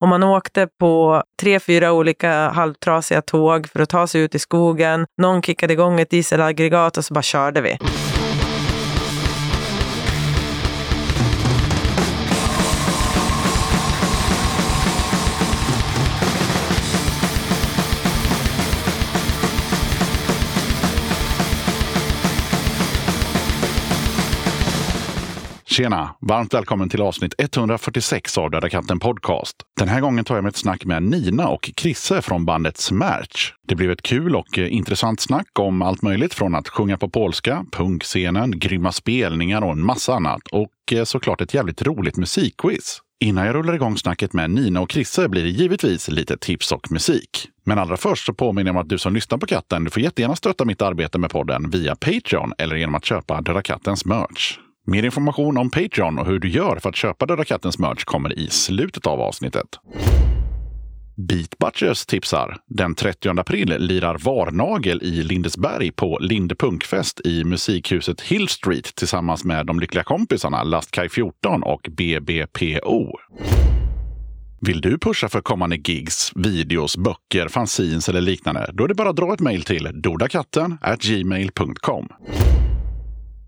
Och man åkte på tre, fyra olika halvtrasiga tåg för att ta sig ut i skogen. Någon kickade igång ett dieselaggregat och så bara körde vi. Tjena! Varmt välkommen till avsnitt 146 av Döda katten Podcast. Den här gången tar jag med ett snack med Nina och Krisse från bandet Smerch. Det blev ett kul och intressant snack om allt möjligt från att sjunga på polska, punkscenen, grymma spelningar och en massa annat. Och eh, såklart ett jävligt roligt musikquiz. Innan jag rullar igång snacket med Nina och Krisse blir det givetvis lite tips och musik. Men allra först så påminner jag om att du som lyssnar på katten, du får jättegärna stötta mitt arbete med podden via Patreon eller genom att köpa Döda kattens merch. Mer information om Patreon och hur du gör för att köpa Döda kattens merch kommer i slutet av avsnittet. Beatbutchers tipsar. Den 30 april lirar Varnagel i Lindesberg på Linde Punkfest i musikhuset Hill Street tillsammans med de lyckliga kompisarna Lastkaj 14 och BBPO. Vill du pusha för kommande gigs, videos, böcker, fanzines eller liknande? Då är det bara att dra ett mejl till dodakatten gmail.com.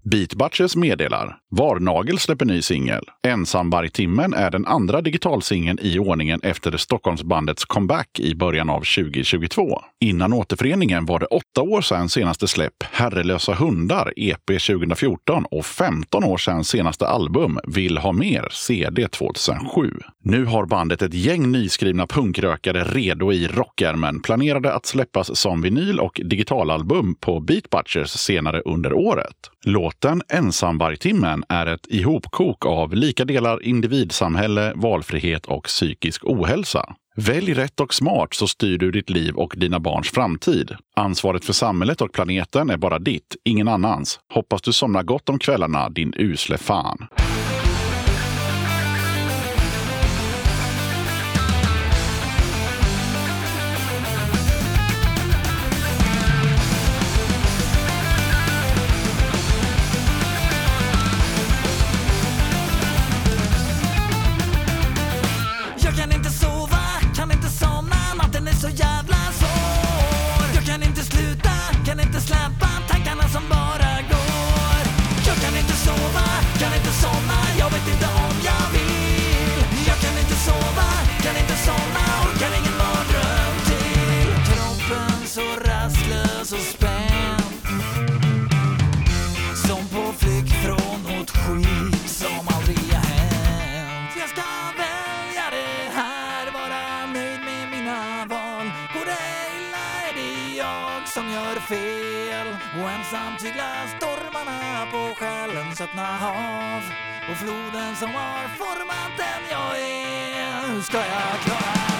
Beatbatches meddelar Varnagel släpper ny singel. Ensamvargtimmen är den andra digitalsingeln i ordningen efter Stockholmsbandets comeback i början av 2022. Innan återföreningen var det åtta år sedan senaste släpp Herrelösa hundar EP 2014 och 15 år sedan senaste album Vill ha mer CD 2007. Nu har bandet ett gäng nyskrivna punkrökare redo i rockärmen, planerade att släppas som vinyl och digitalalbum på Beatbutchers senare under året. Låten Ensamvargtimmen är ett ihopkok av lika delar individsamhälle, valfrihet och psykisk ohälsa. Välj rätt och smart så styr du ditt liv och dina barns framtid. Ansvaret för samhället och planeten är bara ditt, ingen annans. Hoppas du somnar gott om kvällarna, din usle fan. Segla stormarna på själens öppna hav Och floden som har format den jag är. Ska jag klara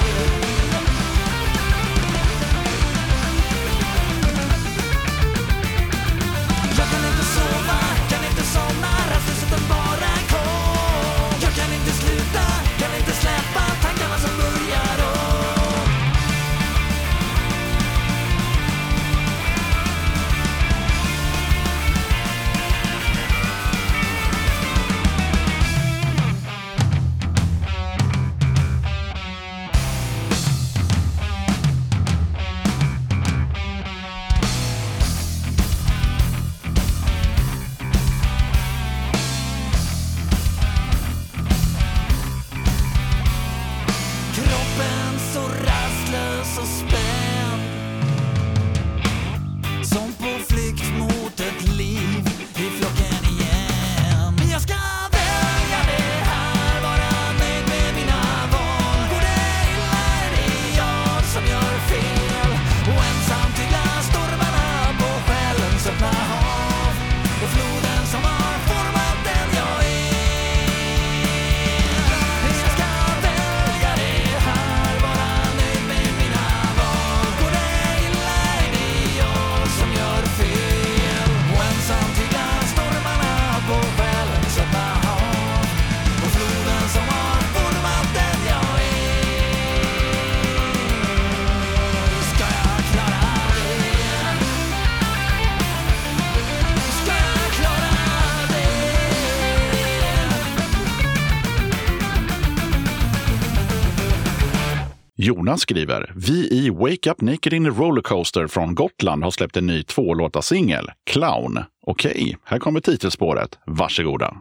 Jonas skriver, vi i Wake Up Naked in a Rollercoaster från Gotland har släppt en ny tvålåtarsingel, Clown. Okej, här kommer titelspåret. Varsågoda.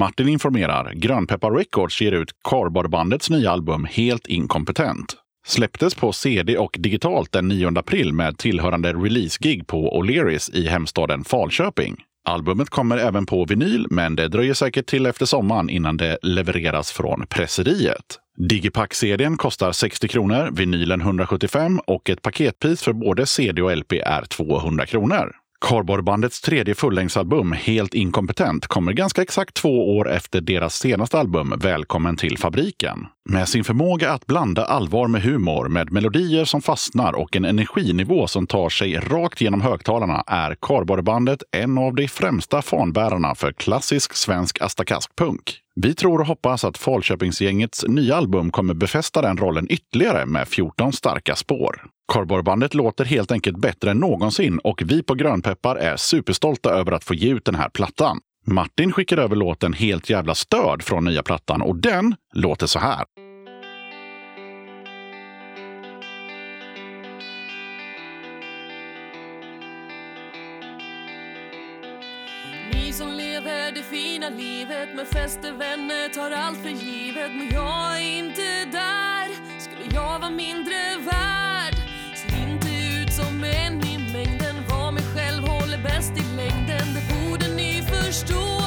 Martin informerar, Grönpeppar Records ger ut Cardboardbandets nya album Helt inkompetent. Släpptes på CD och digitalt den 9 april med tillhörande release-gig på O'Learys i hemstaden Falköping. Albumet kommer även på vinyl, men det dröjer säkert till efter sommaren innan det levereras från presseriet. Digipack-CDn kostar 60 kronor, vinylen 175 och ett paketpris för både CD och LP är 200 kronor. Cardboardbandets tredje fullängdsalbum, Helt inkompetent, kommer ganska exakt två år efter deras senaste album Välkommen till fabriken. Med sin förmåga att blanda allvar med humor, med melodier som fastnar och en energinivå som tar sig rakt genom högtalarna är Cardboardbandet en av de främsta fanbärarna för klassisk svensk astakask-punk. Vi tror och hoppas att Falköpingsgängets nya album kommer befästa den rollen ytterligare med 14 starka spår. Korborbandet låter helt enkelt bättre än någonsin och vi på Grönpeppar är superstolta över att få ge ut den här plattan. Martin skickar över låten Helt jävla störd från nya plattan och den låter så här. Livet med fester, vänner, tar allt för givet. Men jag är inte där, skulle jag vara mindre värd? Ser inte ut som en i mängden, var mig själv, håller bäst i längden. Det borde ni förstå,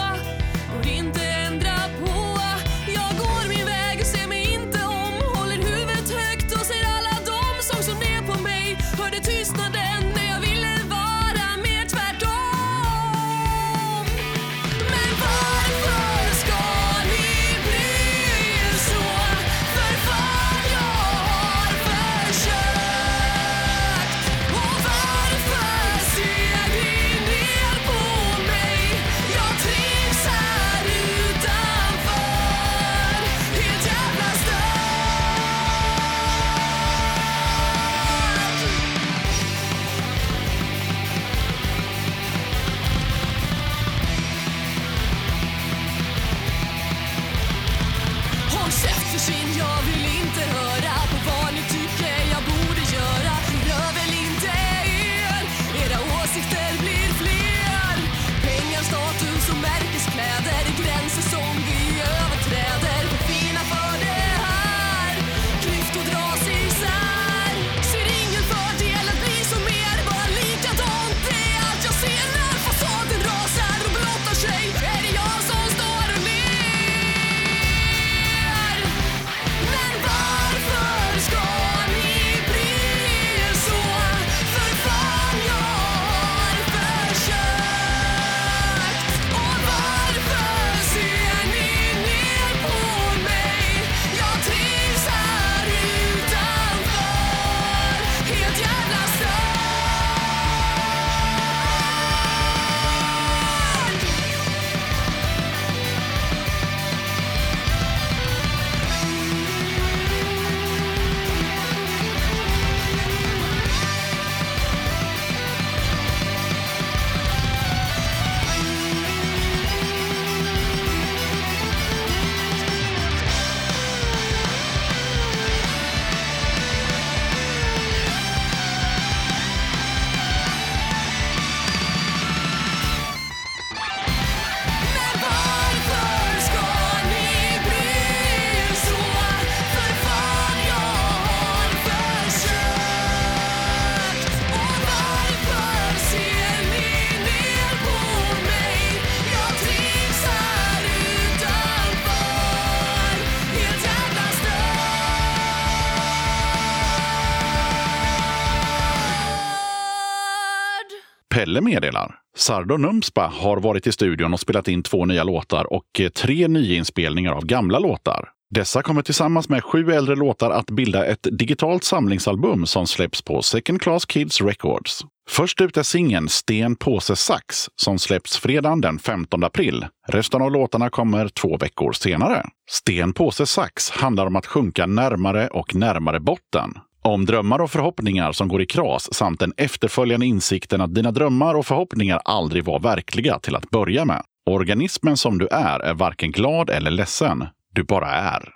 meddelar. Sardo Numspa har varit i studion och spelat in två nya låtar och eh, tre nyinspelningar av gamla låtar. Dessa kommer tillsammans med sju äldre låtar att bilda ett digitalt samlingsalbum som släpps på Second Class Kids Records. Först ut är singeln Sten, påse, sax som släpps fredagen den 15 april. Resten av låtarna kommer två veckor senare. Sten, påse, sax handlar om att sjunka närmare och närmare botten. Om drömmar och förhoppningar som går i kras samt den efterföljande insikten att dina drömmar och förhoppningar aldrig var verkliga till att börja med. Organismen som du är är varken glad eller ledsen. Du bara är.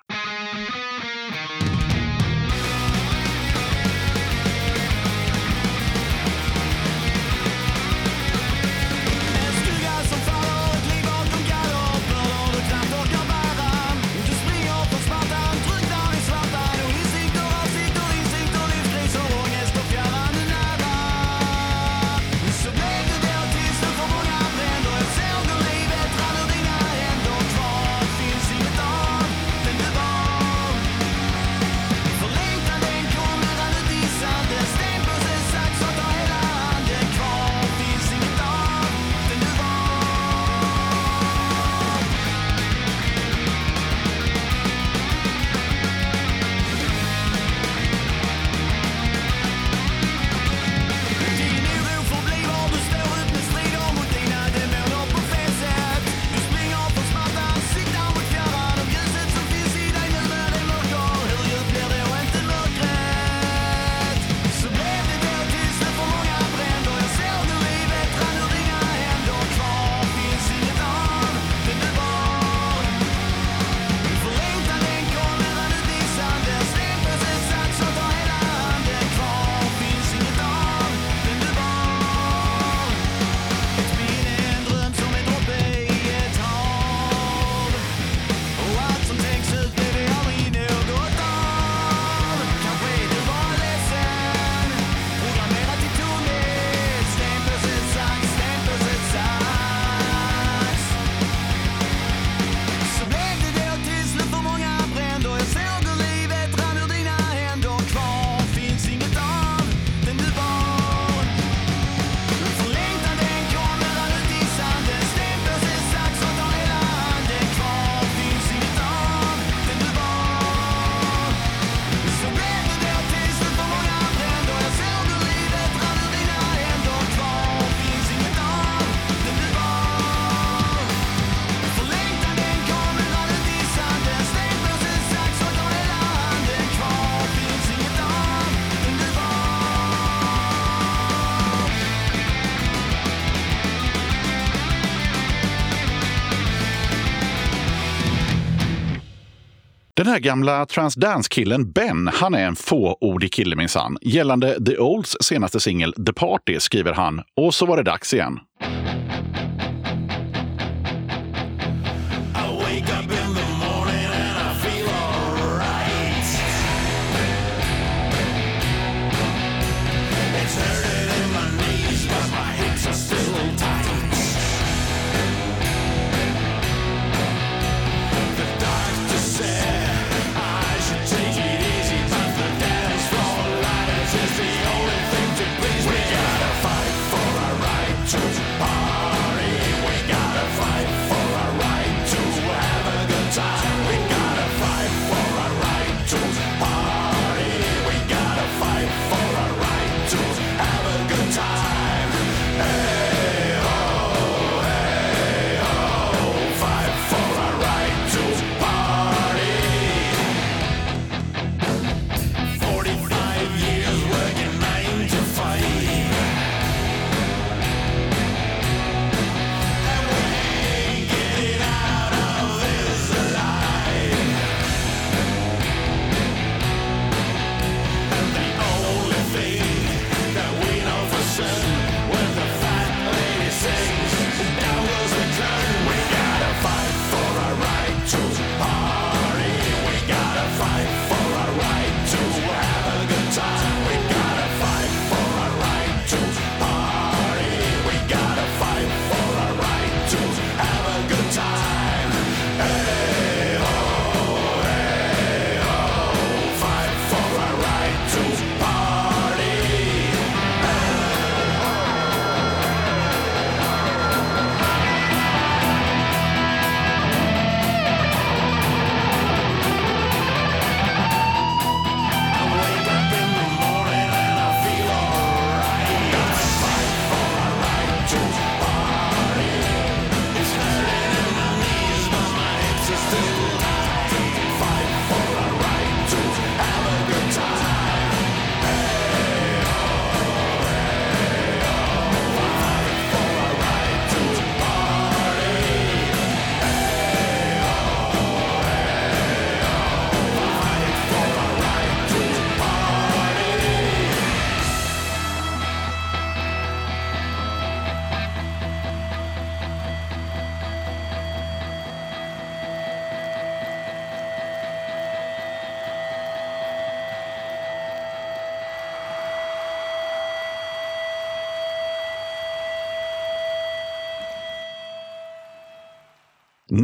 Den här gamla transdance-killen Ben, han är en fåordig kille minsann. Gällande The Olds senaste singel The Party skriver han, och så var det dags igen.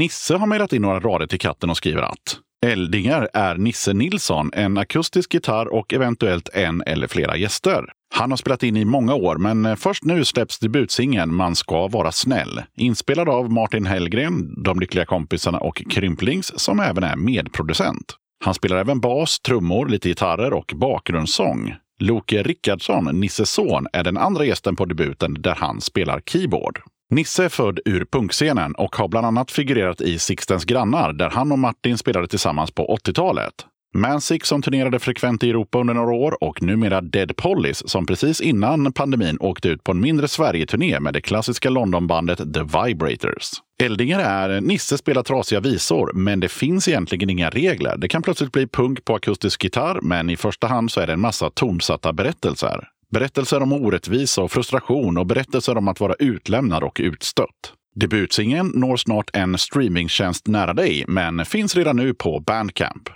Nisse har mejlat in några rader till katten och skriver att Eldingar är Nisse Nilsson, en akustisk gitarr och eventuellt en eller flera gäster. Han har spelat in i många år, men eh, först nu släpps debutsingeln Man ska vara snäll. Inspelad av Martin Hellgren, De lyckliga kompisarna och Krymplings, som även är medproducent. Han spelar även bas, trummor, lite gitarrer och bakgrundssång. Loke Rickardsson, Nisses son, är den andra gästen på debuten där han spelar keyboard. Nisse är född ur punkscenen och har bland annat figurerat i Sixtens grannar där han och Martin spelade tillsammans på 80-talet. Mansick som turnerade frekvent i Europa under några år och numera Dead Pollies som precis innan pandemin åkte ut på en mindre Sverige-turné med det klassiska Londonbandet The Vibrators. Eldingar är Nisse spelar trasiga visor, men det finns egentligen inga regler. Det kan plötsligt bli punk på akustisk gitarr, men i första hand så är det en massa tonsatta berättelser. Berättelser om orättvisa och frustration och berättelser om att vara utlämnad och utstött. Debutsingen når snart en streamingtjänst nära dig, men finns redan nu på Bandcamp.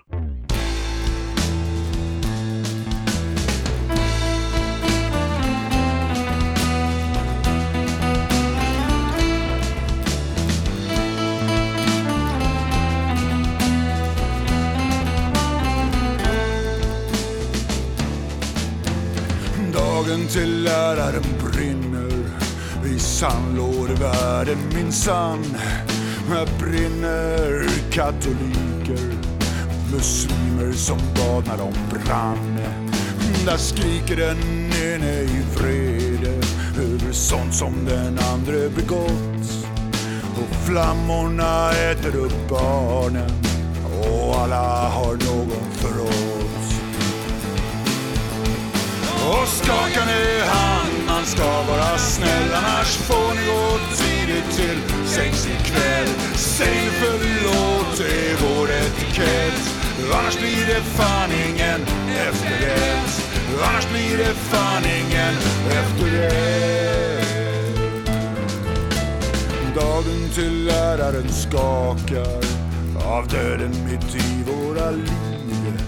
Världen brinner i sandlådevärlden minsann. Här brinner katoliker, muslimer som bad när de brann. Där skriker den ene i vrede över sånt som den andre begått. Och flammorna äter upp barnen och alla har någon förråd. Och skaka ner hand, man ska vara snäll annars får ni gå tidigt till sängs ikväll. Säg nu förlåt, det är vår etikett. Annars blir det fan ingen efterrätt. Annars blir det fan ingen efterrätt. Dagen till läraren skakar av döden mitt i våra liv.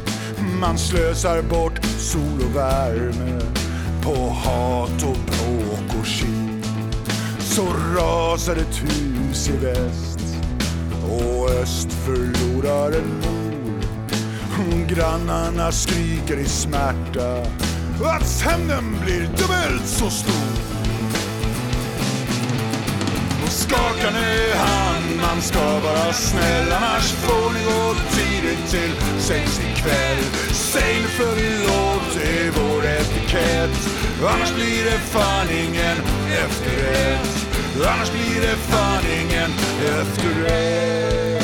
Man slösar bort sol och värme på hat och bråk och skit. Så rasar ett hus i väst och öst förlorar en mor. Grannarna skriker i smärta att hämnden blir dubbelt så stor. Och skaka nu hand, man ska vara snäll annars får ni gå tidigt till sex ikväll. Säg nu förlåt, det är vår etikett. Annars blir det fan ingen efterrätt. Annars blir det fan ingen efterrätt.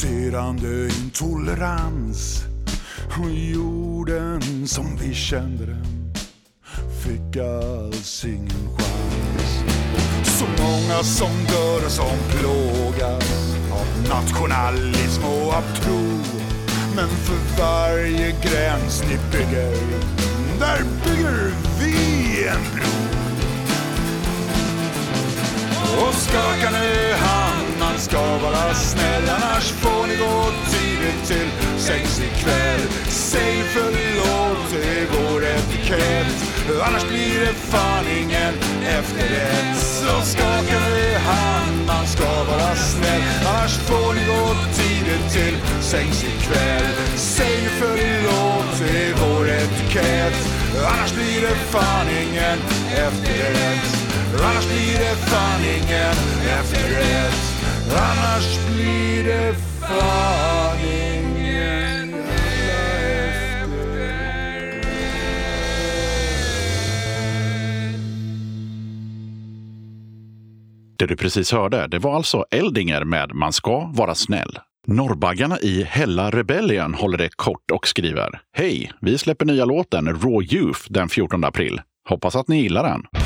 Pulserande intolerans. Och jorden som vi kände den fick alls ingen chans. Så många som dör och som plågas av nationalism och av tro. Men för varje gräns ni bygger, där bygger vi en bro. Och skakar nu hand, ska vara snäll annars får ni gå tidigt till sängs ikväll. Säg förlåt, det är vår etikett. Annars blir det fan ingen efterrätt. Så skaka nu hand, man ska vara snäll annars får ni gå tidigt till sängs ikväll. Säg förlåt, det är vår etikett. Annars blir det fan ingen efterrätt. Annars blir det fan ingen efterrätt. Annars blir det fan ingen Det du precis hörde, det var alltså Eldinger med Man ska vara snäll. Norrbaggarna i Hella Rebellion håller det kort och skriver Hej! Vi släpper nya låten Raw Youth den 14 april. Hoppas att ni gillar den.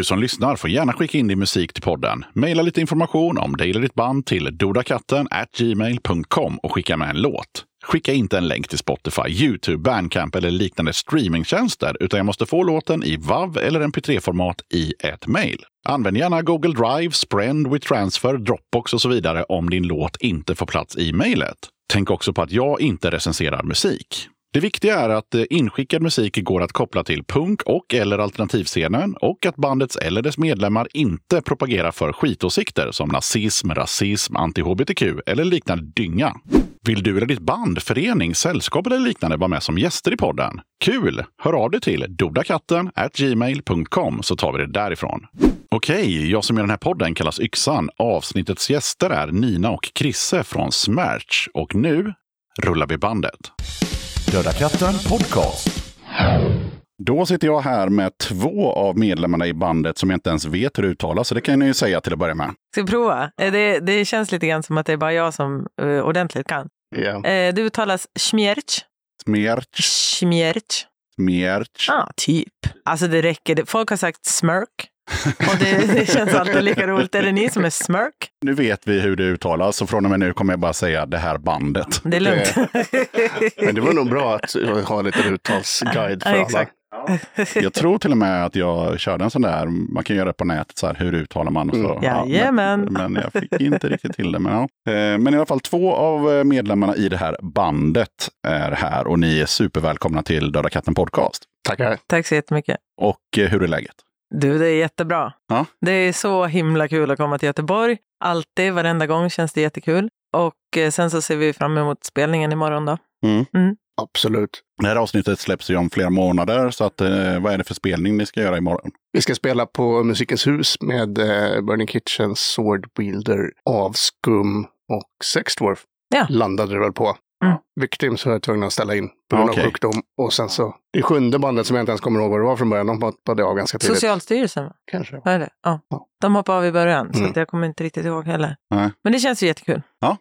Du som lyssnar får gärna skicka in din musik till podden. Maila lite information om dig eller ditt band till dodakatten gmail.com och skicka med en låt. Skicka inte en länk till Spotify, YouTube, Bandcamp eller liknande streamingtjänster, utan jag måste få låten i WAV eller MP3-format i ett mejl. Använd gärna Google Drive, Sprend, WeTransfer, Dropbox och så vidare om din låt inte får plats i mejlet. Tänk också på att jag inte recenserar musik. Det viktiga är att eh, inskickad musik går att koppla till punk och eller alternativscenen och att bandets eller dess medlemmar inte propagerar för skitåsikter som nazism, rasism, anti-hbtq eller liknande dynga. Vill du eller ditt band, förening, sällskap eller liknande vara med som gäster i podden? Kul! Hör av dig till dodakatten gmail.com så tar vi det därifrån. Okej, jag som gör den här podden kallas Yxan. Avsnittets gäster är Nina och Krisse från Smärch. Och nu rullar vi bandet. Döda katten podcast. Då sitter jag här med två av medlemmarna i bandet som jag inte ens vet hur det uttalas, så det kan ni ju säga till att börja med. Ska vi prova? Eh, Det, det känns lite grann som att det är bara jag som uh, ordentligt kan. Ja. Eh, det uttalas smierch. Smerch, Smierch. smerch. Ja, typ. Alltså det räcker. Folk har sagt smörk. Och det, det känns alltid lika roligt. Är det ni som är smörk? Nu vet vi hur det uttalas, så från och med nu kommer jag bara säga det här bandet. Det är lugnt. Men det var nog bra att ha en liten uttalsguide för Ja, alla. Jag tror till och med att jag körde en sån där, man kan göra det på nätet, så här, hur uttalar man? Och så. Mm. Ja, Jajamän. men, men jag fick inte riktigt till det. Men, ja. Eh, men i alla fall två av eh, medlemmarna i det här bandet är här och ni är supervälkomna till Döda katten podcast. Tackar. Tack så jättemycket. Och eh, hur är läget? Du, det är jättebra. Ja. Det är så himla kul att komma till Göteborg. Alltid, varenda gång känns det jättekul. Och eh, sen så ser vi fram emot spelningen imorgon då. Absolut. Det här avsnittet släpps ju om flera månader, så att, eh, vad är det för spelning ni ska göra imorgon? Vi ska spela på Musikens hus med eh, Burning Kitchen, Sword Wielder, Avskum och Sexdwarf. Ja. Landade det väl på. Mm. Victims var jag tvungna att ställa in på grund av sjukdom. Och sen så, det sjunde bandet som jag inte ens kommer ihåg vad det var från början, de hoppade av ganska tidigt. Socialstyrelsen? Kanske. Vad är det? Ja. Ja. De hoppade av i början, så Mm. att jag kommer inte riktigt ihåg heller. Nej. Men det känns ju jättekul. Ja,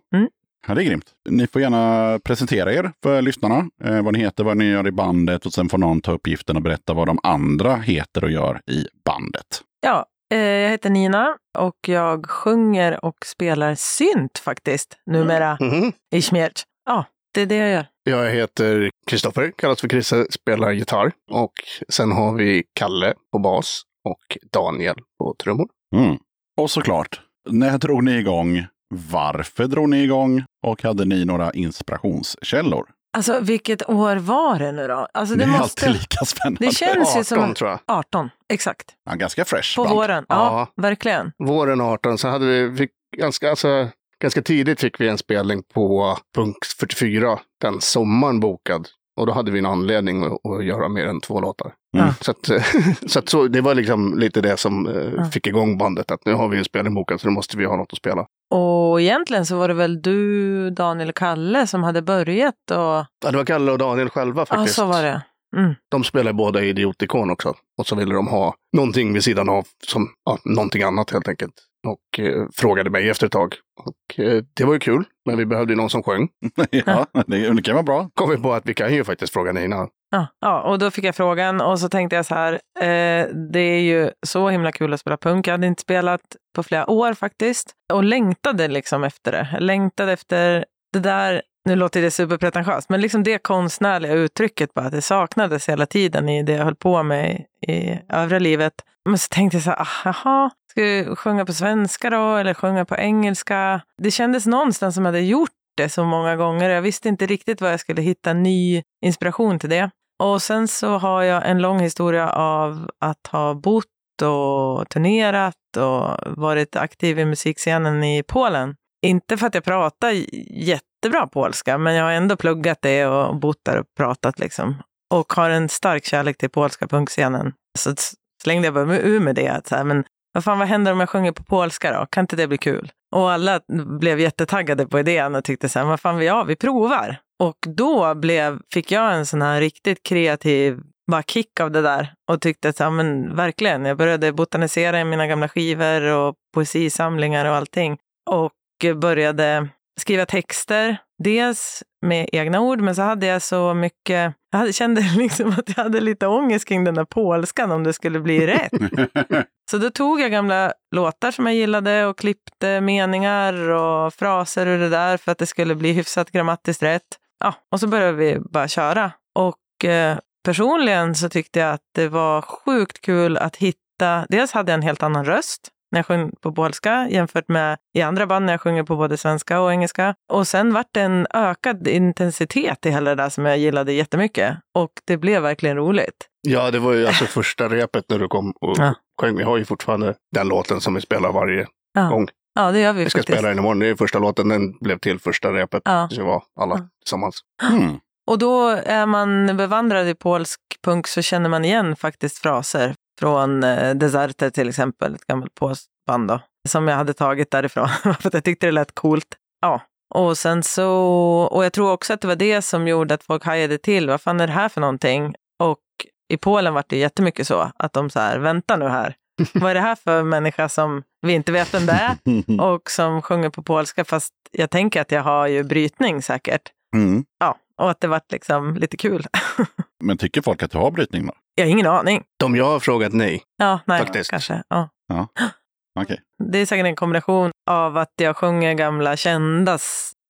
det är grymt. Ni får gärna presentera er för lyssnarna. Eh, vad ni heter, vad ni gör i bandet och sen får någon ta uppgiften och berätta vad de andra heter och gör i bandet. Ja, eh, jag heter Nina och jag sjunger och spelar synt faktiskt, numera Mhm. i Smert. Ja, det är det jag gör. Jag heter Kristoffer, kallas för Krisse, spelar gitarr. Och sen har vi Kalle på bas och Daniel på trummor. Mm. Och såklart, när drog ni igång? Varför drog ni igång? Och hade ni några inspirationskällor? Alltså vilket år var det nu då? Alltså, Det, det, är måste... alltid lika spännande. Det känns ju som 18 tror jag. 18, exakt. Ja, ganska fresh På band. våren. Ja, verkligen. Våren 18 så hade vi, fick ganska, alltså, ganska tidigt fick vi en spelning på Punkt 44 den sommaren bokad. Och då hade vi en anledning att, att göra mer än två låtar. Mm. Så, att, så, att så det var liksom lite det som eh, Ja. fick igång bandet. Att nu har vi en spelning bokad så nu måste vi ha något att spela. Och egentligen så var det väl du, Daniel och Kalle som hade börjat och... Ja, det var Kalle och Daniel själva Ja, faktiskt. så var det. Mm. De spelar båda i Idiotikon också. Och så ville de ha någonting vid sidan av, som ja, någonting annat helt enkelt. Och eh, frågade mig efter ett tag. Och eh, det var ju kul, men vi behövde ju någon som sjöng. ja, det, det kan vara bra. Kom vi på att vi kan ju faktiskt fråga Nina. Ja, ja, och då fick jag frågan och så tänkte jag så här, eh, det är ju så himla kul att spela punk. Jag hade inte spelat på flera år faktiskt och längtade liksom efter det. Jag längtade efter det där, nu låter det superpretentiöst, men liksom det konstnärliga uttrycket bara, att det saknades hela tiden i det jag höll på med i, övriga livet. Men så tänkte jag så här, aha, jaha, ska jag sjunga på svenska då eller sjunga på engelska? Det kändes någonstans som jag hade gjort det så många gånger. Jag visste inte riktigt var jag skulle hitta ny inspiration till det. Och sen så har jag en lång historia av att ha bott och turnerat och varit aktiv i musikscenen i Polen. Inte för att jag pratar jättebra polska, men jag har ändå pluggat det och bott där och pratat liksom. Och har en stark kärlek till polska punkscenen. Så slängde jag bara ur med det. Att så här, men vad fan, vad händer om jag sjunger på polska då? Kan inte det bli kul? Och alla blev jättetaggade på idén och tyckte så här, vad fan, ja, vi provar. Och då blev, fick jag en sån här riktigt kreativ bara kick av det där och tyckte att ja, men verkligen, jag började botanisera i mina gamla skivor och poesisamlingar och allting. Och började skriva texter, dels med egna ord, men så hade jag så mycket Jag hade, kände liksom att jag hade lite ångest kring den där polskan om det skulle bli rätt. Så då tog jag gamla låtar som jag gillade och klippte meningar och fraser ur det där för att det skulle bli hyfsat grammatiskt rätt. Ja, och så började vi bara köra. Och eh, personligen så tyckte jag att det var sjukt kul att hitta, dels hade jag en helt annan röst när jag sjöng på polska jämfört med i andra band när jag sjunger på både svenska och engelska. Och sen vart det en ökad intensitet i hela det där som jag gillade jättemycket. Och det blev verkligen roligt. Ja, det var ju alltså första repet när du kom och Ja. sjöng. Vi har ju fortfarande den låten som vi spelar varje Ja. gång. Ja, det gör vi Vi ska faktiskt. spela den imorgon. Det är första låten. Den blev till första repet. Ja. Så vi var alla Ja. tillsammans. Mm. Och då är man bevandrad i polsk punk så känner man igen faktiskt fraser från eh, Deserter till exempel, ett gammalt polskt band då, som jag hade tagit därifrån för att jag tyckte det lät coolt. Ja, och sen så, och jag tror också att det var det som gjorde att folk hajade till. Vad fan är det här för någonting? Och i Polen var det jättemycket så att de så här, vänta nu här. Vad är det här för människa som vi inte vet vem det är och som sjunger på polska fast jag tänker att jag har ju brytning säkert. Mm. Ja, och att det vart liksom lite kul. Men tycker folk att du har brytning då? Jag har ingen aning. De jag har frågat nej. Ja, nej, Faktiskt. kanske. Ja. Okej. Det är säkert en kombination av att jag sjunger gamla kända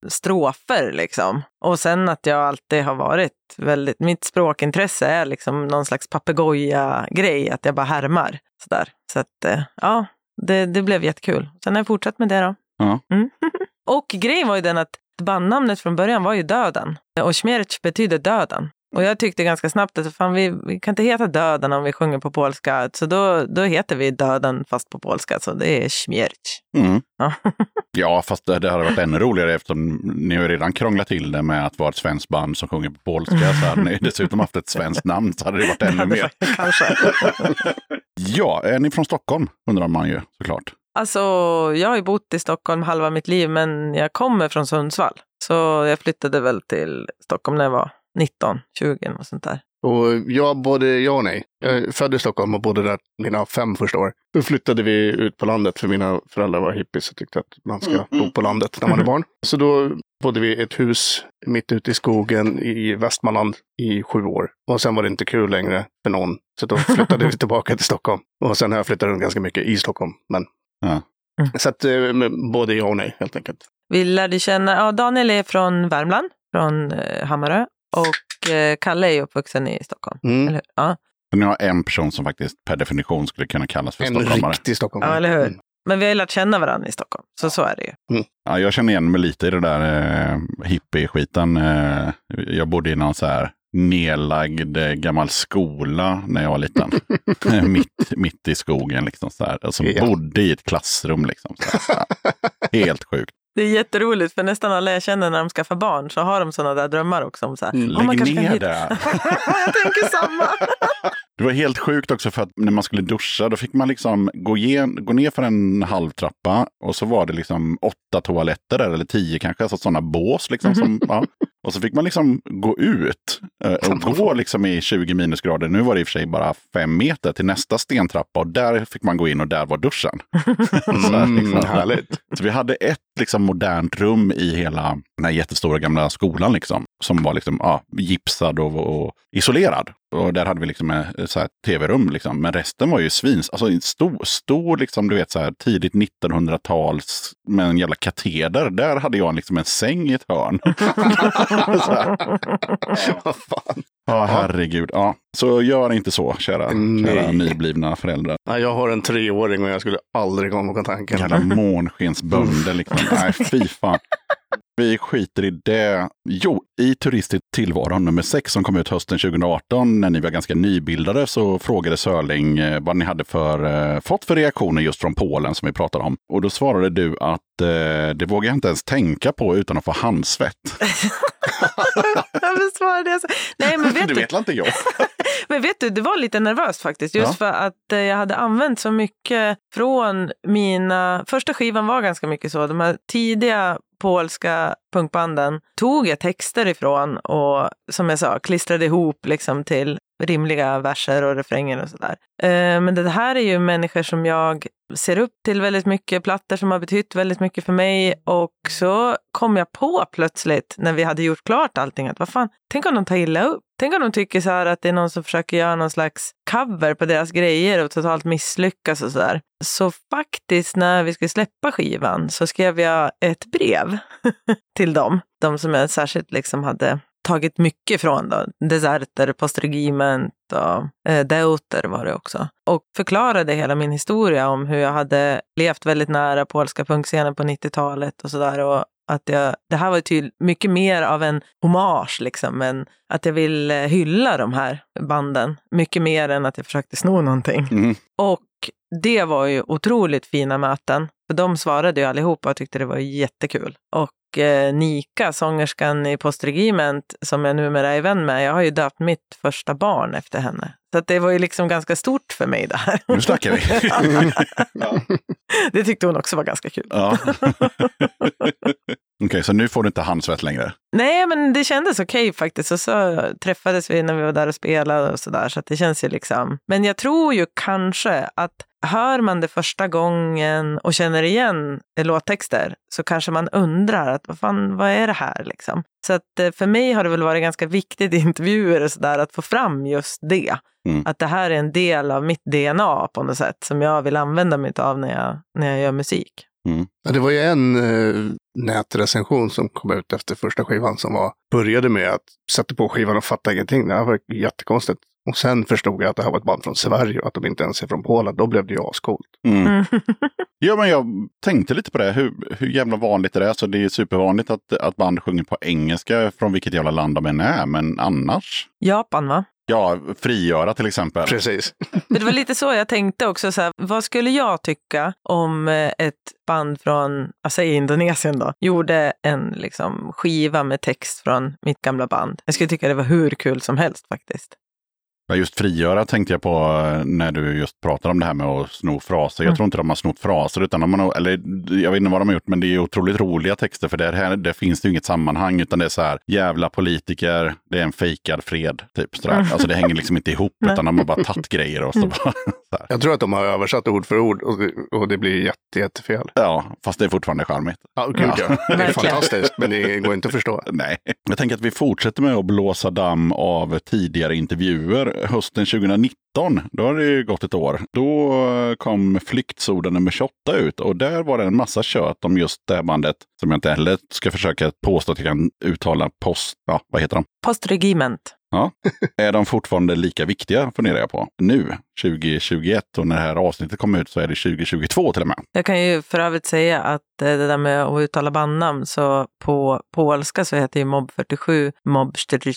strofer liksom. Och sen att jag alltid har varit väldigt, mitt språkintresse är liksom någon slags papegoja-grej, att jag bara härmar sådär. Så att eh, ja, det, det blev jättekul. Sen har jag fortsatt med det då. Ja. Mm. och grejen var ju den att bandnamnet från början var ju Döden. Och Śmierć betyder döden. Och jag tyckte ganska snabbt att fan, vi, vi kan inte heta Döden om vi sjunger på polska. Så då, då heter vi Döden fast på polska. Så det är Śmierć. Mm. Ja. Ja, fast det, det hade varit ännu roligare eftersom ni har redan krånglat till det med att vara ett svenskt band som sjunger på polska. Så hade ni dessutom haft ett svenskt namn så hade det varit ännu mer. Kanske. Ja, är ni från Stockholm undrar man ju såklart. Alltså, jag har ju bott i Stockholm halva mitt liv, men jag kommer från Sundsvall. Så jag flyttade väl till Stockholm när jag var 19, 20 och sånt där. Och jag både ja och nej. Jag är född i Stockholm och bodde där mina fem första år. Då flyttade vi ut på landet för mina föräldrar var hippies och tyckte att man ska bo på landet när man är barn. Så då bodde vi i ett hus mitt ute i skogen i Västmanland i sju år. Och sen var det inte kul längre för någon. Så då flyttade vi tillbaka till Stockholm. Och sen har jag flyttat runt ganska mycket i Stockholm. Men... Ja. Så att eh, både ja och nej helt enkelt. Vi lärde känna, ja, Daniel är från Värmland, från eh, Hammarö. Och eh, Kalle är uppvuxen i Stockholm. Mm. Eller, hur? ja. Så ni har en person som faktiskt per definition skulle kunna kallas för En stockholmare. riktig stockholmare. ja, eller hur? Mm. Men vi har ju lärt känna varandra i Stockholm, så så är det ju. Ja, jag känner igen mig lite i det där eh, hippie-skiten. Eh, jag bodde i någon så här nedlagd eh, gammal skola när jag var liten. mitt, mitt i skogen liksom så här. Alltså Ja. bodde i ett klassrum liksom. Så här. Helt sjukt. Det är jätteroligt, för nästan alla jag känner när de skaffar barn så har de sådana där drömmar också. Om så här, Mm. "Ja, man kanske kan ner hitta-" det. jag tänker samma. Det var helt sjukt också för att när man skulle duscha då fick man liksom gå, igen, gå ner för en halv trappa och så var det liksom åtta toaletter där, eller tio kanske, alltså sådana bås liksom. Som, ja. Och så fick man liksom gå ut eh, och gå liksom i 20 minusgrader. Nu var det i och för sig bara fem meter till nästa stentrappa och där fick man gå in och där var duschen. Så här, Mm, liksom. härligt. Så vi hade ett liksom, modernt rum i hela den här jättestora gamla skolan liksom, som var liksom, ja, gipsad och, och isolerad. Och där hade vi liksom ett så här tv-rum. Liksom. Men resten var ju svins, alltså en stor, stor liksom, du vet, så här, tidigt 1900-tals med en jävla kateder. Där hade jag liksom en säng i ett hörn. Vad fan. Ja, herregud. Ja. Så gör inte så, kära, Nej. kära nyblivna föräldrar. Ja, jag har en treåring och jag skulle aldrig komma på tanken. Jävla månskensbönder liksom. Nej, fy fan. Vi skiter i det. Jo, i Turist i tillvaron nummer 6 som kom ut hösten 2018 när ni var ganska nybildade så frågade Sörling eh, vad ni hade för, eh, fått för reaktioner just från Polen som vi pratade om. Och då svarade du att eh, det vågar jag inte ens tänka på utan att få handsvett. Jag besvarade det. så. Nej, men vet det du, vet inte jag. Men vet du, det var lite nervöst faktiskt. Just Ja. för att jag hade använt så mycket från mina... Första skivan var ganska mycket så. De här tidiga polska punkbanden tog jag texter ifrån och som jag sa klistrade ihop liksom till rimliga verser och refränger och sådär. Eh, men det här är ju människor som jag ser upp till väldigt mycket, plattor som har betytt väldigt mycket för mig. Och så kom jag på plötsligt när vi hade gjort klart allting att vad fan, tänk om de tar illa upp? Tänk om de tycker så här att det är någon som försöker göra någon slags cover på deras grejer och totalt misslyckas och sådär. Så faktiskt när vi skulle släppa skivan så skrev jag ett brev till dem. De som jag särskilt liksom hade tagit mycket från då. Deserter, Postregiment och eh, Deuter var det också. Och förklarade hela min historia om hur jag hade levt väldigt nära polska punkscenen på 90-talet och sådär. Och att jag, det här var till mycket mer av en hommage, liksom, men att jag vill hylla de här banden. Mycket mer än att jag försökte sno någonting. Mm. Och det var ju otroligt fina möten. För de svarade ju allihopa och tyckte det var jättekul. Och Eh, Nika, sångerskan i Postregiment, som jag numera är vän med, jag har ju döpt mitt första barn efter henne. Så att det var ju liksom ganska stort för mig det här. Nu snackar vi. ja. Det tyckte hon också var ganska kul. Ja. Okej, så nu får du inte handsvett längre? Nej, men det kändes okej faktiskt. Och så träffades vi när vi var där och spelade och sådär. Så att det känns ju liksom... Men jag tror ju kanske att hör man det första gången och känner igen låttexter så kanske man undrar att vad fan, vad är det här liksom? Så att eh, för mig har det väl varit ganska viktigt i intervjuer och sådär att få fram just det. Mm. Att det här är en del av mitt DNA på något sätt som jag vill använda mig av när jag, när jag gör musik. Ja, det var ju en eh, nätrecension som kom ut efter första skivan som var, började med att sätta på skivan och fatta ingenting. Det här var jättekonstigt. Och sen förstod jag att det här var ett band från Sverige och att de inte ens är från Polen. Då blev det ju ascoolt. Mm. Mm. Ja, men jag tänkte lite på det. Hur, hur jävla vanligt är det är. Så det är supervanligt att, att band sjunger på engelska från vilket jävla land de än är. Men annars? Japan va? Ja, frigöra till exempel. Precis. Men det var lite så jag tänkte också. Så här, vad skulle jag tycka om eh, ett band från, jag säger Indonesien då, gjorde en liksom, skiva med text från mitt gamla band? Jag skulle tycka det var hur kul som helst faktiskt. Ja, just frigöra tänkte jag på eh, när du just pratade om det här med att sno fraser. Jag Mm. tror inte de har snott fraser, utan de har, eller jag vet inte vad de har gjort, men det är otroligt roliga texter. För det här det finns det inget sammanhang, utan det är så här, jävla politiker, det är en fejkad fred. Typ sådär. Mm. Alltså det hänger liksom inte ihop, utan de har bara tagit grejer och så Mm. bara, så här. Jag tror att de har översatt ord för ord och det, och det blir jätte, jättefel. Ja, fast det är fortfarande charmigt. Ja, gud ja. Det är fantastiskt, men det går inte att förstå. Nej. Jag tänker att vi fortsätter med att blåsa damm av tidigare intervjuer. Hösten 2019, då har det ju gått ett år. Då kom Flyktsoda nummer 28 ut och där var det en massa kött om just det bandet som jag inte heller ska försöka påstå att jag kan uttala post... Ja, vad heter de? Postregiment. Ja. är de fortfarande lika viktiga funderar jag på. Nu, 2021 och när det här avsnittet kommer ut så är det 2022 till och med. Jag kan ju för övrigt säga att eh, det där med att uttala bandnamn, så på polska så heter ju Mob 47 Mob 47.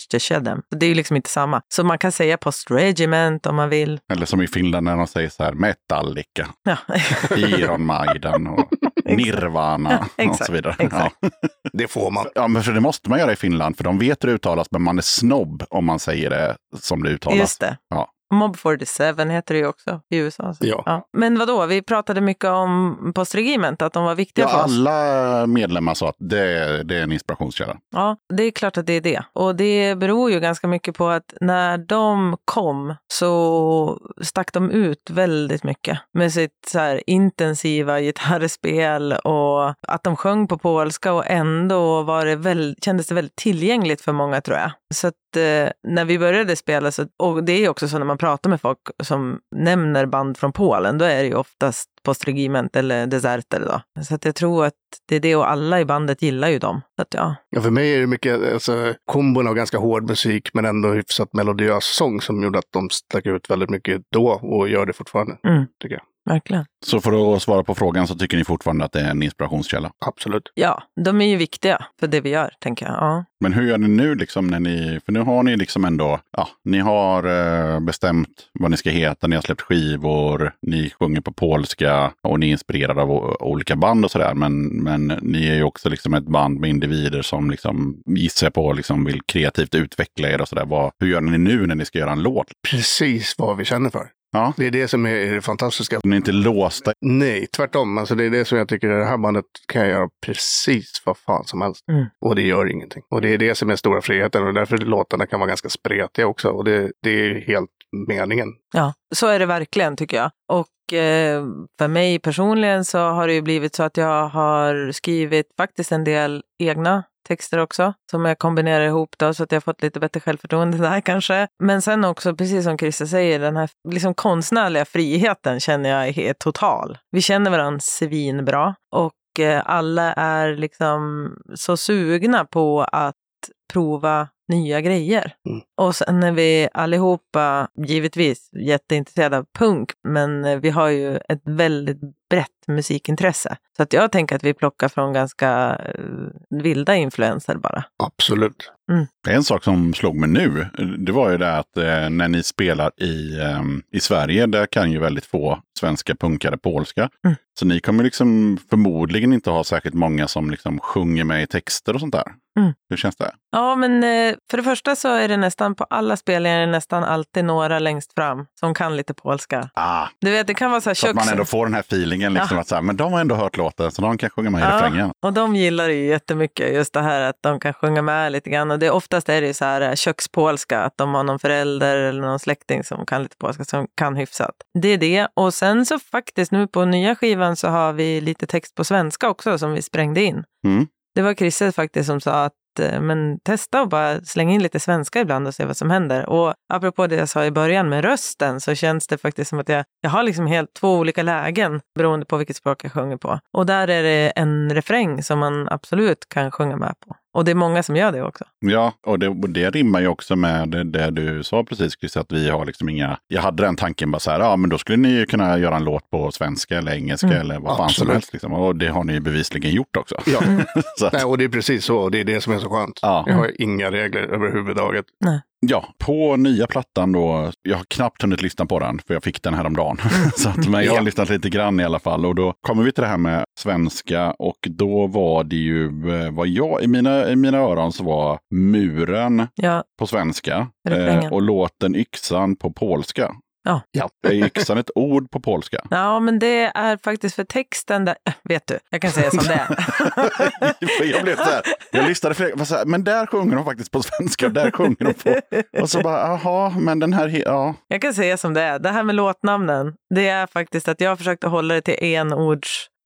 Det är ju liksom inte samma. Så man kan säga postregiment om man vill. Eller som i Finland när de säger så här Metallica, Ja, Iron Maiden och Nirvana och så vidare. exakt. Ja. Det får man. Ja, men för det måste man göra i Finland, för de vet hur det uttalas, men man är snobb om man säger det som det uttalas. just det. Ja. Mob 47 heter det ju också i USA. Så. Ja. Men vad då? vi pratade mycket om postregiment, att de var viktiga Ja, för oss. alla medlemmar sa att det, det är en inspirationskälla. Ja, det är klart att det är det. Och det beror ju ganska mycket på att när de kom så stack de ut väldigt mycket med sitt så intensiva gitarrspel och att de sjöng på polska och ändå var det väl, kändes det väldigt tillgängligt för många tror jag. Så att eh, när vi började spela, så, och det är ju också så när man pratar med folk som nämner band från Polen, då är det ju oftast Postregiment eller Deserter då. Så att jag tror att det är det och alla i bandet gillar ju dem. Så att ja, Ja, för mig är det mycket alltså, kombon av ganska hård musik men ändå hyfsat melodiös sång som gjorde att de stack ut väldigt mycket då och gör det fortfarande. Mm. Tycker jag. Verkligen. Så för att svara på frågan så tycker ni fortfarande att det är en inspirationskälla. Absolut. Ja, de är ju viktiga för det vi gör, tänker jag. Ja. Men hur gör ni nu liksom när ni, för nu har ni liksom ändå, ja, ni har eh, bestämt vad ni ska heta, ni har släppt skivor, ni sjunger på polska och ni är inspirerade av olika band och sådär. Men, men ni är ju också liksom ett band med individer som liksom gissar på liksom vill kreativt utveckla er och sådär. Hur gör ni nu när ni ska göra en låt? Precis vad vi känner för. Ja. Det är det som är det fantastiska. Ni är inte låsta. Nej, tvärtom. Alltså det är det som jag tycker, det här bandet kan jag göra precis vad fan som helst. Mm. Och det gör ingenting. Och det är det som är stora friheten och därför låtarna kan vara ganska spretiga också. Och det, det är helt meningen. Ja, så är det verkligen tycker jag. Och eh, för mig personligen så har det ju blivit så att jag har skrivit faktiskt en del egna texter också som jag kombinerar ihop då, så att jag fått lite bättre självförtroende där kanske. Men sen också, precis som Christer säger, den här liksom konstnärliga friheten känner jag är total. Vi känner varandra svinbra och eh, alla är liksom så sugna på att prova nya grejer. Mm. Och sen är vi allihopa givetvis jätteintresserade av punk, men eh, vi har ju ett väldigt brett musikintresse. Så att jag tänker att vi plockar från ganska eh, vilda influenser bara. Absolut. En sak som slog mig nu, det var ju det att eh, när ni spelar i, eh, i Sverige, där kan ju väldigt få svenska punkare polska. Mm. Så ni kommer liksom förmodligen inte ha särskilt många som liksom sjunger med i texter och sånt där. Mm. Hur känns det? Ja, men eh, för det första så är det nästan på alla spelningar är det nästan alltid några längst fram som kan lite polska. Ah, Du vet, det kan vara så här så att man ändå får den här feelingen, liksom, Ja. att så här, men de har ändå hört låten så de kan sjunga med i Ja, refrängen. och de gillar det ju jättemycket, just det här att de kan sjunga med lite grann. Och det, oftast är det ju så här eh, kökspolska, att de har någon förälder eller någon släkting som kan lite polska, som kan hyfsat. Det är det. Och sen så faktiskt nu på nya skivan så har vi lite text på svenska också som vi sprängde in. Mm. Det var Chrisse faktiskt som sa att Eh, men testa och bara slänga in lite svenska ibland och se vad som händer. Och apropå det jag sa i början med rösten så känns det faktiskt som att jag, jag har liksom helt två olika lägen beroende på vilket språk jag sjunger på. Och där är det en refräng som man absolut kan sjunga med på. Och det är många som gör det också. Ja, och det, och det rimmar ju också med det, det du sa precis, Chris, att vi har liksom inga... Jag hade den tanken bara så här, ja men då skulle ni ju kunna göra en låt på svenska eller engelska Mm. eller vad fan som helst. Liksom. Och det har ni ju bevisligen gjort också. Ja. så att, Nej, och det är precis så. och Det är det som är så skönt. ja. Jag har inga regler överhuvudtaget. Ja, på nya plattan då, jag har knappt hunnit lyssna på den, för jag fick den häromdagen. så att, men jag har lyssnat lite grann i alla fall. Och då kommer vi till det här med svenska och då var det ju, eh, vad jag, i mina, i mina öron så var muren Ja, på svenska eh, och låten Yxan på polska. Ja. Ja. Är yxan ett ord på polska? ja men det är faktiskt för texten där, äh, vet du, jag kan säga som det är. Jag blev så här, jag lyssnade för var så här, men där sjunger de faktiskt på svenska, där sjunger de på... Och så bara, jaha, men den här, ja. Jag kan säga som det är. Det här med låtnamnen, det är faktiskt att jag har försökt att hålla det till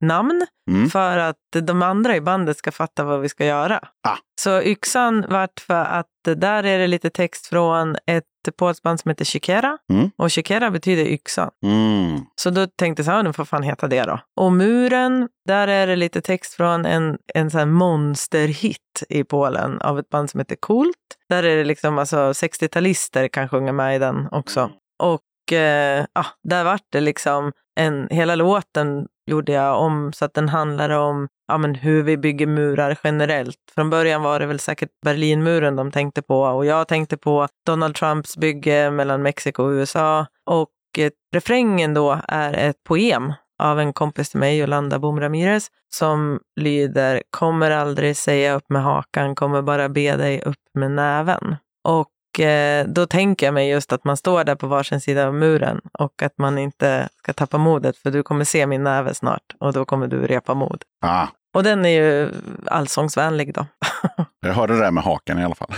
enordsnamn Mm. för att de andra i bandet ska fatta vad vi ska göra. Ah. Så yxan vart för att där är det lite text från ett polskt band som heter Chikera. Mm. Och Chikera betyder yxan. Mm. Så då tänkte jag så här, den får fan heta det då. Och muren, där är det lite text från en, en sån här monsterhit i Polen av ett band som heter Kult. Där är det liksom, alltså 60-talister kan sjunga med i den också. Och eh, ja, där vart det liksom, en, hela låten gjorde jag om så att den handlade om ja, men hur vi bygger murar generellt. Från början var det väl säkert Berlinmuren de tänkte på och jag tänkte på Donald Trumps bygge mellan Mexiko och USA. Och eh, refrängen då är ett poem av en kompis till mig, Yolanda Bom Ramirez, som lyder Kommer aldrig säga upp med hakan, kommer bara be dig upp med näven. Och eh, då tänker jag mig just att man står där på varsin sida av muren och att man inte ska tappa modet för du kommer se min näve snart och då kommer du repa mod. Ah, Och den är ju allsångsvänlig då. jag hörde det där med hakan i alla fall.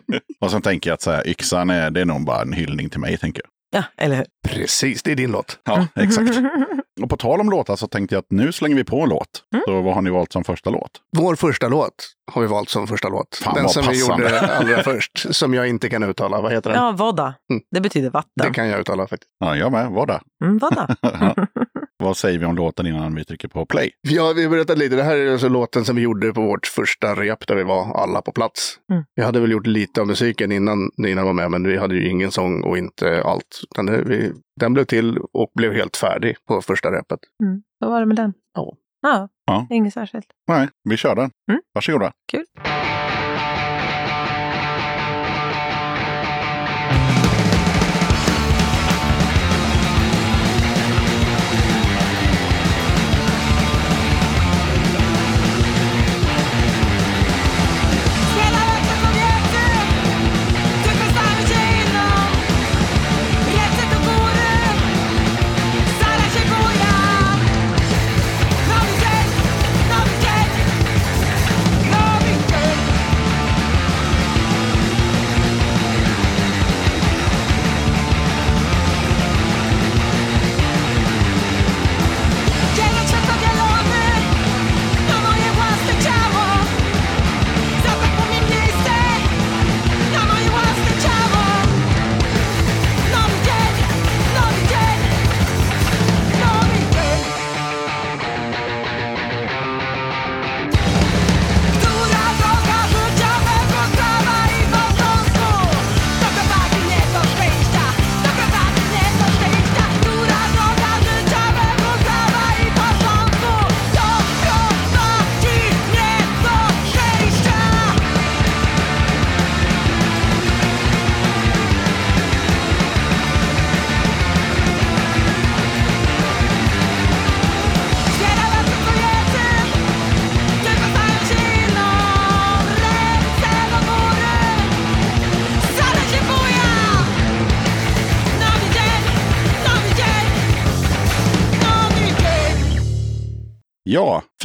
och sen tänker jag att så här, yxan är, det är nog bara en hyllning till mig, tänker jag. Ja, eller hur? Precis, det är din låt. Ja, exakt. Och på tal om låtar så tänkte jag att nu slänger vi på en låt. Mm. Så vad har ni valt som första låt? Vår första låt har vi valt som första låt. Fan, den som passande. vi gjorde allra först, som jag inte kan uttala. Vad heter den? Ja, vodda. Mm. Det betyder vatten. Det kan jag uttala faktiskt. Ja, jag med. Där? Mm, vodda. vad säger vi om låten innan vi trycker på play? Ja, vi berättade lite. Det här är alltså låten som vi gjorde på vårt första rep där vi var alla på plats. Mm. Vi hade väl gjort lite av musiken innan Nina var med, men vi hade ju ingen sång och inte allt. Det, vi, den blev till och blev helt färdig på första repet. Mm. Vad var det med den? Ja. Ja, Ja. inget särskilt. Nej, vi kör den. Mm. Varsågoda. Kul.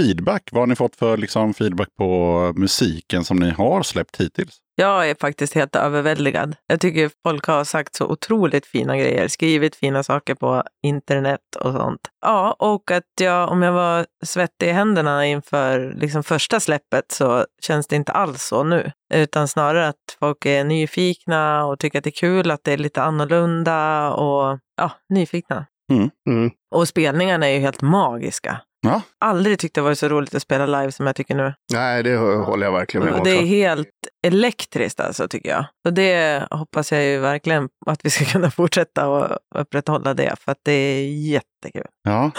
Feedback. Vad har ni fått för liksom, feedback på musiken som ni har släppt hittills? Jag är faktiskt helt överväldigad. Jag tycker folk har sagt så otroligt fina grejer, skrivit fina saker på internet och sånt. Ja, och att jag, om jag var svettig i händerna inför liksom första släppet så känns det inte alls så nu. Utan snarare att folk är nyfikna och tycker att det är kul att det är lite annorlunda och ja, nyfikna. Mm. Och spelningarna är ju helt magiska. Ja. Aldrig tyckt det varit så roligt att spela live som jag tycker nu. Nej, det håller jag verkligen med om. Det är helt elektriskt alltså, tycker jag. Och det hoppas jag ju verkligen att vi ska kunna fortsätta och upprätthålla det, för att det är jättekul. Ja.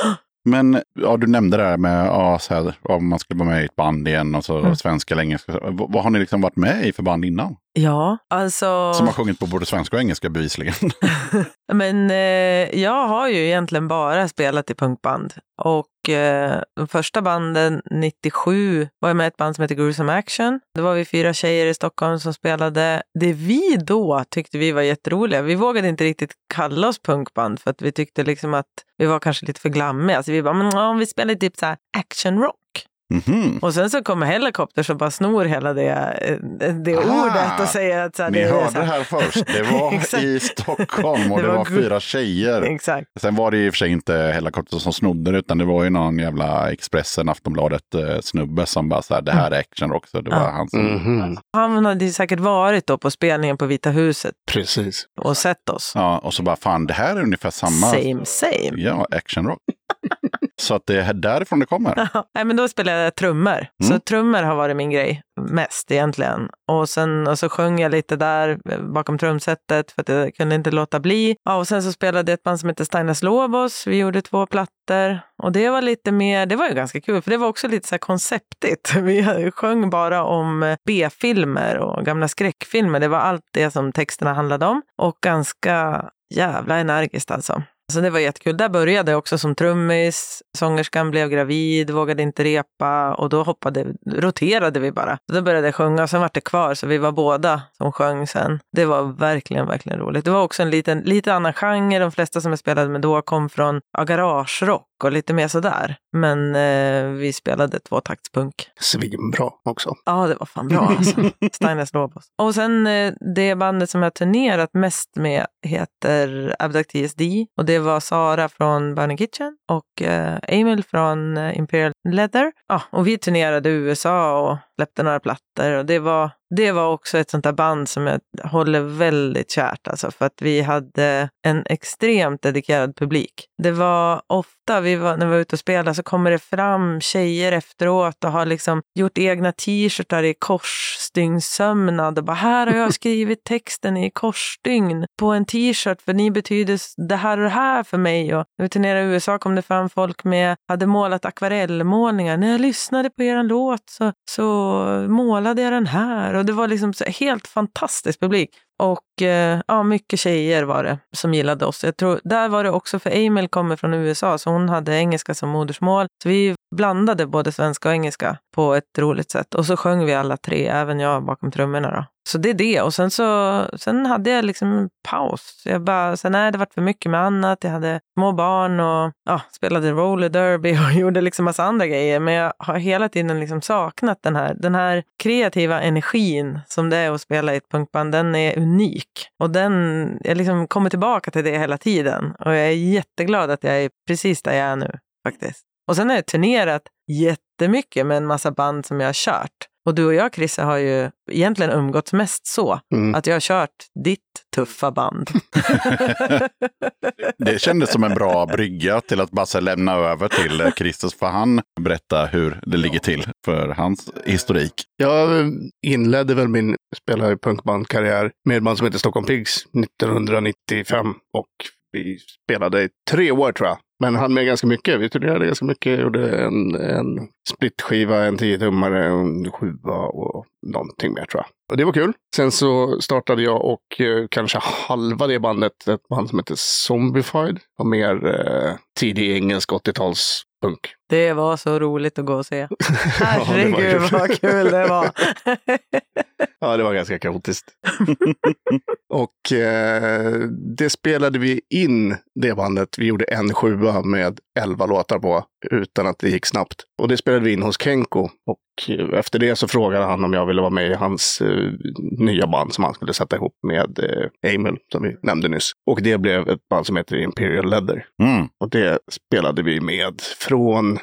Men ja, du nämnde det här med ja, så här, om man skulle vara med i ett band igen och så Mm. svenska eller engelska. Vad, vad har ni liksom varit med i för band innan? Ja, alltså... Som har sjungit på både svenska och engelska bevisligen. Men eh, jag har ju egentligen bara spelat i punkband. Och Eh, de första banden, 97, var jag med i ett band som heter Gruesome Action. Då var vi fyra tjejer i Stockholm som spelade. Det vi då tyckte vi var jätteroliga, vi vågade inte riktigt kalla oss punkband för att vi tyckte liksom att vi var kanske lite för glammiga. Så vi bara, men om vi spelar typ så här action rock. Mhm. Och sen så kommer Helicopters och bara snor hela det, eh, det Ah, ordet och säger att så här, Ni det hörde så det här. här först. Det var i Stockholm och Det det var var fyra tjejer. Exakt. Sen var det i och för sig inte Helikopter som snodde det, utan det var ju någon jävla Expressen, Aftonbladet eh, snubbe som bara så här, det här är action också. Det var Ja. han som... Mhm. Han hade ju säkert varit då på spelningen på Vita huset Precis. och sett oss. Ja, och så bara fan, det här är ungefär samma. Same, same. Ja, actionrock. så att det är därifrån det kommer. Nej, men då spelade jag trummor. Så Mm. trummor har varit min grej mest egentligen. Och sen och så sjöng jag lite där eh, bakom trumsetet för att jag kunde inte låta bli. Ja, och sen så spelade jag ett band som heter Steinas Lobos. Vi gjorde två plattor och det var lite mer, det var ju ganska kul för det var också lite så här konceptigt. Vi sjöng bara om eh, B-filmer och gamla skräckfilmer. Det var allt det som texterna handlade om och ganska jävla energiskt alltså. Så det var jättekul. Där började jag också som trummis. Sångerskan blev gravid, vågade inte repa och då hoppade, roterade vi bara. Så då började jag sjunga och sen var det kvar så vi var båda som sjöng sen. Det var verkligen, verkligen roligt. Det var också en liten, lite annan genre. De flesta som jag spelade med då kom från ja, garagerock och lite mer sådär. Men eh, vi spelade tvåtaktspunk. Svinbra också. Ja, det var fan bra alltså. Steiners Lobos. Och sen eh, det bandet som jag turnerat mest med heter Abductees D. Och det var Sara från Burning Kitchen och eh, Emil från eh, Imperial Leather. Ja, och vi turnerade i USA och släppte några plattor. Och det var, det var också ett sånt där band som jag håller väldigt kärt. Alltså, för att vi hade en extremt dedikerad publik. Det var ofta, vi var, när vi var ute och spelade, så kommer det fram tjejer efteråt och har liksom gjort egna t-shirtar i kors korsstyngssömnad och bara här har jag skrivit texten i korsstygn på en t-shirt för ni betyder det här och det här för mig. Och när vi turnerade i USA kom det fram folk med, hade målat akvarellmålningar. När jag lyssnade på er låt så, så målade jag den här och det var liksom så helt fantastisk publik. Och eh, ja, mycket tjejer var det som gillade oss. Jag tror, där var det också, för Emil kommer från USA, så hon hade engelska som modersmål. Så vi blandade både svenska och engelska på ett roligt sätt. Och så sjöng vi alla tre, även jag bakom trummorna. Då. Så det är det. Och sen så sen hade jag liksom en paus. Jag bara, sen nej, det varit för mycket med annat. Jag hade små barn och ja, spelade roller derby och gjorde liksom massa andra grejer. Men jag har hela tiden liksom saknat den här, den här kreativa energin som det är att spela i ett punkband. Den är unik. Och den, jag liksom kommer tillbaka till det hela tiden. Och jag är jätteglad att jag är precis där jag är nu faktiskt. Och sen har jag turnerat jättemycket med en massa band som jag har kört. Och du och jag, Chrisse, har ju egentligen umgåtts mest så Mm. att jag har kört ditt tuffa band. Det kändes som en bra brygga till att bara lämna över till eh, Christer. För han berätta hur det ligger till för hans historik. Jag inledde väl min spela i punkbandkarriär med ett band som heter Stockholm Pigs 1995. Och vi spelade i tre år tror jag. Men hann med ganska mycket. Vi turnerade ganska mycket. Gjorde en, en splitskiva, en 10-tummare, en sjua och någonting mer tror jag. Och det var kul. Sen så startade jag och eh, kanske halva det bandet, ett band som heter Zombified. Och mer eh, tidig engelsk 80-talspunk. Det var så roligt att gå och se. Ja, Herregud kul. vad kul det var. Ja, det var ganska kaotiskt. och eh, det spelade vi in, det bandet. Vi gjorde en sjua med elva låtar på, utan att det gick snabbt. Och det spelade vi in hos Kenko. Och eh, efter det så frågade han om jag ville vara med i hans eh, nya band som han skulle sätta ihop med eh, Emil, som vi nämnde nyss. Och det blev ett band som heter Imperial Leather. Mm. Och det spelade vi med från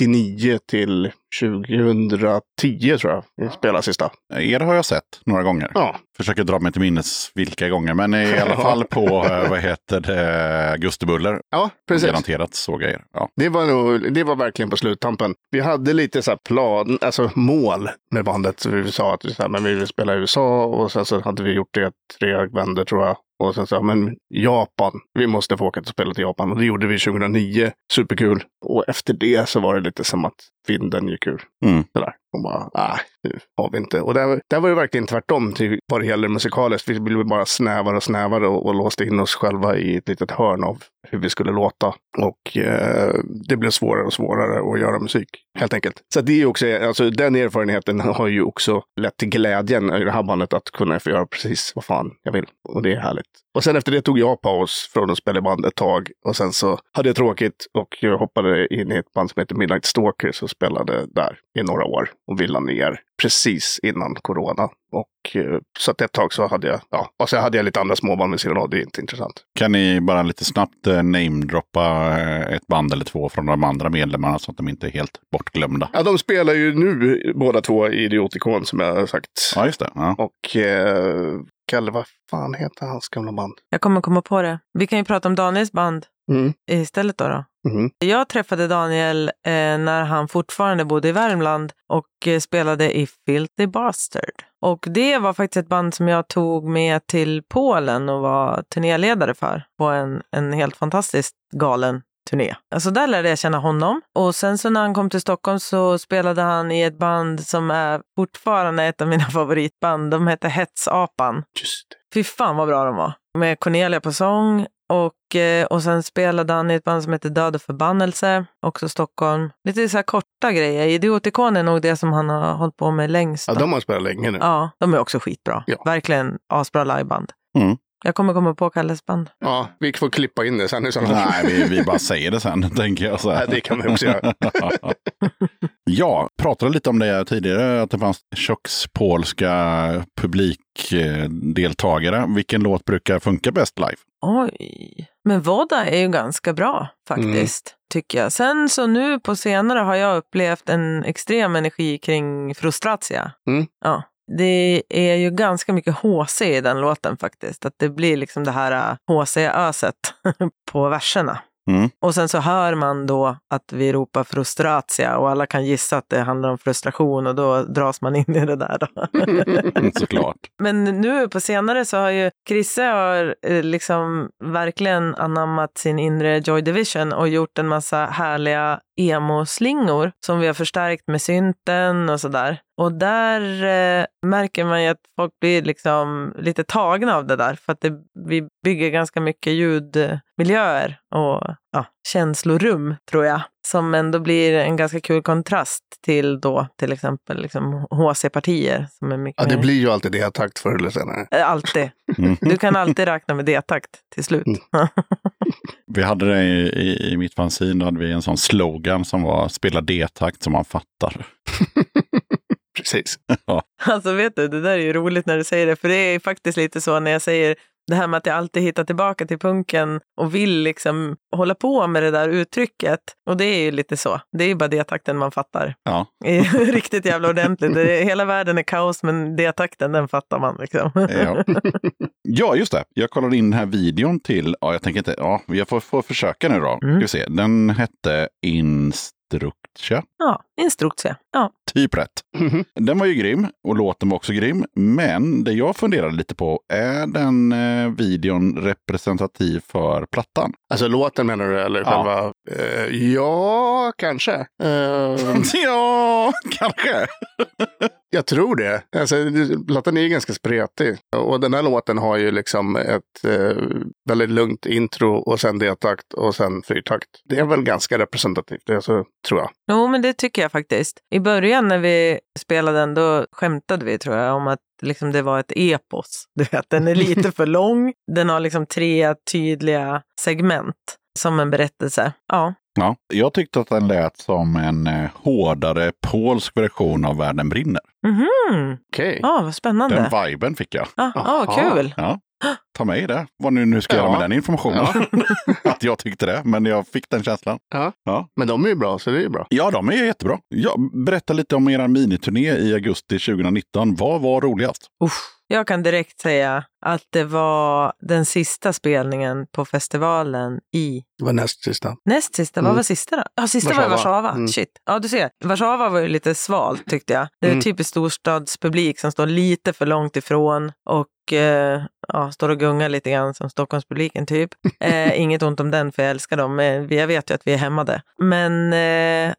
99 till 2010 tror jag. Vi spelade sista. Er har jag sett några gånger. Ja, Försöker dra mig till minnes vilka gånger, men i alla fall på, eh, vad heter det, Augustibuller. ja precis. Garanterat såg jag er. Ja. Det var, nog, det var verkligen på sluttampen. Vi hade lite så här plan, alltså mål med bandet. Så vi sa att vi, så här, men vi vill spela i USA och sen så hade vi gjort det tre vändor tror jag. Och sen sa men Japan, vi måste få åka och spela till Japan. Och det gjorde vi 2009. Superkul. Och efter det så var det lite som att vinden gick ur. Mm. Sådär. Och bara, nej, nu har vi inte. Och där, där var det verkligen tvärtom till vad det gäller musikaliskt. Vi blev bara snävare och snävare och, och låste in oss själva i ett litet hörn av hur vi skulle låta. Och eh, det blev svårare och svårare att göra musik, helt enkelt. Så det är också, alltså den erfarenheten har ju också lett till glädjen i det här bandet att kunna få göra precis vad fan jag vill. Och det är härligt. Och sen efter det tog jag paus från att spela i band ett tag. Och sen så hade jag tråkigt och jag hoppade in i ett band som heter Midnight Stalkers och spelade där i några år. Och ville ner precis innan corona. Och eh, så att ett tag så hade jag, ja, och så hade jag lite andra småband vid sidan av. Det är inte intressant. Kan ni bara lite snabbt eh, namedroppa eh, ett band eller två från de andra medlemmarna så att de inte är helt bortglömda? Ja, de spelar ju nu båda två i Idiotikon som jag har sagt. Ja, just det. Ja. Och eh, Kalle, vad fan heter hans gamla band? Jag kommer komma på det. Vi kan ju prata om Daniels band Mm. istället då. då. Mhm. Jag träffade Daniel eh, när han fortfarande bodde i Värmland och eh, spelade i Filthy Bastard. Och det var faktiskt ett band som jag tog med till Polen och var turnéledare för på en, en helt fantastiskt galen turné. Alltså där lärde jag känna honom. Och sen så när han kom till Stockholm så spelade han i ett band som är fortfarande ett av mina favoritband. De hette Hetsapan. Just. Fy fan vad bra de var. Med Cornelia på sång och, och sen spelade han i ett band som heter Död och förbannelse, också Stockholm. Lite så här korta grejer. Idiotikon är nog det som han har hållit på med längst. Ja, de har spelat länge nu. ja, de är också skitbra. Ja. Verkligen asbra liveband. Mm. Jag kommer komma på Kalles band. Ja, vi får klippa in det sen i sådana fall. Nej, vi, vi bara säger det sen, tänker jag. Så här. Nej, det kan vi också göra. ja, pratade lite om det tidigare, att det fanns kökspolska publikdeltagare. Vilken låt brukar funka bäst live? Oj. Men Voda är ju ganska bra faktiskt, tycker jag. Sen så nu på senare har jag upplevt en extrem energi kring Frustratia. Mm. Ja. Det är ju ganska mycket HC i den låten faktiskt. Att det blir liksom det här HC-öset på verserna. Mm. Och sen så hör man då att vi ropar frustratia och alla kan gissa att det handlar om frustration och då dras man in i det där. Då. Såklart. Men nu på senare så har ju Krisse har eh, liksom verkligen anammat sin inre Joy Division och gjort en massa härliga emo-slingor som vi har förstärkt med synten och sådär. Och där eh, märker man ju att folk blir liksom lite tagna av det där för att det, vi bygger ganska mycket ljudmiljöer och ja, känslorum tror jag som ändå blir en ganska kul kontrast till då till exempel liksom HC-partier som är mycket Ja, det mer- blir ju alltid det takt förr eller senare. Eh, Alltid. Mm. Du kan alltid räkna med D-takt till slut. Mm. Vi hade det i, i, i mitt fanzine, då hade vi en sån slogan som var spela D-takt som man fattar. Precis. Alltså vet du, det där är ju roligt när du säger det, för det är faktiskt lite så när jag säger det här med att jag alltid hittar tillbaka till punken och vill liksom hålla på med det där uttrycket. Och det är ju lite så. Det är ju bara D-takten man fattar. Ja, Det Riktigt jävla ordentligt. Det är, hela världen är kaos, men D-takten den fattar man liksom. ja. ja, just det. Jag kollade in den här videon till, ja, jag tänker inte, ja, jag får, får försöka nu då. Mm. Ska vi se. Den hette Instruktja. Ja, instruktia. Ja. Typ rätt. Mhm. Den var ju grym och låten var också grym. Men det jag funderade lite på, är den eh, videon representativ för plattan? Alltså låten menar du, eller Ja. själva? Eh, ja, kanske. Eh, ja, kanske. jag tror det. Alltså, plattan är ju ganska spretig. Och den här låten har ju liksom ett eh, väldigt lugnt intro och sen D-takt och sen fyrtakt. Det är väl ganska representativt. Det är alltså tror jag. Jo, men det tycker jag faktiskt. I början när vi spelade den, då skämtade vi tror jag om att liksom det var ett epos. Du vet, den är lite för lång. Den har liksom tre tydliga segment som en berättelse. Ja, Ja, jag tyckte att den lät som en eh, hårdare polsk version av Världen brinner. mhm. Okej. Ja, vad spännande. Den viben fick jag. Ja, ja, vad Aha. kul. Ja. Ta med i det, vad ni nu ska Ja. göra med den informationen. att jag tyckte det, men jag fick den känslan. Ja. Ja. Men de är ju bra, så det är ju bra. Ja, de är jättebra. Ja, berätta lite om er miniturné i augusti 2019. Vad var roligast? Uff. Jag kan direkt säga att det var den sista spelningen på festivalen i Det var näst sista. Näst sista, vad Mm. var sista då? Ja, sista var i Warszawa. Warszawa. Mm. Shit. Ja, du ser. Warszawa var ju lite svalt tyckte jag. Det är Mm. typiskt storstadspublik som står lite för långt ifrån och eh, ja, står och gungar lite grann som Stockholmspubliken typ. Eh, inget ont om den, för jag älskar dem. Men jag vet ju att vi är hämmade. Men eh,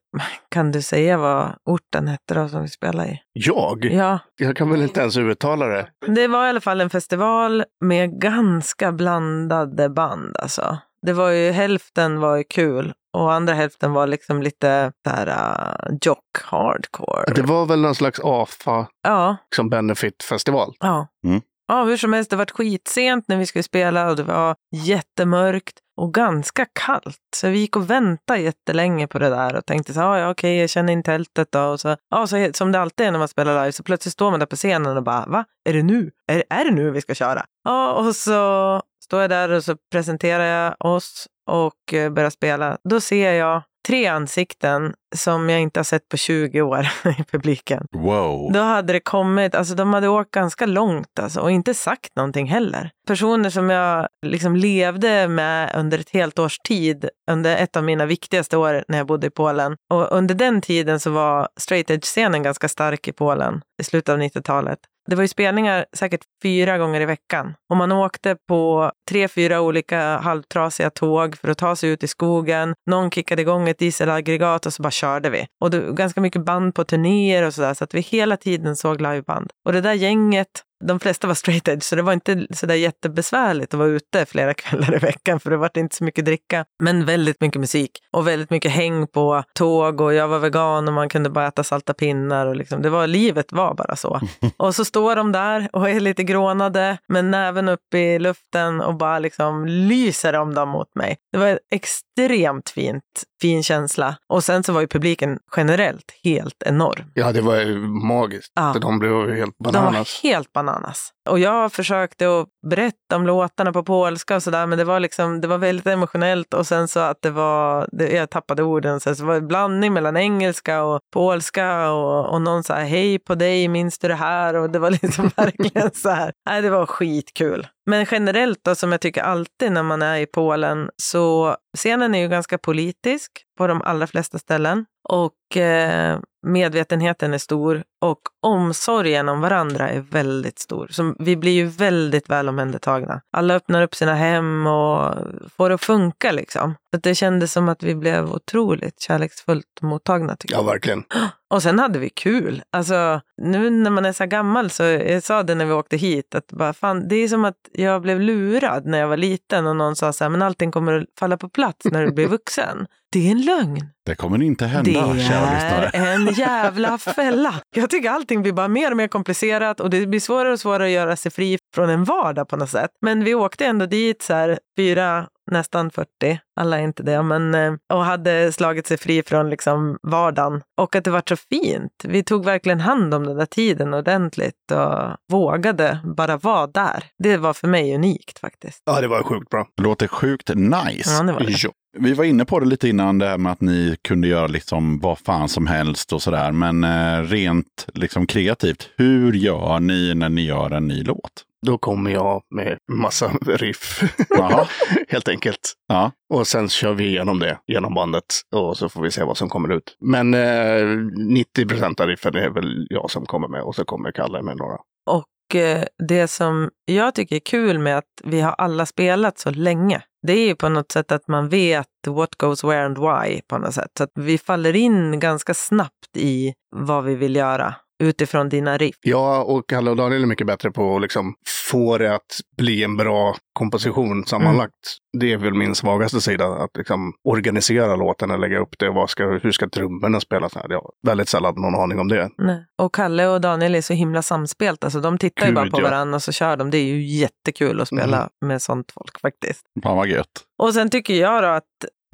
kan du säga vad orten hette då som vi spelade i? Jag? Ja, Jag kan väl inte ens uttala det. det var i alla fall en festival med ganska blandade band alltså. Det var ju, hälften var ju kul och andra hälften var liksom lite där uh, jock hardcore. Det var väl någon slags AFA Ja, liksom benefit-festival. ja. Mm. Ja, hur som helst, det var skitsent när vi skulle spela och det var jättemörkt och ganska kallt. Så vi gick och väntade jättelänge på det där och tänkte så här, ja okej, jag känner in tältet då. Och så, ja, så, som det alltid är när man spelar live, så plötsligt står man där på scenen och bara, va? Är det nu? Är, är det nu vi ska köra? Ja, och så står jag där och så presenterar jag oss och eh, börjar spela. Då ser jag tre ansikten som jag inte har sett på 20 år i publiken. Wow. Då hade det kommit, alltså de hade åkt ganska långt alltså, och inte sagt någonting heller. Personer som jag liksom levde med under ett helt års tid, under ett av mina viktigaste år när jag bodde i Polen. Och under den tiden så var straight edge-scenen ganska stark i Polen i slutet av 90-talet. Det var ju spelningar säkert fyra gånger i veckan. Och man åkte på tre, fyra olika halvtrasiga tåg för att ta sig ut i skogen. Någon kickade igång ett dieselaggregat och så bara körde vi. Och det var ganska mycket band på turnéer och sådär, så att vi hela tiden såg liveband. Och det där gänget, de flesta var straight edge, så det var inte sådär jättebesvärligt att vara ute flera kvällar i veckan, för det var inte så mycket dricka. Men väldigt mycket musik och väldigt mycket häng på tåg och jag var vegan och man kunde bara äta salta pinnar och liksom, det var, livet var bara så. Och så står de där och är lite grånade med näven upp i luften och bara liksom lyser om dem mot mig. Det var extremt fint, fin känsla. Och sen så var ju publiken generellt helt enorm. Ja, det var ju magiskt. Ja. De blev helt De bananas. var helt bananas. ananas. Och jag försökte att berätta om låtarna på polska och sådär, men det var, liksom, det var väldigt emotionellt. Och sen så att det var, det, jag tappade orden, så det var en blandning mellan engelska och polska och, och någon sa hej på dig, minns du det här? Och det var liksom verkligen så här. Nej, det var skitkul. Men generellt då, som jag tycker alltid när man är i Polen, så scenen är ju ganska politisk på de allra flesta ställen. Och eh, medvetenheten är stor och omsorgen om varandra är väldigt stor. Som vi blir ju väldigt väl omhändertagna. Alla öppnar upp sina hem och får det att funka liksom. Så det kändes som att vi blev otroligt kärleksfullt mottagna tycker Ja, jag. verkligen. Och sen hade vi kul. Alltså, nu när man är så gammal så jag sa det när vi åkte hit att bara, fan, det är som att jag blev lurad när jag var liten och någon sa så här, men allting kommer att falla på plats när du blir vuxen. Det är en lögn. Det kommer inte hända, Det kära lyssnare. är en jävla fälla. Jag tycker allting blir bara mer och mer komplicerat och det blir svårare och svårare att göra sig fri från en vardag på något sätt. Men vi åkte ändå dit så här fyra, nästan 40, alla är inte det, men eh, och hade slagit sig fri från liksom vardagen. Och att det var så fint. Vi tog verkligen hand om den där tiden ordentligt och vågade bara vara där. Det var för mig unikt faktiskt. Ja, det var sjukt bra. Låter sjukt nice. Ja, det var det. Ja. Vi var inne på det lite innan, det här med att ni kunde göra liksom vad fan som helst och sådär. Men eh, rent liksom kreativt, hur gör ni när ni gör en ny låt? Då kommer jag med massa riff, helt enkelt. Ja. Och sen kör vi igenom det, genom bandet. Och så får vi se vad som kommer ut. Men eh, 90 procent av riffen är väl jag som kommer med. Och så kommer Kalle med några. Och eh, det som jag tycker är kul med att vi har alla spelat så länge, det är ju på något sätt att man vet what goes where and why på något sätt. Så att vi faller in ganska snabbt i vad vi vill göra utifrån dina riff. Ja, och Kalle och Daniel är mycket bättre på att liksom få det att bli en bra komposition sammanlagt. Det är väl min svagaste sida, att liksom organisera låten och lägga upp det. Vad ska, hur ska trummorna spelas? här? Jag har väldigt sällan någon aning om det. Nej. Och Kalle och Daniel är så himla samspelt. Alltså, de tittar ju Gud, bara på ja. varandra och så kör de. Det är ju jättekul att spela med sånt folk faktiskt. Fan vad gött. Och sen tycker jag då att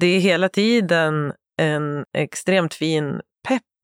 det är hela tiden en extremt fin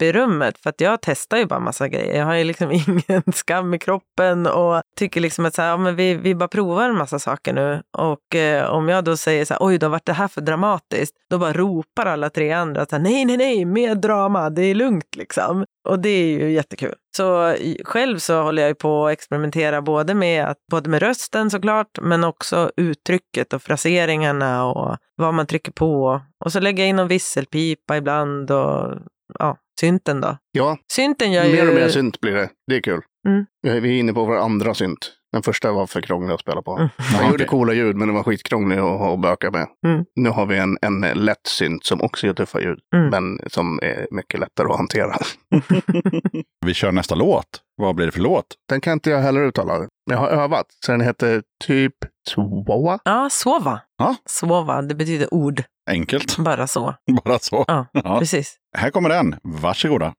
i rummet. För att jag testar ju bara massa grejer. Jag har ju liksom ingen skam i kroppen och tycker liksom att så här, ja, men vi, vi bara provar en massa saker nu. Och eh, om jag då säger så här, oj då vart det här för dramatiskt. Då bara ropar alla tre andra att nej, nej, nej, mer drama, det är lugnt liksom. Och det är ju jättekul. Så själv så håller jag ju på att experimentera både med, att, både med rösten såklart, men också uttrycket och fraseringarna och vad man trycker på. Och så lägger jag in någon visselpipa ibland och ja, synten då. Ja, Synten gör ju... mer och mer synt blir det. Det är kul. Mm. Vi är inne på vår andra synt. Den första var för krånglig att spela på. Mm. Den Ja, gjorde coola ljud, men den var skitkrånglig att ha att böka med. Mm. Nu har vi en, en lätt synt som också gör tuffa ljud, Mm. men som är mycket lättare att hantera. Vi kör nästa låt. Vad blir det för låt? Den kan inte jag heller uttala. Men jag har övat. Så den heter typ Chihuahua. Ja, sova. Ja. Sova, det betyder ord. Enkelt. Bara så. Bara så. Ja, Ja. precis. Här kommer den. Varsågoda.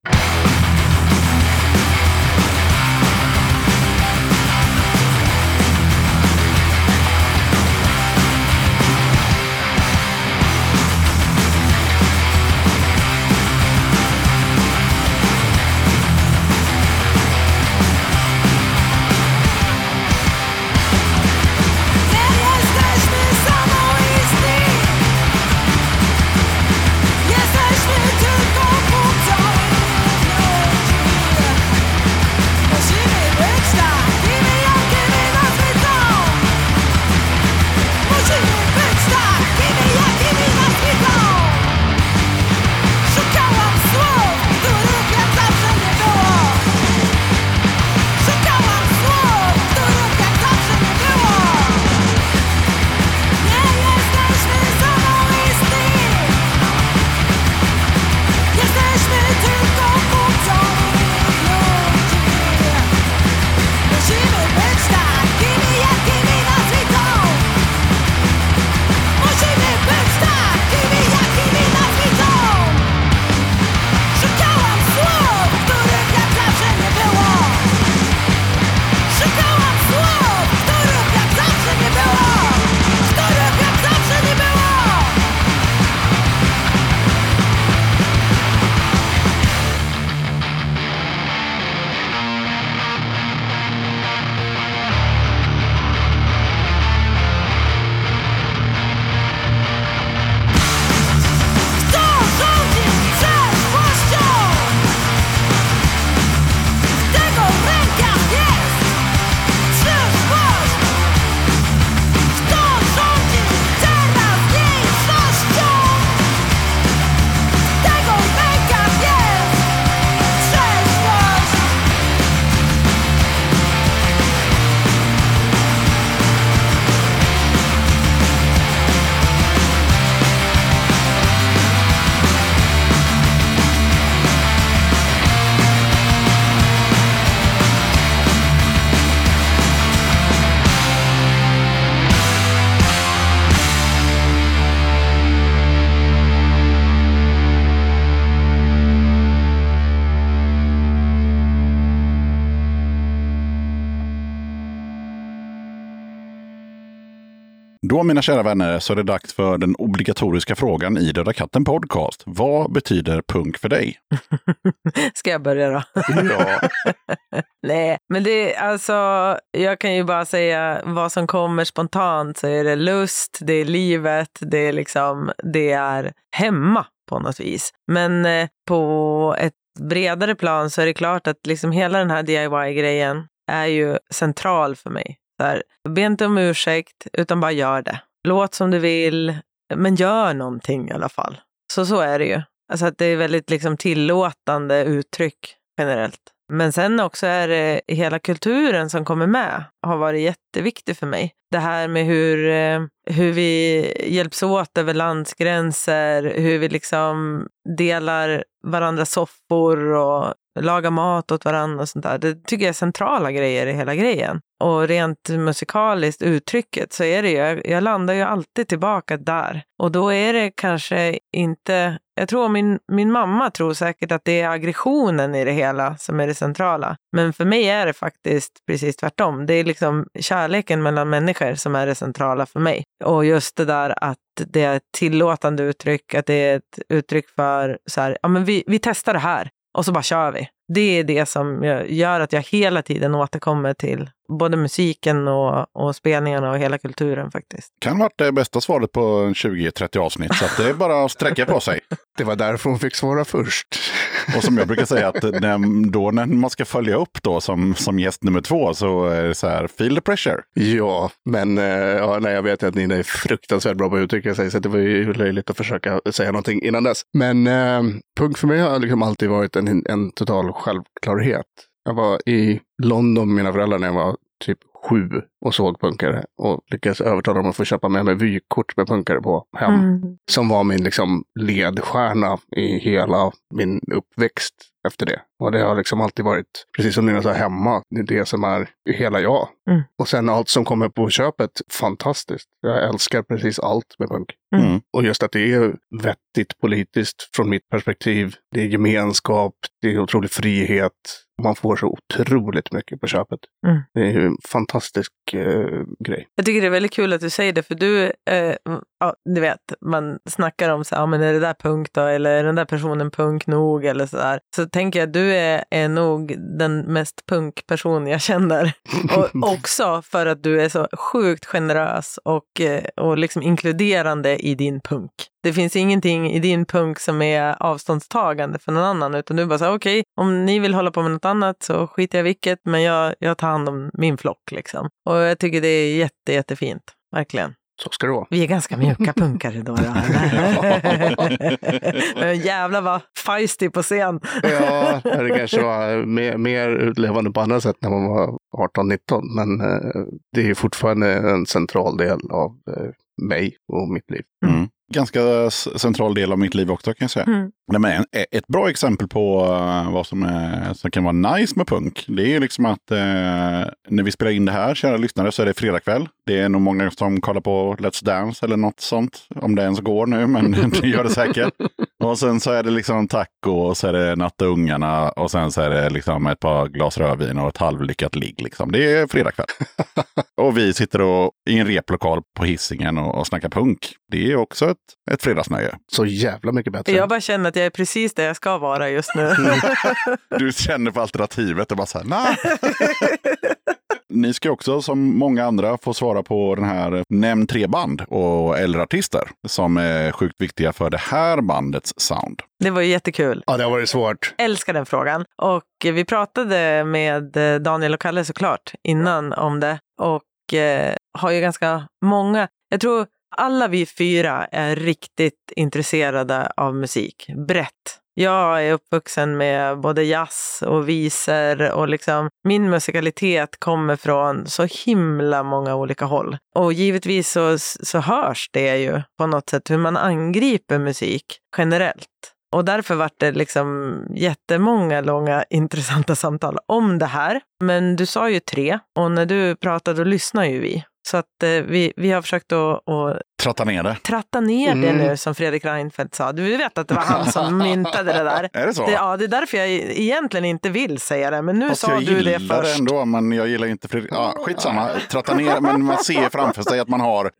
Då mina kära vänner så är det dags för den obligatoriska frågan i Döda katten Podcast. Vad betyder punk för dig? Ska jag börja då? Ja, Nej, men det är alltså, jag kan ju bara säga vad som kommer spontant så är det lust, det är livet, det är liksom, det är hemma på något vis. Men eh, på ett bredare plan så är det klart att liksom hela den här DIY-grejen är ju central för mig. Här, be inte om ursäkt, utan bara gör det. Låt som du vill, men gör någonting i alla fall. Så så är det ju. Alltså att det är väldigt liksom tillåtande uttryck generellt. Men sen också är det hela kulturen som kommer med har varit jätteviktig för mig. Det här med hur, eh, hur vi hjälps åt över landsgränser, hur vi liksom delar varandras soffor och laga mat åt varandra och sånt där. Det tycker jag är centrala grejer i hela grejen. Och rent musikaliskt uttrycket så är det ju, jag, landar ju alltid tillbaka där. Och då är det kanske inte, jag tror min, min mamma tror säkert att det är aggressionen i det hela som är det centrala. Men för mig är det faktiskt precis tvärtom. Det är liksom kärleken mellan människor som är det centrala för mig. Och just det där att det är ett tillåtande uttryck, att det är ett uttryck för så här, ja men vi, vi testar det här och så bara kör vi. Det är det som gör att jag hela tiden återkommer till både musiken och, och spelningarna och hela kulturen faktiskt. Kan varit det bästa svaret på 20-30 avsnitt, så att det är bara att sträcka på sig. Det var därför hon fick svara först. Och som jag brukar säga, att när, då när man ska följa upp då som, som gäst nummer två så är det så här, feel the pressure. Ja, men eh, ja, nej, jag vet ju att ni är fruktansvärt bra på att uttrycka sig, så det var ju löjligt att försöka säga någonting innan dess. Men eh, punk för mig har liksom alltid varit en, en total självklarhet. Jag var i London med mina föräldrar när jag var typ sju och såg punkare och lyckades övertala dem att få köpa med mig vykort med punkare på hem. Mm. Som var min liksom ledstjärna i hela min uppväxt efter det. Och det har liksom alltid varit, precis som Nina sa, hemma. Det är det som är hela jag. Mm. Och sen allt som kommer på köpet, fantastiskt. Jag älskar precis allt med punk. Mm. Mm. Och just att det är vettigt politiskt från mitt perspektiv. Det är gemenskap, det är otrolig frihet. Man får så otroligt mycket på köpet. Mm. Det är ju en fantastisk eh, grej. Jag tycker det är väldigt kul att du säger det, för du, eh, ja, du vet, man snackar om så här, ja, men är det där punk då, eller är den där personen punk nog, eller så där. Så tänker jag att du är, är nog den mest punkperson jag känner. Och också för att du är så sjukt generös och, eh, och liksom inkluderande i din punk. Det finns ingenting i din punk som är avståndstagande för någon annan, utan du bara säger okej, om ni vill hålla på med något annat så skiter jag vilket, men jag, jag tar hand om min flock liksom. Och jag tycker det är jätte, jättefint, verkligen. Så ska det vara. Vi är ganska mjuka punkare då. då. Men jävlar vad feisty på scen. Ja, det kanske var mer, mer utlevande på andra sätt när man var 18-19. Men eh, det är fortfarande en central del av eh, mig och mitt liv. Mm. Ganska central del av mitt liv också kan jag säga. Mm. Nej, men en- ett bra exempel på eh, vad som, är, som kan vara nice med punk, det är liksom att eh, när vi spelar in det här, kära lyssnare, så är det fredagkväll. Det är nog många som kollar på Let's Dance eller något sånt, om det ens går nu, men det gör det säkert. Och sen så är det liksom taco och så är det natta ungarna och sen så är det liksom ett par glas rödvin och ett halvlyckat ligg. Liksom. Det är fredagkväll. och vi sitter och, i en replokal på hissingen och, och snackar punk. Det är också ett, ett fredagsnöje. Så jävla mycket bättre. Jag bara känner att jag är precis där jag ska vara just nu. Du känner på alternativet och bara så här, nej. Ni ska också som många andra få svara på den här Nämn tre band och eller artister som är sjukt viktiga för det här bandets sound. Det var ju jättekul. Ja, det har varit svårt. Älskar den frågan. Och vi pratade med eh, Daniel och Kalle såklart innan om det. Och eh, har ju ganska många, jag tror alla vi fyra är riktigt intresserade av musik, brett. Jag är uppvuxen med både jazz och visor och liksom min musikalitet kommer från så himla många olika håll. Och givetvis så, så hörs det ju på något sätt hur man angriper musik generellt. Och därför vart det liksom jättemånga långa intressanta samtal om det här. Men du sa ju tre och när du pratade då lyssnar ju vi. Så att eh, vi, vi har försökt att, att Tratta ner det. tratta ner det Mm. nu som Fredrik Reinfeldt sa. Du vet att det var han som myntade det där. Är det så? Det, ja, det är därför jag egentligen inte vill säga det, men nu Fast sa jag du det gillar först. ändå, men jag gillar inte Fredrik. Ja, skitsamma, tratta ner, men man ser framför sig att man har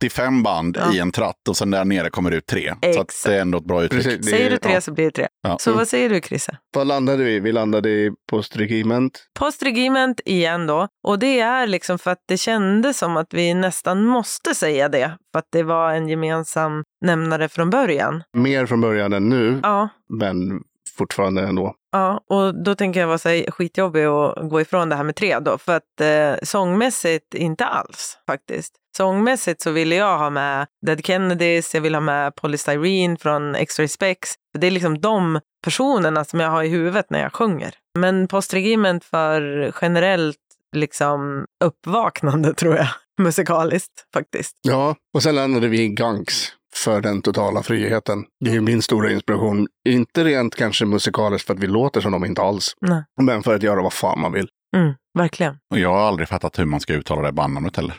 85 band Ja. i en tratt och sen där nere kommer ut tre. Så att Exakt. det är ändå ett bra uttryck. Precis. Det Säger är- du tre ja. så blir det tre. Ja. Så vad säger du, Chrisse? Var landade vi? Vi landade i Postregiment. Postregiment igen då. Och det är liksom för att det kändes som att vi nästan måste säga det. För att det var en gemensam nämnare från början. Mer från början än nu, Ja, men fortfarande ändå. Ja, och då tänker jag vara så här skitjobbig att gå ifrån det här med tre då. För att eh, sångmässigt inte alls faktiskt. Sångmässigt så ville jag ha med Dead Kennedys, jag vill ha med Polystyrene från Extra Specs. Det är liksom de personerna som jag har i huvudet när jag sjunger. Men Postregiment för generellt liksom uppvaknande tror jag, musikaliskt faktiskt. Ja, och sen landade vi i Gangs. för den totala friheten. Det är min stora inspiration. Inte rent kanske musikaliskt för att vi låter som dem, inte alls. Nej. Men för att göra vad fan man vill. Mm, verkligen. Och jag har aldrig fattat hur man ska uttala det bandnamnet heller.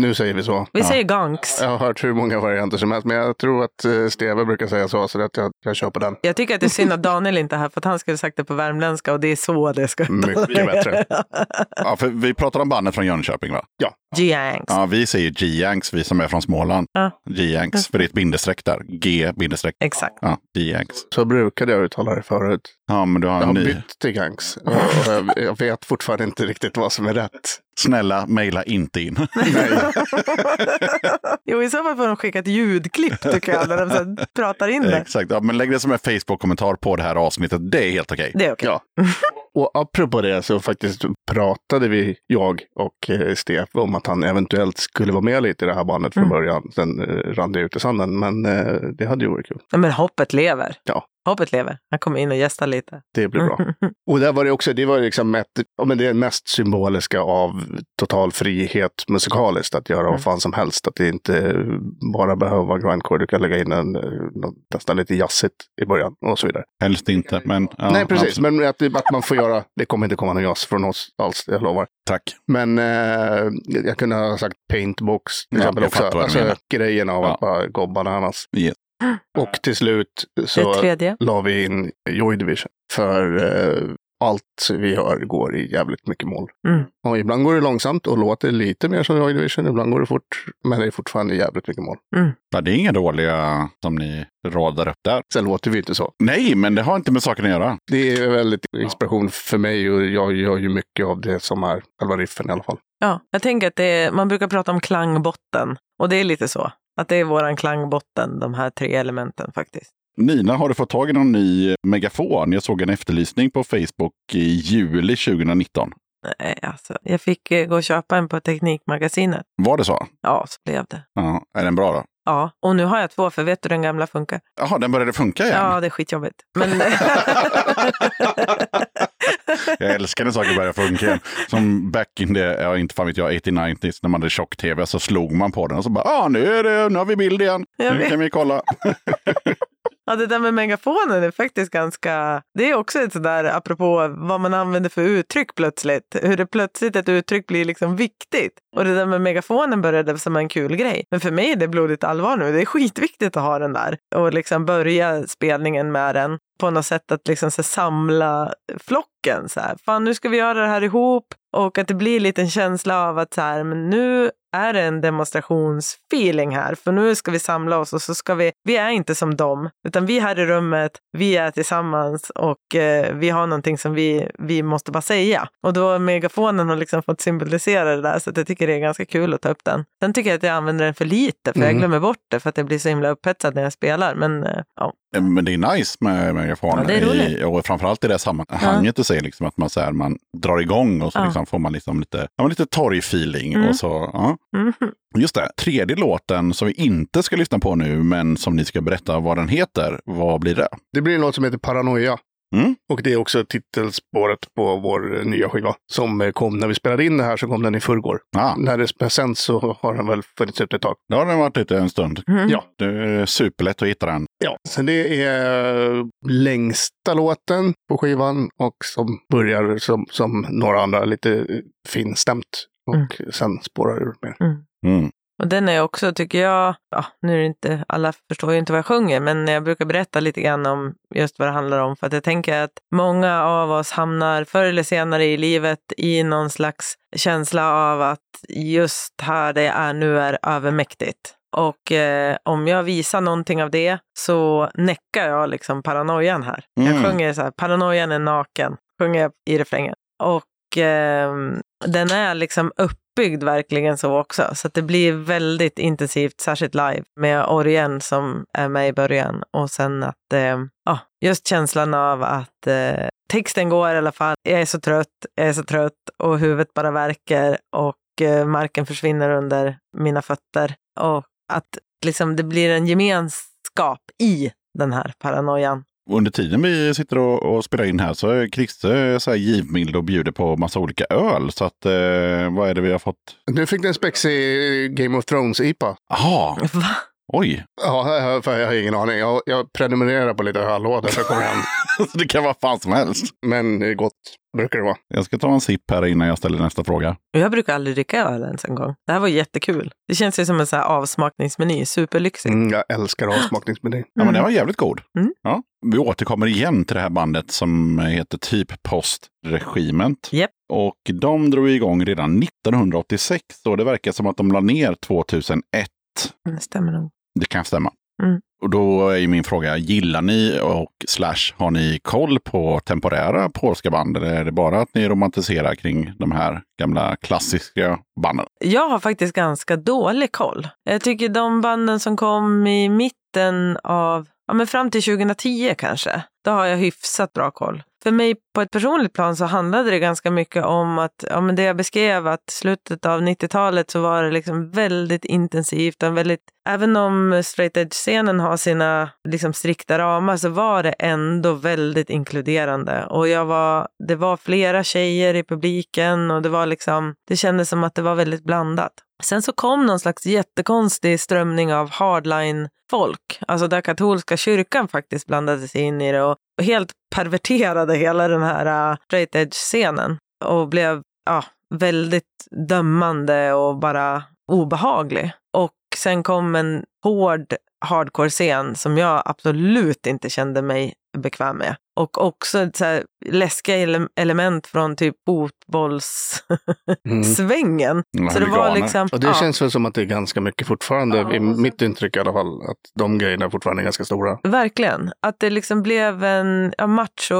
Nu säger vi så. Vi säger Gunks. Jag har hört hur många varianter som helst, men jag tror att eh, Steve brukar säga så, så att jag, jag kör på den. Jag tycker att det är synd att Daniel inte är här för att han skulle sagt det på värmländska och det är så det ska Mycket bättre. Ja, för vi pratar om bandet från Jönköping va? Gianks. Ja, vi säger G-Yanks, vi som är från Småland. Ja. G-Yanks, för det är ett bindestreck där. G bindestreck. Exakt. Ja, G-Yanks. Så brukade jag uttala det förut. Ja, men du har Jag en har ny. bytt till Gangs. Jag, jag vet fortfarande inte riktigt vad som är rätt. Snälla, mejla inte in. Nej. Jo, i så fall får de skicka ett ljudklipp tycker jag, där de så här pratar in det. Exakt, ja, men lägg det som en Facebook-kommentar på det här avsnittet. Det är helt okej. Det är okej. Ja. Och apropå det så faktiskt pratade vi, jag och eh, Stef, om att han eventuellt skulle vara med lite i det här bandet från Mm. början. Sen eh, rann det ut i sanden, men eh, det hade ju varit kul. Ja, Men hoppet lever. Ja. Hoppet lever. Han kommer in och gästar lite. Det blir bra. Och där var det också, det var liksom ett, men det mest symboliska av total frihet musikaliskt, att göra Mm. vad fan som helst. Att det inte bara behöver vara grindcore, du kan lägga in en, nästan lite jazzigt i början och så vidare. Helst inte, men... Ja, Nej, precis, absolut. men att, att man får göra, det kommer inte komma någon jazz från oss alls, jag lovar. Tack. Men eh, jag kunde ha sagt paintbox till Ja, exempel jag också. Alltså grejen av Ja. att bara gå bananas. Yes. Och till slut så la vi in Joy Division. För eh, allt vi gör går i jävligt mycket mål. Mm. Och ibland går det långsamt och låter lite mer som Joy Division. Ibland går det fort. Men det är fortfarande jävligt mycket mål. Ja, det är inga dåliga som ni radar upp där. Sen låter vi inte så. Nej, men det har inte med saken att göra. Det är väldigt inspiration för mig och jag gör ju mycket av det som är själva riffen i alla fall. Ja, jag tänker att det är, man brukar prata om klangbotten. Och det är lite så. Att det är våran klangbotten, de här tre elementen faktiskt. Nina, har du fått tag i någon ny megafon? Jag såg en efterlysning på Facebook i juli 2019. Nej, alltså. Jag fick eh, gå och köpa en på Teknikmagasinet. Var det så? Ja, så blev det. Ja, är den bra då? Ja, och nu har jag två, för vet du den gamla funkar? Jaha, den började funka igen? Ja, det är skitjobbigt. Men... Jag älskar när saker börjar funka igen. Som back in the, ja inte fan vet jag, 80-90s när man hade tjock-tv så slog man på den och så bara, ja ah, nu, är det, nu har vi bild igen. Nu kan vi kolla. Ja, det där med megafonen är faktiskt ganska... Det är också ett sådär, apropå vad man använder för uttryck plötsligt. Hur det plötsligt ett uttryck blir liksom viktigt. Och det där med megafonen började som en kul grej. Men för mig är det blodigt allvar nu. Det är skitviktigt att ha den där. Och liksom börja spelningen med den. På något sätt att liksom så samla flocken. Så här. Fan, nu ska vi göra det här ihop. Och att det blir lite en känsla av att så här, men nu är det en demonstrationsfeeling här. För nu ska vi samla oss och så ska vi, vi är inte som dem, utan vi är här i rummet, vi är tillsammans och eh, vi har någonting som vi, vi måste bara säga. Och då megafonen har liksom fått symbolisera det där, så jag tycker det är ganska kul att ta upp den. Sen tycker jag att jag använder den för lite, för jag Mm. glömmer bort det för att jag blir så himla upphetsad när jag spelar. Men eh, ja, Men det är nice med megafon. Ja, det är roligt. I, och framförallt i det sammanhanget att säga liksom att man, så här, man drar igång och så Ja. liksom får man liksom lite, ja, lite torgfeeling. Mm. Och så, ja. mm. Just det, tredje låten som vi inte ska lyssna på nu, men som ni ska berätta vad den heter. Vad blir det? Det blir en låt som heter Paranoia. Mm. Och det är också titelspåret på vår eh, nya skiva. Som eh, kom när vi spelade in det här så kom den i förrgår. Ah, När det sänds så har den väl funnits ute ett tag. då har den varit ute en stund. Mm. Ja. Det är superlätt att hitta den. Ja, så det är längsta låten på skivan och som börjar som, som några andra lite eh, finstämt. Och sen spårar det ur mer. Mm. Och den är också, tycker jag, ja, nu är det inte, alla förstår ju inte vad jag sjunger, men jag brukar berätta lite grann om just vad det handlar om. För att jag tänker att många av oss hamnar förr eller senare i livet i någon slags känsla av att just här det är nu är övermäktigt. Och eh, om jag visar någonting av det så näckar jag liksom paranoian här. Jag Mm. sjunger så här, paranoian är naken, sjunger jag i refrängen. Och eh, den är liksom uppbyggd verkligen så också. Så att det blir väldigt intensivt, särskilt live, med orgen som är med i början. Och sen att, eh, ja, just känslan av att eh, texten går i alla fall. Jag är så trött, jag är så trött och huvudet bara verkar och eh, marken försvinner under mina fötter. Och att liksom det blir en gemenskap i den här paranoian. Under tiden vi sitter och, och spelar in här så är Christer så här givmild och bjuder på massa olika öl. Så att, eh, vad är det vi har fått? Nu fick den spexig Game of Thrones-IPA. Jaha? Oj, Ja, jag, för jag har ingen aning. Jag, jag prenumererar på lite öllådor så jag kommer hem. det kan vara fan som helst. Men det är gott, brukar det vara. Jag ska ta en sipp här innan jag ställer nästa fråga. Jag brukar aldrig dricka öl ens en gång. Det här var jättekul. Det känns ju som en så här avsmakningsmeny, superlyxigt. Mm, jag älskar avsmakningsmeny. Ja, men den var jävligt god. Mm. Ja. Vi återkommer igen till det här bandet som heter typ Postregiment. Japp. Och de drog igång redan 1986 och det verkar som att de la ner 2001. Det stämmer nog. Det kan stämma. Mm. Och då är min fråga, gillar ni och slash har ni koll på temporära polska band? Eller är det bara att ni romantiserar kring de här gamla klassiska banden? Jag har faktiskt ganska dålig koll. Jag tycker de banden som kom i mitten av, ja men fram till 2010 kanske, då har jag hyfsat bra koll. För mig på ett personligt plan så handlade det ganska mycket om att, ja men det jag beskrev att slutet av 90-talet så var det liksom väldigt intensivt En väldigt, även om straight edge-scenen har sina liksom strikta ramar så var det ändå väldigt inkluderande. Och jag var, det var flera tjejer i publiken och det var liksom, det kändes som att det var väldigt blandat. Sen så kom någon slags jättekonstig strömning av hardline-folk, alltså där katolska kyrkan faktiskt blandade sig in i det och helt perverterade hela den här uh, straight edge-scenen och blev ja, väldigt dömande och bara obehaglig. Och sen kom en hård hardcore-scen som jag absolut inte kände mig bekväm med. Och också så här läskiga ele- element från typ fotbollssvängen. Mm. Så det var liksom... Och det ja. känns väl som att det är ganska mycket fortfarande, Ja, i och så- mitt intryck i alla fall, att de grejerna fortfarande är ganska stora. Verkligen. Att det liksom blev en ja, macho,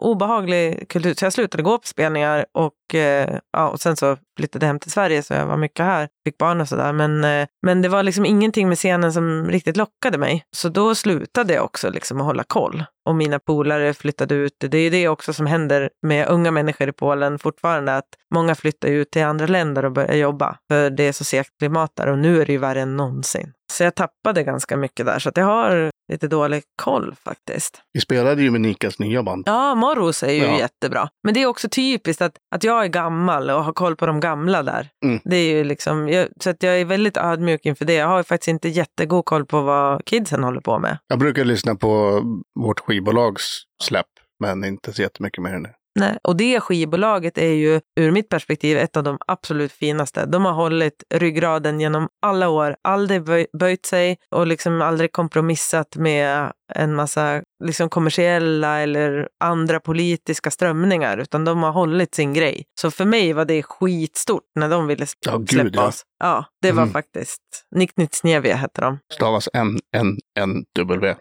obehaglig kultur. Så jag slutade gå på spelningar och, eh, ja, och sen så flyttade hem till Sverige så jag var mycket här. Fick barn och sådär. Men, eh, men det var liksom ingenting med scenen som riktigt lockade mig. Så då slutade jag också liksom att hålla koll. Och mina polare flyttade ut. Det är ju det också som händer med unga människor i Polen fortfarande. Att många flyttar ut till andra länder och börjar jobba. För det är så segt klimat där och nu är det ju värre än någonsin. Så jag tappade ganska mycket där. Så att jag har lite dålig koll faktiskt. Vi spelade ju med Nikas nya band. Ja, Morros är ju Ja. jättebra. Men det är också typiskt att, att jag är gammal och har koll på de gamla där. Mm. Det är ju liksom, jag, så att jag är väldigt ödmjuk inför det. Jag har ju faktiskt inte jättegod koll på vad kidsen håller på med. Jag brukar lyssna på vårt skivbolags släpp, men inte så jättemycket mer än det. Nej. Och det skivbolaget är ju ur mitt perspektiv ett av de absolut finaste. De har hållit ryggraden genom alla år, aldrig böj, böjt sig och liksom aldrig kompromissat med en massa liksom kommersiella eller andra politiska strömningar, utan de har hållit sin grej. Så för mig var det skitstort när de ville sl- Ja, gud, släppa ja. oss. Ja, det var Mm. faktiskt Nicknitsnevia hette de. Stavas N-N-N-W.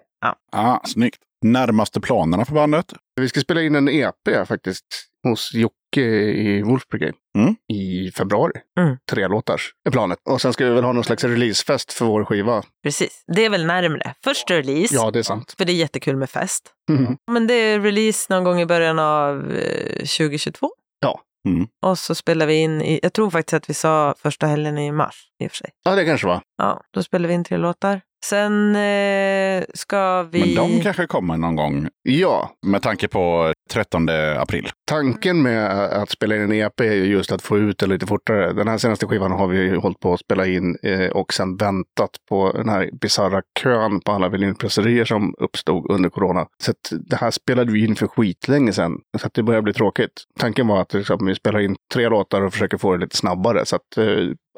Ah, snyggt. Närmaste planerna för bandet? Vi ska spela in en EP faktiskt hos Jocke i Wolf Brigade Mm. i februari. Mm. Tre låtar är planet. Och sen ska vi väl ha någon slags releasefest för vår skiva. Precis, det är väl närmre. Först release, Ja, det är sant. för det är jättekul med fest. Mhm. Men det är release någon gång i början av eh, 2022. Ja. Mm. Och så spelar vi in, i, jag tror faktiskt att vi sa första helgen i mars i och för sig. Ja, det kanske var. Ja, då spelar vi in tre låtar. Sen eh, ska vi... Men de kanske kommer någon gång Ja, med tanke på 13 april. tanken med att spela in en EP är ju just att få ut det lite fortare. Den här senaste skivan har vi hållit på att spela in eh, och sen väntat på den här bisarra kön på alla vinylpresserier som uppstod under corona. Så att det här spelade vi in för skitlänge sedan. Så att det börjar bli tråkigt. Tanken var att liksom, vi spelar in tre låtar och försöker få det lite snabbare. Så att eh,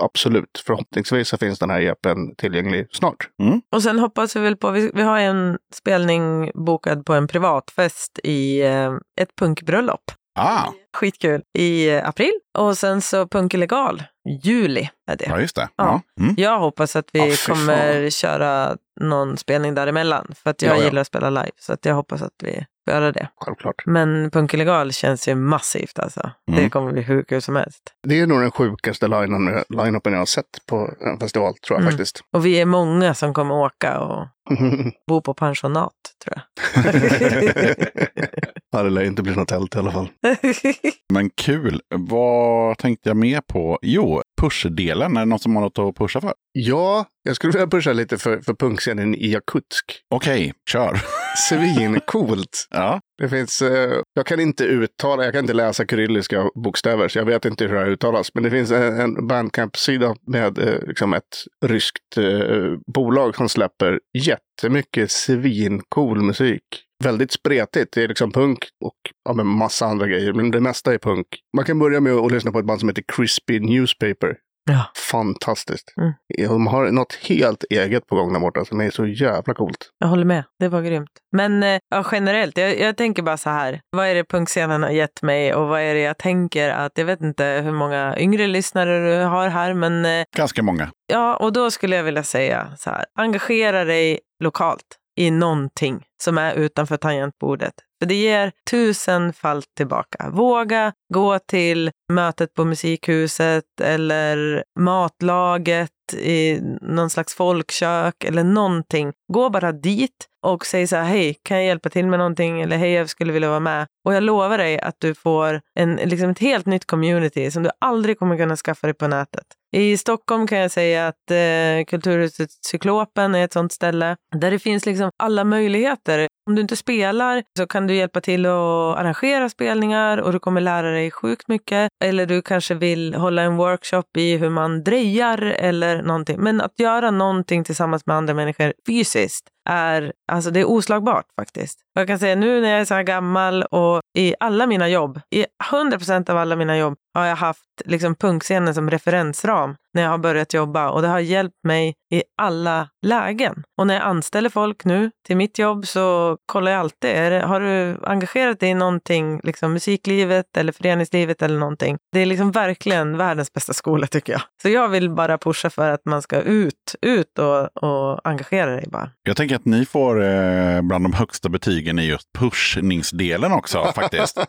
absolut, förhoppningsvis så finns den här EPn tillgänglig snart. Och sen hoppas vi väl på, vi, vi har en spelning bokad på en privatfest i eh, ett punkbröllop. Ah, Skitkul. I eh, april. Och sen så Punk illegal. Juli är det. ja just det. Ja. Ja. Mm. Jag hoppas att vi fy kommer köra någon spelning däremellan. För att jag Ja, ja. gillar att spela live. Så att jag hoppas att vi göra det. Självklart. Men Punk illegal känns ju massivt alltså. Det Mm. kommer bli hur kul som helst. Det är nog den sjukaste line- line-upen jag har sett på en festival, tror jag Mm. faktiskt. Och vi är många som kommer åka och bo på pensionat, tror jag. ja, det lär inte bli något tält i alla fall. Men kul. Vad tänkte jag mer på? Jo, push-delen? Är det något som har något att pusha för? Ja, jag skulle vilja pusha lite för, för punkscenen i Jakutsk. Okej, kör. Svincoolt. ja. Det finns, eh, jag kan inte uttala, jag kan inte läsa kyrilliska bokstäver, så jag vet inte hur det här uttalas. Men det finns en, en Bandcamp-sida med eh, liksom ett ryskt eh, bolag som släpper jättemycket svincool musik. Väldigt spretigt. Det är liksom punk och ja, men massa andra grejer, men det mesta är punk. Man kan börja med att lyssna på ett band som heter Crispy Newspaper. Ja. Fantastiskt. Mm. De har något helt eget på gång där borta som är så jävla coolt. Jag håller med, det var grymt. Men eh, ja, generellt, jag, jag tänker bara så här. Vad är det punkscenen har gett mig och vad är det jag tänker att, jag vet inte hur många yngre lyssnare du har här, men eh, Ganska många. ja, och då skulle jag vilja säga så här. Engagera dig lokalt i någonting som är utanför tangentbordet. För det ger tusenfalt tillbaka. Våga gå till mötet på musikhuset eller matlaget i någon slags folkkök eller någonting. Gå bara dit och säg så här, hej, kan jag hjälpa till med någonting? Eller hej, jag skulle vilja vara med. Och jag lovar dig att du får en, liksom ett helt nytt community som du aldrig kommer kunna skaffa dig på nätet. I Stockholm kan jag säga att eh, Kulturhuset Cyklopen är ett sånt ställe där det finns liksom alla möjligheter. Om du inte spelar så kan du hjälpa till att arrangera spelningar och du kommer lära dig sjukt mycket. Eller du kanske vill hålla en workshop i hur man drejar eller någonting. Men att göra någonting tillsammans med andra människor fysiskt exist. Är, alltså det är oslagbart faktiskt. Och jag kan säga nu när jag är så här gammal och i alla mina jobb, i 100 procent av alla mina jobb har jag haft liksom punkscenen som referensram när jag har börjat jobba och det har hjälpt mig i alla lägen. Och när jag anställer folk nu till mitt jobb så kollar jag alltid, är det, har du engagerat dig i någonting, liksom musiklivet eller föreningslivet eller någonting? Det är liksom verkligen världens bästa skola tycker jag. Så jag vill bara pusha för att man ska ut, ut och, och engagera dig bara. Jag tänker att ni får eh, bland de högsta betygen i just pushningsdelen också faktiskt.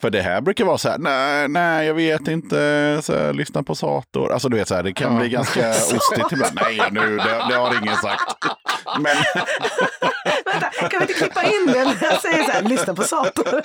För det här brukar vara så här, nej, nej, jag vet inte, så här, lyssna på Sator. Alltså du vet så här, det kan bli ganska ostigt ibland. Nej, nu, det, det har ingen sagt. Men Vänta, kan vi inte klippa in det när jag säger så här, lyssna på Sator?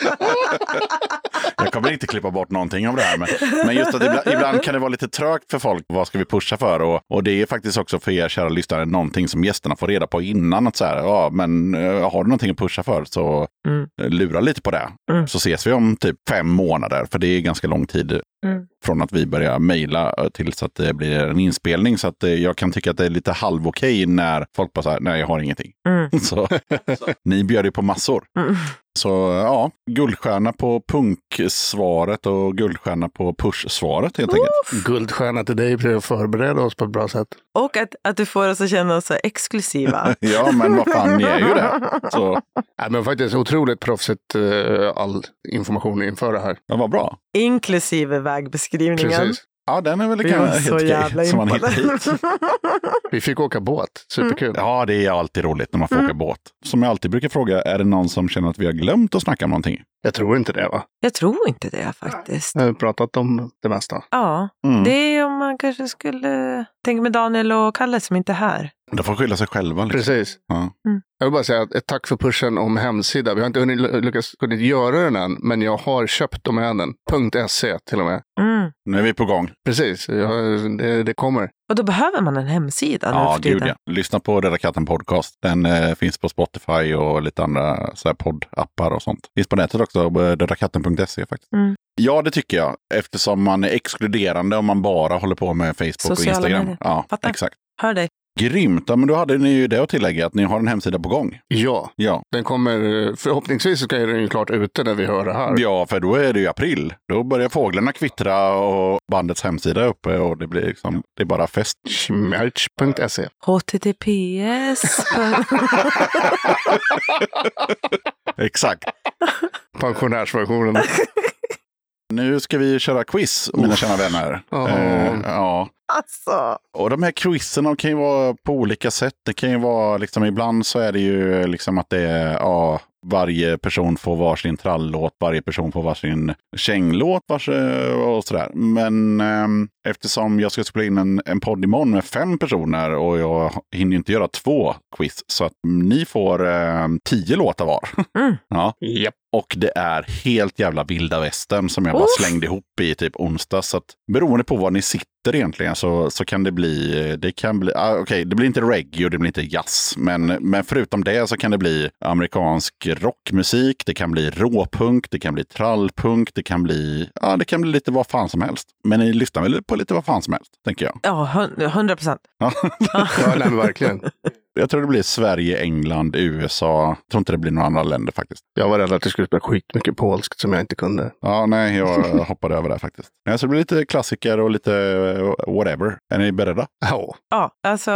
jag kommer inte klippa bort någonting av det här. Men, men just att ibland, ibland kan det vara lite trögt för folk. Vad ska vi pusha för? Och, och det är faktiskt också för er kära lyssnare någonting som gästerna får reda på innan. Att så här, ja, men eh, har du någonting att pusha för så Mm. eh, lura lite på det. Mm. Så ses vi om typ fem månader, för det är ganska lång tid Mm. från att vi börjar mejla eh, tills att det blir en inspelning. Så att eh, jag kan tycka att det är lite halvokej när folk bara säger nej, jag har ingenting. Mm. Så, ni bjöd ju på massor. Mm. Så ja, guldstjärna på punksvaret och guldstjärna på push-svaret helt enkelt. Guldstjärna till dig för att förbereda oss på ett bra sätt. Och att, att du får oss att känna oss så exklusiva. Ja, men vad fan, ni är ju det. Så Nej, men faktiskt otroligt proffsigt eh, all information inför det här. ja, vad bra. Inklusive vägbeskrivningen. Precis. Ja, den är väl Vi kan- var helt jävla som man hittar impade. hit. Vi fick åka båt. Superkul. Ja, det är alltid roligt när man får Mm. åka båt. Som jag alltid brukar fråga, är det någon som känner att vi har glömt att snacka om någonting? Jag tror inte det va? Jag tror inte det faktiskt. Jag har pratat om det mesta. Ja, Mm. det är om man kanske skulle tänka med Daniel och Kalle som inte är här. De får skylla sig själva. Liksom. Precis. Ja. Jag vill bara säga att ett tack för pushen om hemsida. Vi har inte hunnit, lyckats hunnit göra den än, men jag har köpt domänen. .se till och med. Mm. Nu är vi på gång. Precis, jag, det, det kommer. Och då behöver man en hemsida nu Ja, för tiden. gud ja. Lyssna på Rädda katten podcast. Den eh, finns på Spotify och lite andra så här, poddappar och sånt. Finns på nätet också, på räddakatten.se faktiskt. Mm. Ja, det tycker jag. Eftersom man är exkluderande om man bara håller på med Facebook Sociala och Instagram. medier. Ja, Fattar. exakt. Hör dig. Grymt. Ja, men då hade ni ju det att tillägga, att ni har en hemsida på gång. Ja, Ja. den kommer, förhoppningsvis så är den ju klart ute när vi hör det här. ja, för då är det ju april. Då börjar fåglarna kvittra och bandets hemsida är uppe och det blir liksom, det är bara fest. Schmerch.se. HTTPS. Exakt. Pensionärsversionen. Nu ska vi köra quiz, mina kära vänner. Ja. Eh, ja. Alltså. Och de här quizen de kan ju vara på olika sätt. Det kan ju vara, liksom, ibland så är det ju liksom att det är, ja, varje person får varsin trallåt, varje person får varsin känglåt vars, och sådär. Men ehm, eftersom jag ska spela in en, en podd imorgon med fem personer och jag hinner inte göra två quiz, så att ni får ehm, tio låtar var. Mm. ja. Japp. Och det är helt jävla vilda västern som jag bara Uff. slängde ihop i typ onsdag. Så att beroende på var ni sitter efter egentligen så, så kan det bli, det kan bli, ah, okej, det blir inte reggae och det blir inte jazz. Men, men förutom det så kan det bli amerikansk rockmusik, det kan bli råpunk, det kan bli trallpunk, det kan bli, ja det kan bli lite vad fan som helst. Men ni lyssnar väl på lite vad fan som helst, tänker jag. Ja, hun- 100 procent. Ja. Ja, nej, verkligen. jag tror det blir Sverige, England, USA. Jag tror inte det blir några andra länder faktiskt. Jag var rädd att det skulle spela skitmycket polskt som jag inte kunde. Ja, nej, jag hoppade över det faktiskt. Ja, så det blir lite klassiker och lite whatever. Är ni beredda? Ja. Ja, alltså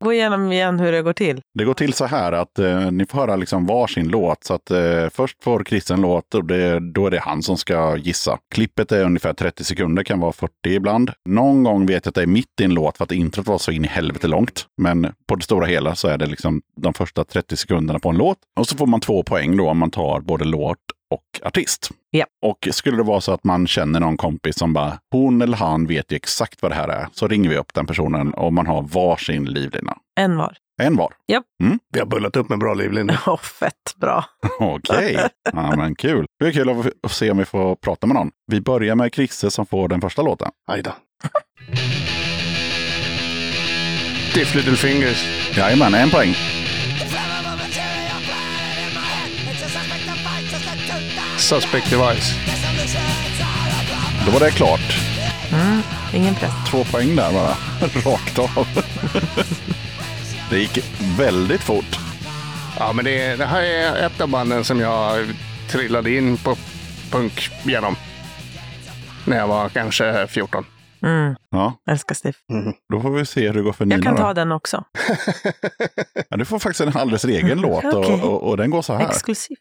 gå igenom igen hur det går till. Det går till så här att eh, ni får höra liksom varsin låt. Så att eh, först får Chris en låt och det, då är det han som ska gissa. Klippet är ungefär 30 sekunder, kan vara 40 ibland. Någon gång vet jag att det är mitt i en låt för att introt var så in i helvete långt. Men på det stora hela så är det liksom de första 30 sekunderna på en låt. Och så får man två poäng då om man tar både låt och artist. Ja. Och skulle det vara så att man känner någon kompis som bara, hon eller han vet ju exakt vad det här är, så ringer vi upp den personen och man har varsin livlina. En var. En var. Vi har bullat upp med bra livlinor. Åh, fett bra. Okej, ja, men kul. Det är kul att se om vi får prata med någon. Vi börjar med Chrisse som får den första låten. Aj då. Stiff Little Fingers. Jajamän, en poäng. Suspect Device. Då var det klart. Ingen press. Två poäng där bara. Rakt av. Det gick väldigt fort. Ja, men det, det här är ett av banden som jag trillade in på punk genom. När jag var kanske 14. Mm, Ja, älskar Stiff. då får vi se hur det går för Nina. Jag kan då. ta den också. Ja, du får faktiskt en alldeles egen låt och, Okej. och, och den går så här. Exklusiv.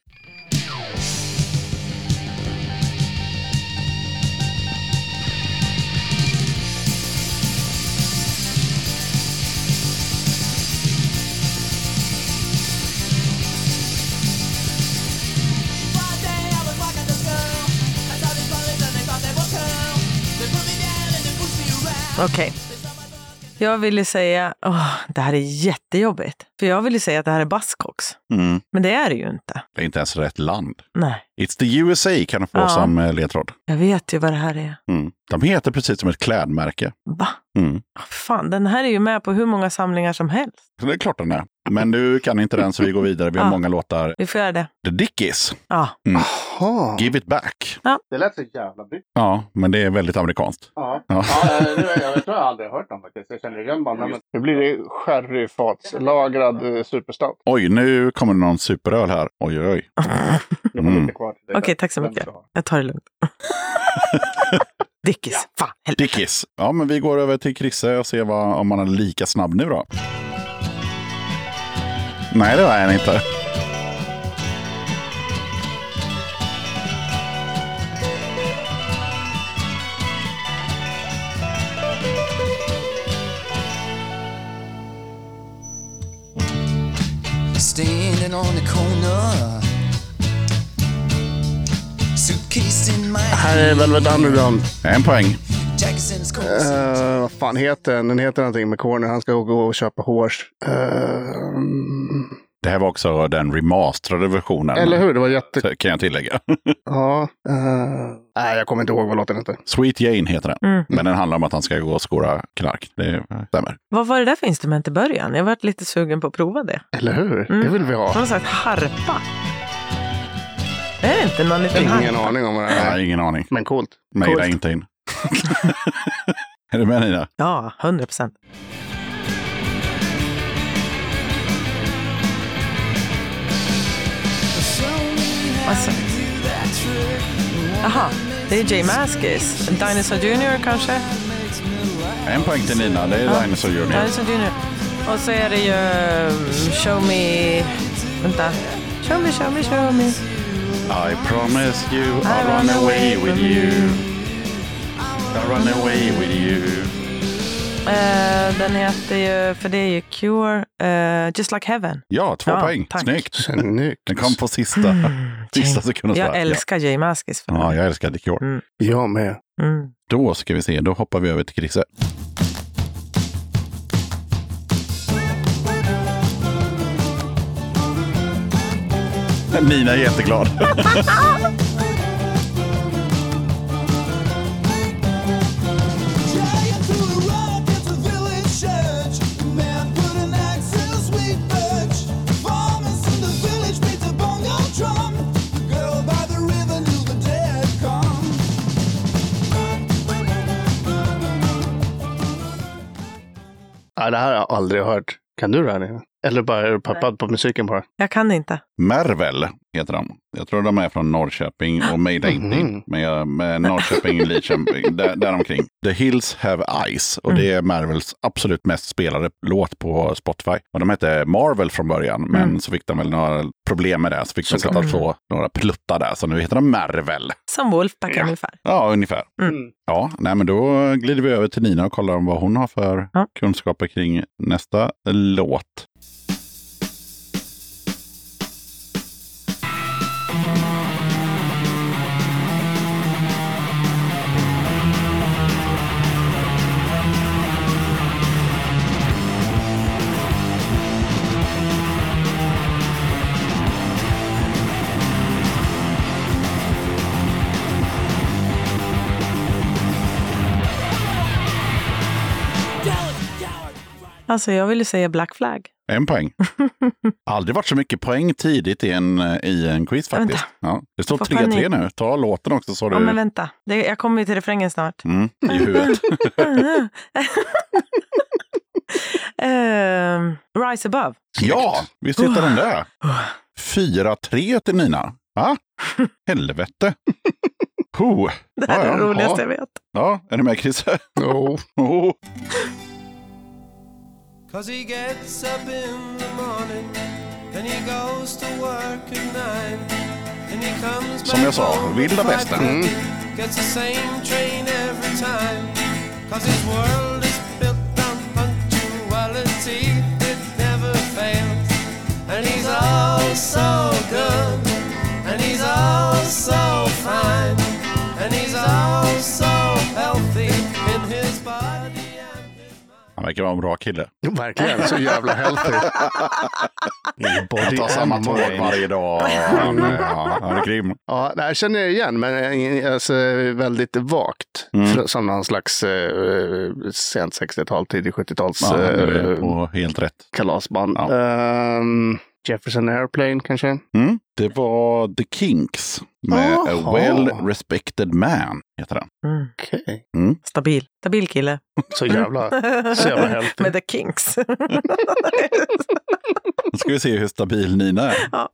Okej. Jag ville säga, åh, det här är jättejobbigt. För jag ville säga att det här är Buzzcocks. Mm. Men det är det ju inte. Det är inte ens rätt land. Nej, It's the USA kan du få Ja. som eh, ledtråd. jag vet ju vad det här är. Mm. De heter precis som ett klädmärke. Va? Mm. Fan, den här är ju med på hur många samlingar som helst. Så det är klart den är. Men du kan inte den så vi går vidare. Vi har Ja. många låtar. Vi får göra det. The Dickies, Ja, Jaha. Give It Back. Det lät så jävla bra. Ja, men det är väldigt amerikanskt. Ja. Ja. Ja, det, jag, jag tror jag aldrig hört dem faktiskt. Jag känner igen bandet. Men nu blir det sherryfatslagrad eh, superstout. Oj, nu kommer det någon superöl här. Oj, oj, oj. Mm. okej, tack så mycket. Jag tar det lugnt. Dickis, fan, helvete. Dickies. Ja, men vi går över till Krisse och ser vad, om man är lika snabb nu då. Nej, det var han inte. Standing on the corner. Suitcase in my Här är Velvet Underground. En poäng. Uh, vad fan heter den? Den heter någonting med Corner. Han ska gå och köpa hårs. Eh, Det här var också den remasterade versionen. eller hur? Det var jätte... Kan jag tillägga. Ja. eh, nej, jag kommer inte ihåg vad låten heter. Sweet Jane heter den. Mm. Men den handlar om att han ska gå och skåra knark. Det stämmer. Vad var det där för instrument i början? Jag varit lite sugen på att prova det. Eller hur? Mm. Det vill vi ha. Någon slags harpa. Är det inte någon liten Ingen harpa? aning om vad det är. har ingen aning. Men coolt. Mejla inte in. är du med Nina? Ja, hundra procent. Alltså. Jaha, det är Jay Maskis. Dinosaur Jr kanske? En poäng till Nina. Det är Ja. Dinosaur Junior. Dinosaur Jr. Och så är det ju um, Show Me... Vänta. Show me, show me, show me. I promise you I'll run away with you. I'll run away with you. Eh, den heter ju, för det är ju Cure, eh, Just Like Heaven. Ja, två Ja, poäng. tack. Snyggt. Snyggt. Den kom på sista, sista sekunden. Jag älskar Jay Maskis Ja. ja, jag älskar The Cure. Mm. Jag med. Mm. Då ska vi se, då hoppar vi över till Chrisse. Nina är jätteglad. Nej, det här har jag aldrig hört. Kan du det här? Nina? Eller bara är du peppad på musiken bara? Jag kan inte. Mervel heter de. Jag tror de är från Norrköping och Made Mhm. mm. med, med Norrköping, Lidköping, där, däromkring. The Hills Have Eyes och det är Mervels absolut mest spelade låt på Spotify. Och de hette Marvel från början, men Mm. så fick de väl några problem med det. Så fick de sätta på några pluttar där, så nu heter de Mervel. Som Wolfpack Ja. ungefär. Ja, ungefär. Mm. Ja, nej, men då glider vi över till Nina och kollar om vad hon har för Ja. kunskaper kring nästa låt. Alltså jag vill ju säga Black Flag. En poäng. Aldrig varit så mycket poäng tidigt i en, i en quiz faktiskt. Ja, det står Får 3-3 panik. nu. Ta låten också så har Ja, du men vänta. Det, jag kommer ju till refrängen snart. mm, i huvudet. Ehm, Rise Above. ja, visst heter den det. 4-3 till Nina. Va? Helvete. Ho. Det här är Ja, det roligaste ja. jag vet. Ja, är du med Chrisse? No. Oh. Cause he gets up in the morning and he goes to work at nine. And he comes Som back jag sa, vilda västern. 5:30, Gets the same train every time. Cause his world is built on punctuality. It never fails. And he's all so good. And he's all so fine. And he's all Han verkar vara en bra kille. Verkligen, så jävla healthy. Han tar samma tåg varje dag. Han, ja, han är grym. Ja, det här känner jag igen, men alltså, väldigt vagt. Mm. Som någon slags eh, sent 60-tal, tidigt 70-tals Ja, eh, på helt rätt. kalasband. Ja. Ehm, Jefferson Airplane kanske? Mm. Det var The Kinks med A Aha. Well Respected Man. Heter den. Mm. Okej. Stabil. Stabil kille. Så jävla, så jävla healthy. Med The Kinks. Nu ska vi se hur stabil Nina är. Ja.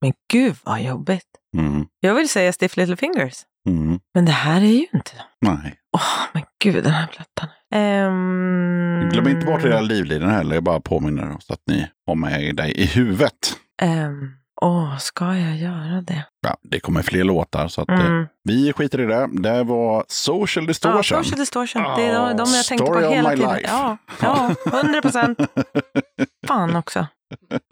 Men gud vad jobbigt. Mm. Jag vill säga Stiff Little Fingers. Mm. Men det här är ju inte de. Nej. Åh, men gud den här plattan. Um, Glöm inte bort era livlinor heller. Jag bara påminner så att ni har med dig i huvudet. ehm, Åh, ska jag göra det? Ja, det kommer fler låtar så att eh, Mm. vi skiter i det. Det var Social Distortion. Ja, Social Distortion. Det är de, de jag tänkte på hela tiden. life. Ja, ja, 100 procent. Fan också.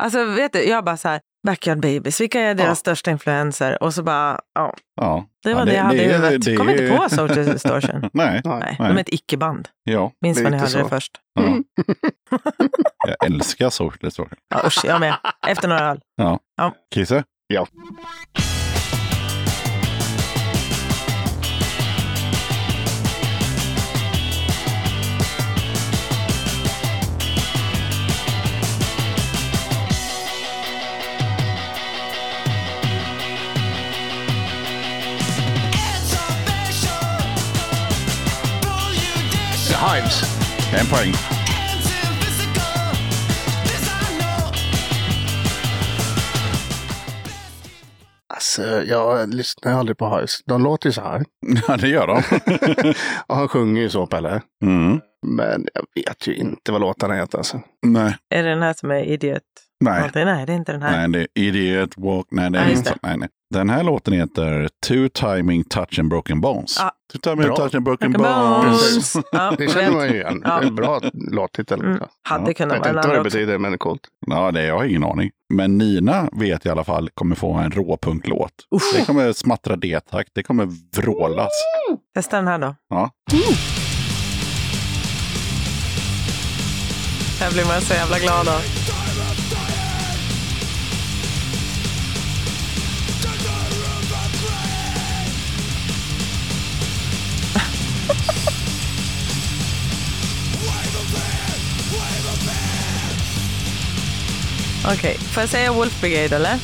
Alltså, vet du, jag bara så här, Backyard Babies, vilka är deras Ja. största influenser? Och så bara, ja, ja. det var Ja, det, jag hade i det- huvudet. det- Kom inte på Social Distortion. Nej. Nej. Nej, de är ett icke-band. Ja, Minns Det är vad ni hörde det så. först. ja. jag älskar Social Distortion. Ja, usch, jag med. Efter några öl. Kisse? Ja. Hives. En poäng. Alltså, jag lyssnar aldrig på Hives. De låter ju så här. Ja, det gör de. Och han sjunger ju så, Pelle. Mm. Men jag vet ju inte vad låtarna heter. Alltså. Nej. Är det den här som är Idiot? Nej. Alltid? Nej, det är inte den här. Nej, det är Idiot Walk. Nej, det är just inte det. så. Nej, nej. Den här låten heter Two Timing Touch and Broken Bones. Ja. Two Timing Bra. Touch and Broken Broken Bones. Bones. Ja, Det känner vet. man ju igen. Ja. En bra låttitel. Mm. Jag Hade kunnat vet vara en inte vad det annan betyder, men det är coolt. Ja, det jag har ingen aning. Men Nina vet i alla fall kommer få en råpunklåt. Det kommer smattra D-takt, det kommer vrålas. Testa den här då. Ja. Här blir man så jävla glad av. Okej, får jag säga Wolf Brigade eller?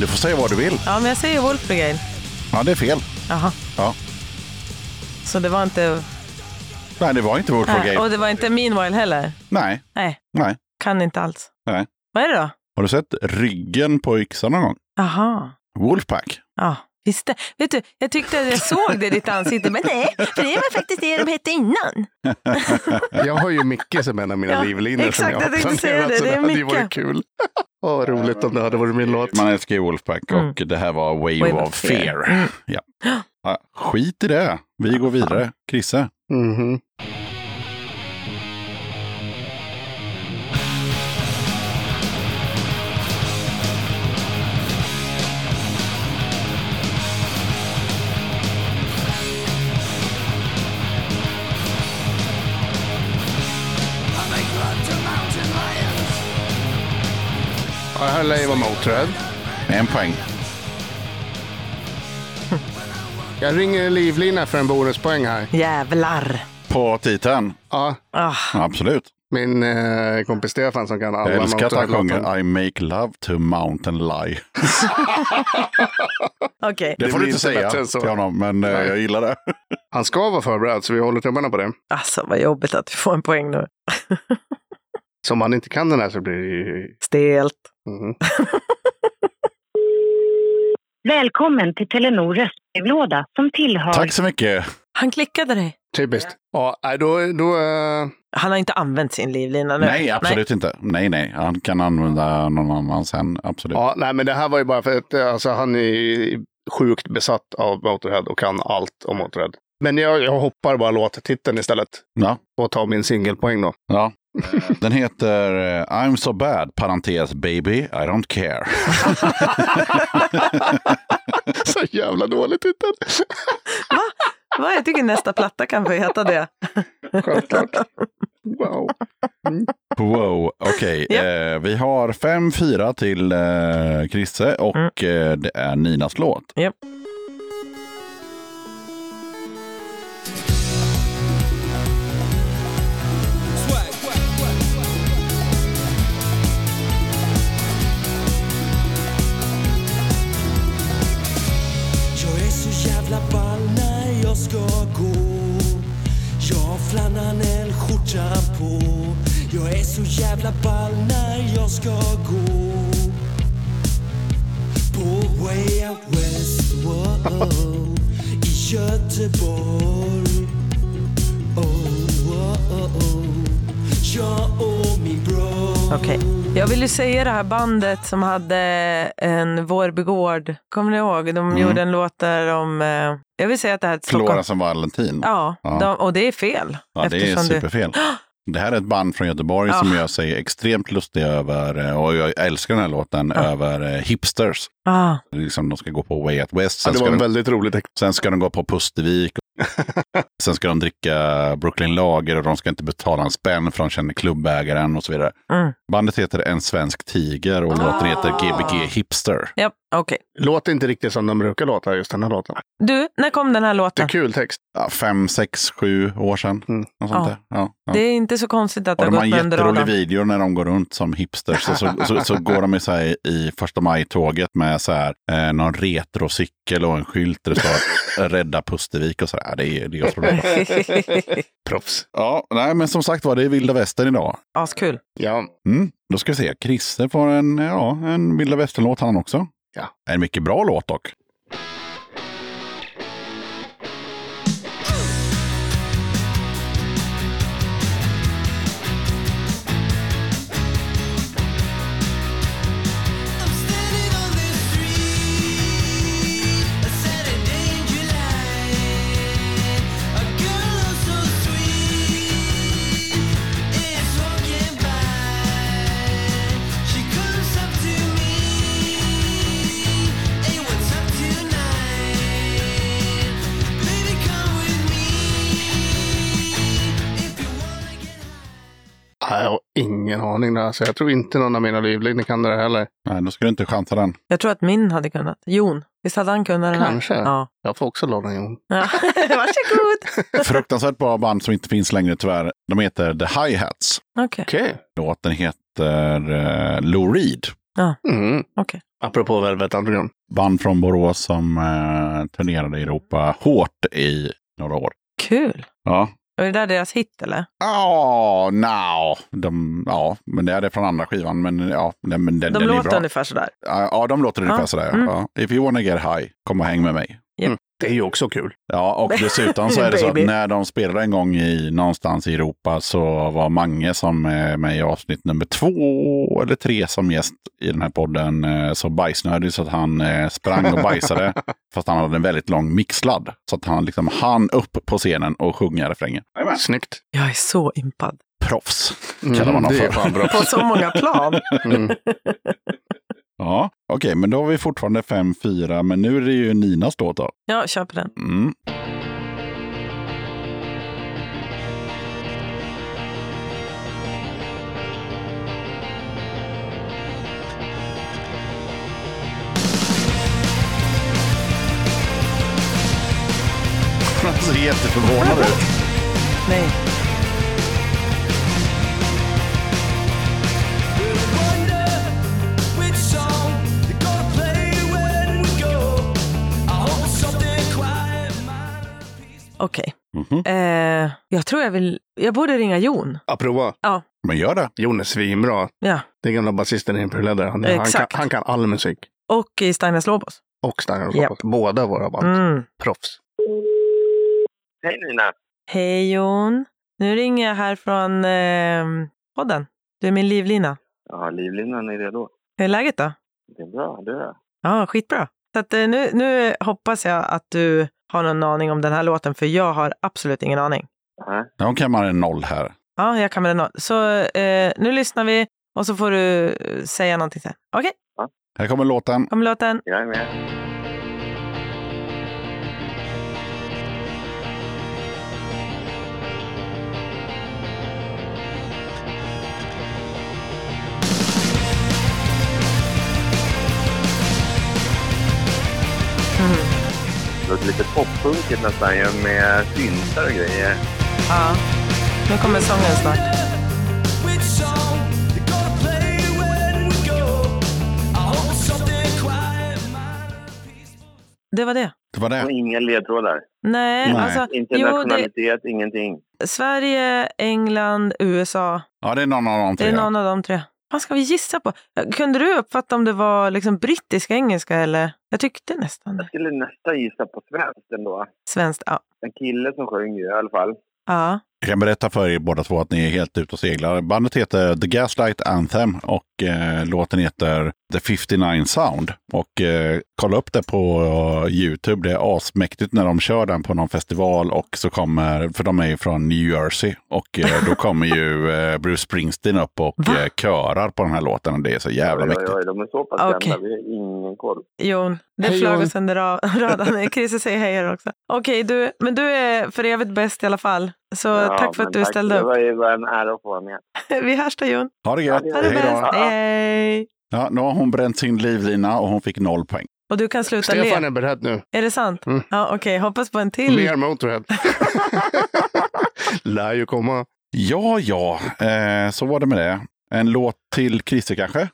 Du får säga vad du vill. Ja, men jag säger Wolf Brigade. Ja, det är fel. Jaha. Ja. Så det var inte... Nej, det var inte Wolf Nej, Brigade. och det var inte Meanwhile heller? Nej, Nej, nej. kan inte alls. Nej. Vad är det då? Har du sett ryggen på yxan någon gång? Jaha. Wolfpack. Ja, visst. Vet du, jag tyckte att jag såg det i ditt ansikte, men nej, för det var faktiskt det de hette innan. Jag har ju Micke som en av mina Ja, livlinor exakt, som jag har planerat. det. Så Det det är hade ju varit kul. Åh, vad roligt om det hade varit min låt. Man älskar ju Wolfpack Mm. och det här var Wave, Wave of of Fear. Fear. Mm. Ja. Ja, skit i det. Vi går vidare. Krisse. Mhm. Ja, det här lär ju vara Motörhead. En poäng. Jag ringer livlina för en bonuspoäng här. Jävlar. På titeln. Ja, Ah, absolut. min eh, kompis Stefan som kan alla Jag älskar att han sjunger I make love to mountain lie. Okej, Det, Det får du inte säga till honom, men eh, jag gillar det. Han ska vara förberedd, så vi håller tummarna på det. alltså vad jobbigt att du får en poäng nu. Så om han inte kan den här så blir det ju... Stelt. Mhm. Välkommen till Telenor röstbrevlåda som tillhör Tack så mycket. Han klickade dig. Typiskt. Ja, nej, då... då eh, Han har inte använt sin livlina nu. Nej, absolut inte. Nej, nej. Han kan använda någon annan sen. Absolut. ja, nej, men det här var ju bara för att eh, alltså, han är sjukt besatt av Motorhead och kan allt om Motorhead. Men jag, jag hoppar bara låttiteln istället Ja. och tar min singelpoäng då. ja. Den heter eh, I'm so bad, parentes baby, I don't care. Så jävla dålig titel. Va? Jag tycker nästa platta kan få heta det. Självklart. Wow. Wow, okej. Ja. Eh, vi har 5-4 till eh, Krisse och Mm. eh, det är Ninas låt. Japp. Flanellskjortan på. Jag är så jävla ball när jag ska gå. På way out west, wow, i Göteborg. Oh, oh, oh, oh. Jag och min bror Okej. Jag vill ju säga det här bandet som hade en Vårbygård. Kommer ni ihåg? De Mm. gjorde en låt där om... Eh, jag vill säga att det här är ett Stockholm. Flora som Valentin. Ja, Ja. De, och det är fel. Ja, det är eftersom du- superfel. Det här är ett band från Göteborg som Ja. gör sig extremt lustiga över, eh, och jag älskar den här låten, Ja. över eh, hipsters. Ah, Liksom de ska gå på Way Out West, Ja, sen, det ska var en de, väldigt rolig text. sen ska de gå på Pustervik. sen ska de dricka Brooklyn Lager och de ska inte betala en spänn för de känner klubbägaren och så vidare. Mm. Bandet heter En Svensk Tiger och låten heter Gbg Hipster. ja, okej. Låter inte riktigt som de brukar låta, just den här låten. Du, när kom den här Det är låten? kul text. Ja, fem, sex, sju år sedan. Mm. Något sånt Ja. Ja, ja. Det är inte så konstigt att det Och har de har gått en med under jätterolig radarn. video när de går runt som hipsters. Och så, så, så går de i, så här, i första maj-tåget med så här, eh, någon retrocykel och en skylt där det står Rädda Pustervik och så där. Det är, det är otroligt. Proffs. Ja, nej, men som sagt var, det är vilda västern idag. Askul. Ja, Mm. Då ska vi se, Christer får en, ja, en vilda västern-låt han också. Ja. En mycket bra låt dock. Nej, Jag har ingen aning där. Så jag tror inte någon av mina livlinjer kan det heller. Nej, då ska du inte chansa den. Jag tror att min hade kunnat. Jon, visst hade han kunnat den här? Kanske. Ja. Jag får också låna Jon. ja. Varsågod. Fruktansvärt bra band som inte finns längre tyvärr. De heter The Hi-Hats. Okej. Okej. Låten heter uh, Lou Reed. Mm. Okej. Apropå Velvet Underground. Band från Borås som uh, turnerade i Europa hårt i några år. Kul. Ja, Är det där deras hit eller? Ja, no. de, ja, men det är det från andra skivan. Men ja, den, men den, De den är låter bra. ungefär sådär. Ja, de låter ungefär sådär. mm. Ja. If you wanna get high, kom och häng med mig. Det är ju också kul. Ja, och dessutom så är det så att när de spelade en gång i någonstans i Europa så var Mange som är med i avsnitt nummer två eller tre som gäst i den här podden eh, så bajsnödig så att han eh, sprang och bajsade fast han hade en väldigt lång mixladd. Så att han liksom hann upp på scenen och sjunga refrängen. Snyggt. Jag är så impad. Proffs kallar man Mm, honom det är för. På så många plan. Mm. Ja, okej, men då har vi fortfarande 5-4, men nu är det ju Ninas låt då. Ja, kör på den. Mm. Han ser jätteförvånad ut. Nej. Okej. Mhm. Eh, jag tror jag vill... Jag borde ringa Jon. Ja, prova. Ja. Men gör det. Jon är svinbra. Ja. Det är gamla basisten i Imperial Leather. Han, han, kan, han kan all musik. Och i Steiners Lobos. Och och Japp. Lopez. Båda våra band. Mm. Proffs. Hej Nina! Hej Jon. Nu ringer jag här från eh, podden. Du är min livlina. Ja, livlinan är redo. Hur är läget då? Det är bra, du är Ja, skitbra. Så att, eh, nu, nu hoppas jag att du har någon aning om den här låten, för jag har absolut ingen aning. Nej. De kammar en noll här. Ja, jag kan med den. Så eh, nu lyssnar vi och så får du eh, säga någonting sen. Okej, Här kommer låten. kom låten. Jag är med. Lite poppunkigt nästan ju med syntar och grejer. Ja, nu kommer sången snart. Det var det. Det var Och det. inga ledtrådar. Nej, Nej. alltså Inte jo, det, nationalitet, ingenting. Sverige, England, USA. Ja, det är någon av de Det tre. är någon av de tre. Vad ska vi gissa på? Kunde du uppfatta om det var liksom brittisk engelska eller? Jag tyckte nästan Jag skulle nästan gissa på svenskt ändå. Svenskt, ja. En kille som sjöng ju i alla fall. ja. Jag kan berätta för er båda två att ni är helt ute och seglar. Bandet heter The Gaslight Anthem och eh, låten heter The 59 Sound. Och eh, kolla upp det på eh, Youtube. Det är asmäktigt när de kör den på någon festival och så kommer, för de är ju från New Jersey, och eh, då kommer ju eh, Bruce Springsteen upp och eh, körar på den här låten. Och det är så jävla Oj, oj, mäktigt. oj, de är så pass Okej. kända. Vi har ingen koll. Jon, det Hej, flög oss under ra- radarn. Christer säger hej här också. Okej, du, men du är för evigt bäst i alla fall. Så Ja, tack för att du tack. ställde Det upp. var ju bara en ära att få vara med. Vi hörs då Jon. Ha det gött! Ha det Hej bäst. då! Hej. Ja, nu har hon bränt sin livlina och hon fick noll poäng. Och du kan sluta Stefan le. är beredd nu. Är det sant? Mm. Ja, okej. Hoppas på en till. Mer Motörhead. Lär ju komma. Ja, ja, eh, så var det med det. En låt till Christer kanske?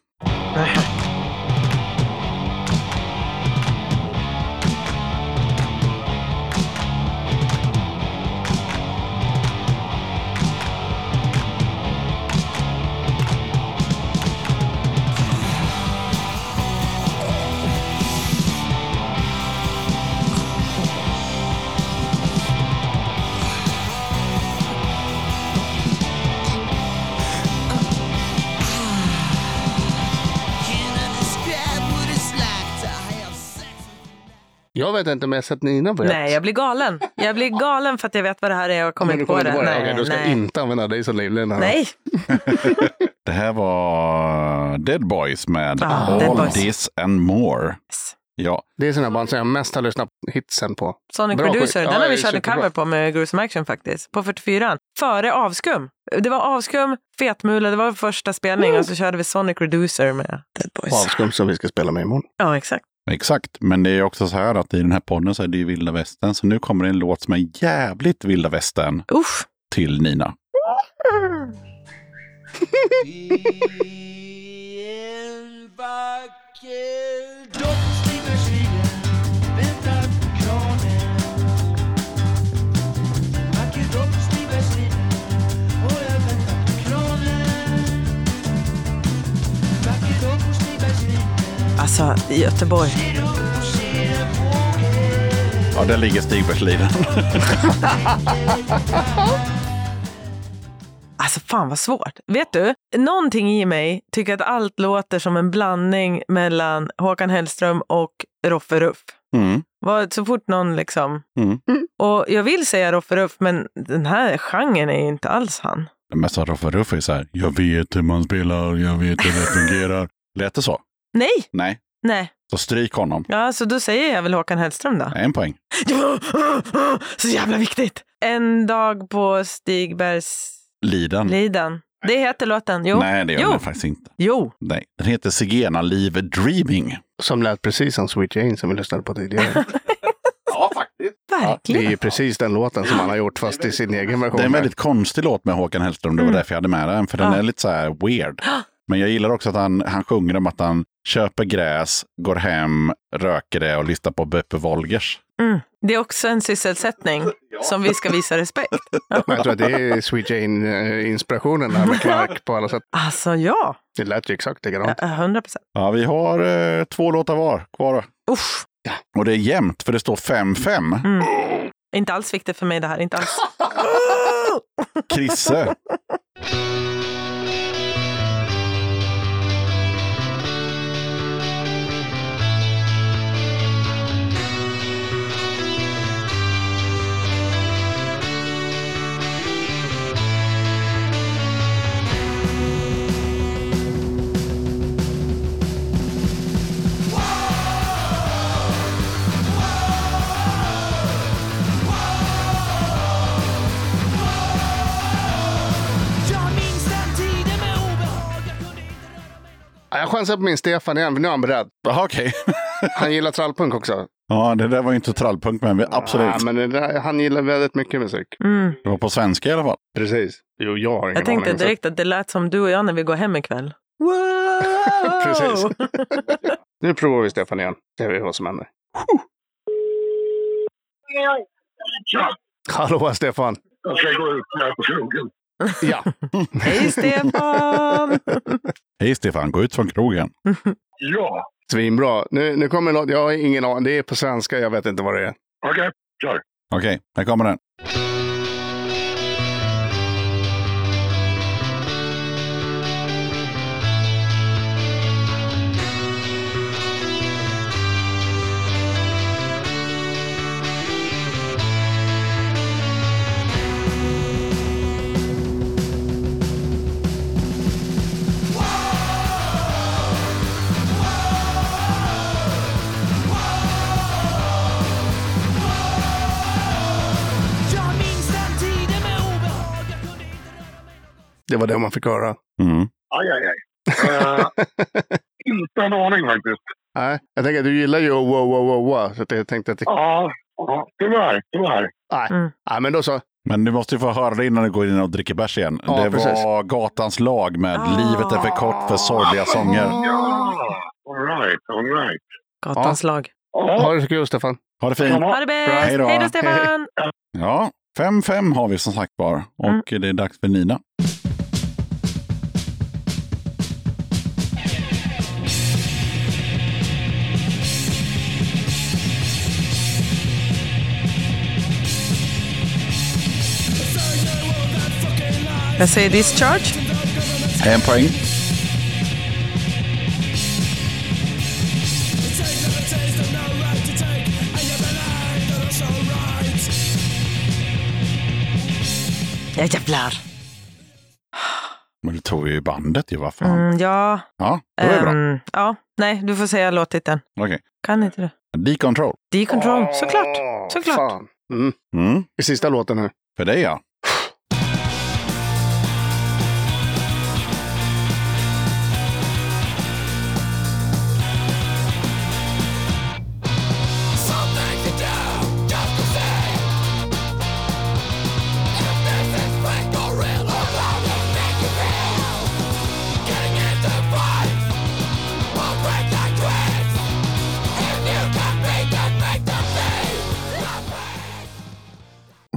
Jag vet inte om jag har sett Nina på rätt. Nej, jag blir galen. Jag blir galen för att jag vet vad det här är och du kommer det. inte på det? Nej, Okej, då ska nej. inte använda dig som livlina. nej. Det här var Dead Boys med Ah, All Boys. This and More. Yes. Ja, Det är sådana band som jag mest har lyssnat på hitsen på. Sonic Bra Producer, skit. den Ja, har vi kört en cover på med Gruesome Action faktiskt. På 44 Före Avskum. Det var Avskum, Fetmula, det var vår första spelning och så körde vi Sonic Reducer med Dead Boys. Avskum som vi ska spela med imorgon. Ja, exakt. Exakt. Men det är också så här att i den här podden så är det ju vilda västern. Så nu kommer det en låt som är jävligt vilda västern Usch. till Nina. En Alltså, i Göteborg. Ja, där ligger Stigbergsliden. Alltså fan vad svårt. Vet du, någonting i mig tycker att allt låter som en blandning mellan Håkan Hellström och Roffe Ruff. Mm. Så fort någon liksom... Mm. Och jag vill säga Roffe Ruff, men den här genren är ju inte alls han. Det mesta Roffe Ruff är så här, jag vet hur man spelar, jag vet hur det fungerar. Lät det så? Nej, Nej, nej. så stryk honom. Ja, så då säger jag väl Håkan Hellström då. En poäng. Så jävla viktigt! En dag på Stigbergs Liden. liden. Det heter låten. Jo. Nej, det gör jo. den faktiskt inte. Jo. Nej, den heter Zigenarliv Live Dreaming. Som lät precis som Sweet Jane som vi lyssnade på tidigare. Ja, faktiskt. Det är Verkligen. ju precis den låten som han har gjort fast i sin egen version. Det är en väldigt konstig låt med Håkan Hellström. Det var Mm. därför jag hade med den. För den Ja. är lite så här weird. Men jag gillar också att han, han sjunger om att han köper gräs, går hem, röker det och lyssnar på Beppe Wolgers. Mm. Det är också en sysselsättning som vi ska visa respekt. Men jag tror att det är Sweet Jane-inspirationen där med knark på alla sätt. Alltså ja, Det lät ju exakt likadant. hundra procent. Ja, vi har eh, två låtar var kvar. Usch. Och det är jämnt för det står 5-5. Mm. Inte alls viktigt för mig det här. Inte alls. Krisse. Jag chansar på min Stefan igen, för nu är han beredd. Jaha, okej. Han gillar trallpunk också. Ja, det där var ju inte trallpunk, men vi, absolut. Ja, men där, han gillar väldigt mycket musik. Mm. Det var på svenska i alla fall. Precis. Jo, jag har ingen Jag tänkte aning. så- direkt att det lät som du och jag när vi går hem ikväll. Wow! Precis. Nu provar vi Stefan igen. Ser vi vad som händer. Hallå Stefan! Jag ska gå ut här på krogen. Ja, Hej Stefan! Hej Stefan, gå ut från krogen. Ja, svinbra. Nu, nu kommer något, jag har ingen aning. Det är på svenska, jag vet inte vad det är. okej. Kör. Okej, här kommer den. Det var det man fick höra. Mm. Aj, aj, aj. Eh, inte en aning faktiskt. Nej, jag tänker att du gillar ju wow, wow, wow, wow. Så att jag tänkte att det... Ja, ja tyvärr. Tyvärr. Nej. Mm. Nej, men då så. Men du måste ju få höra det innan du går in och dricker bärs igen. Ja, det precis. var Gatans lag med Ah. Livet är för kort för sorgliga sånger. Ja, all right, all right. Gatans lag. Ja, Ha det så kul Stefan. Ha det fint. Ha det bäst! Hej då. Hej Stefan! Ja, 5-5 har vi som sagt var. Och det är dags för Nina. Jag säger discharge. En poäng. Ja jävlar. Men du tog ju bandet ju, vad fan. Mm, ja. Ja, det var ju bra. ehm, ja, nej, du får säga låttiteln. Okej. Kan inte det? Decontrol. Decontrol, såklart. Såklart. Fan. Mm. Mm. I sista låten nu. För dig ja.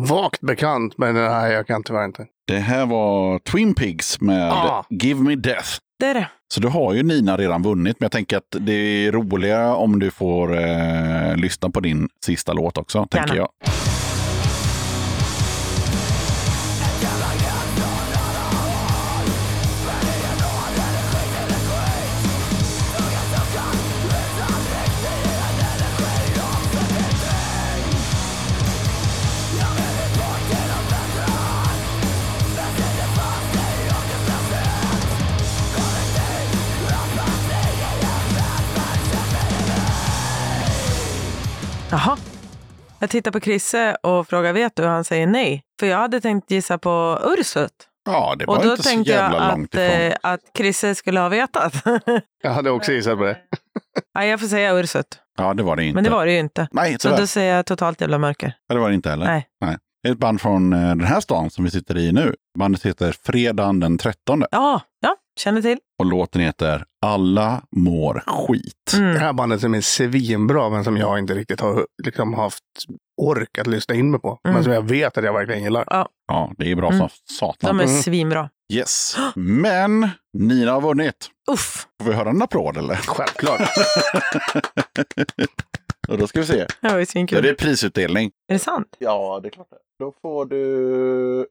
Vagt bekant, men nej, jag kan tyvärr inte. Det här var Twin Pigs med Ah. Give Me Death. Det är det. Så du har ju Nina redan vunnit, men jag tänker att det är roligare om du får eh, lyssna på din sista låt också, tänker Gärna. jag. Jag tittar på Krisse och frågar vet du? Och han säger nej. För jag hade tänkt gissa på Ursut. Ja, det var Och då inte så tänkte jag jävla långt att, ifrån. eh, att Krisse skulle ha vetat. Jag hade också gissat på det. nej, jag får säga Ursut. Ja, det var det inte. Men det var det ju inte. Nej, Så då säger jag totalt jävla mörker. Ja, det var det inte heller. Nej. Är ett band från eh, den här stan som vi sitter i nu. Bandet heter Fredagen den 13 Ja, ja, känner till. och låten heter Alla mår skit. Det Mm. här bandet som är svinbra, men som jag inte riktigt har liksom, haft ork att lyssna in mig på. Mm. Men som jag vet att jag verkligen gillar. Ja, det är bra Mm. som satan. De är Mm. svinbra. Yes. Men Nina har vunnit. Uff, Får vi höra en applåd eller? Självklart. Och då ska vi se. det var ju Ja, svinkul. det är prisutdelning. Är det sant? Ja, det är klart det. Då får du...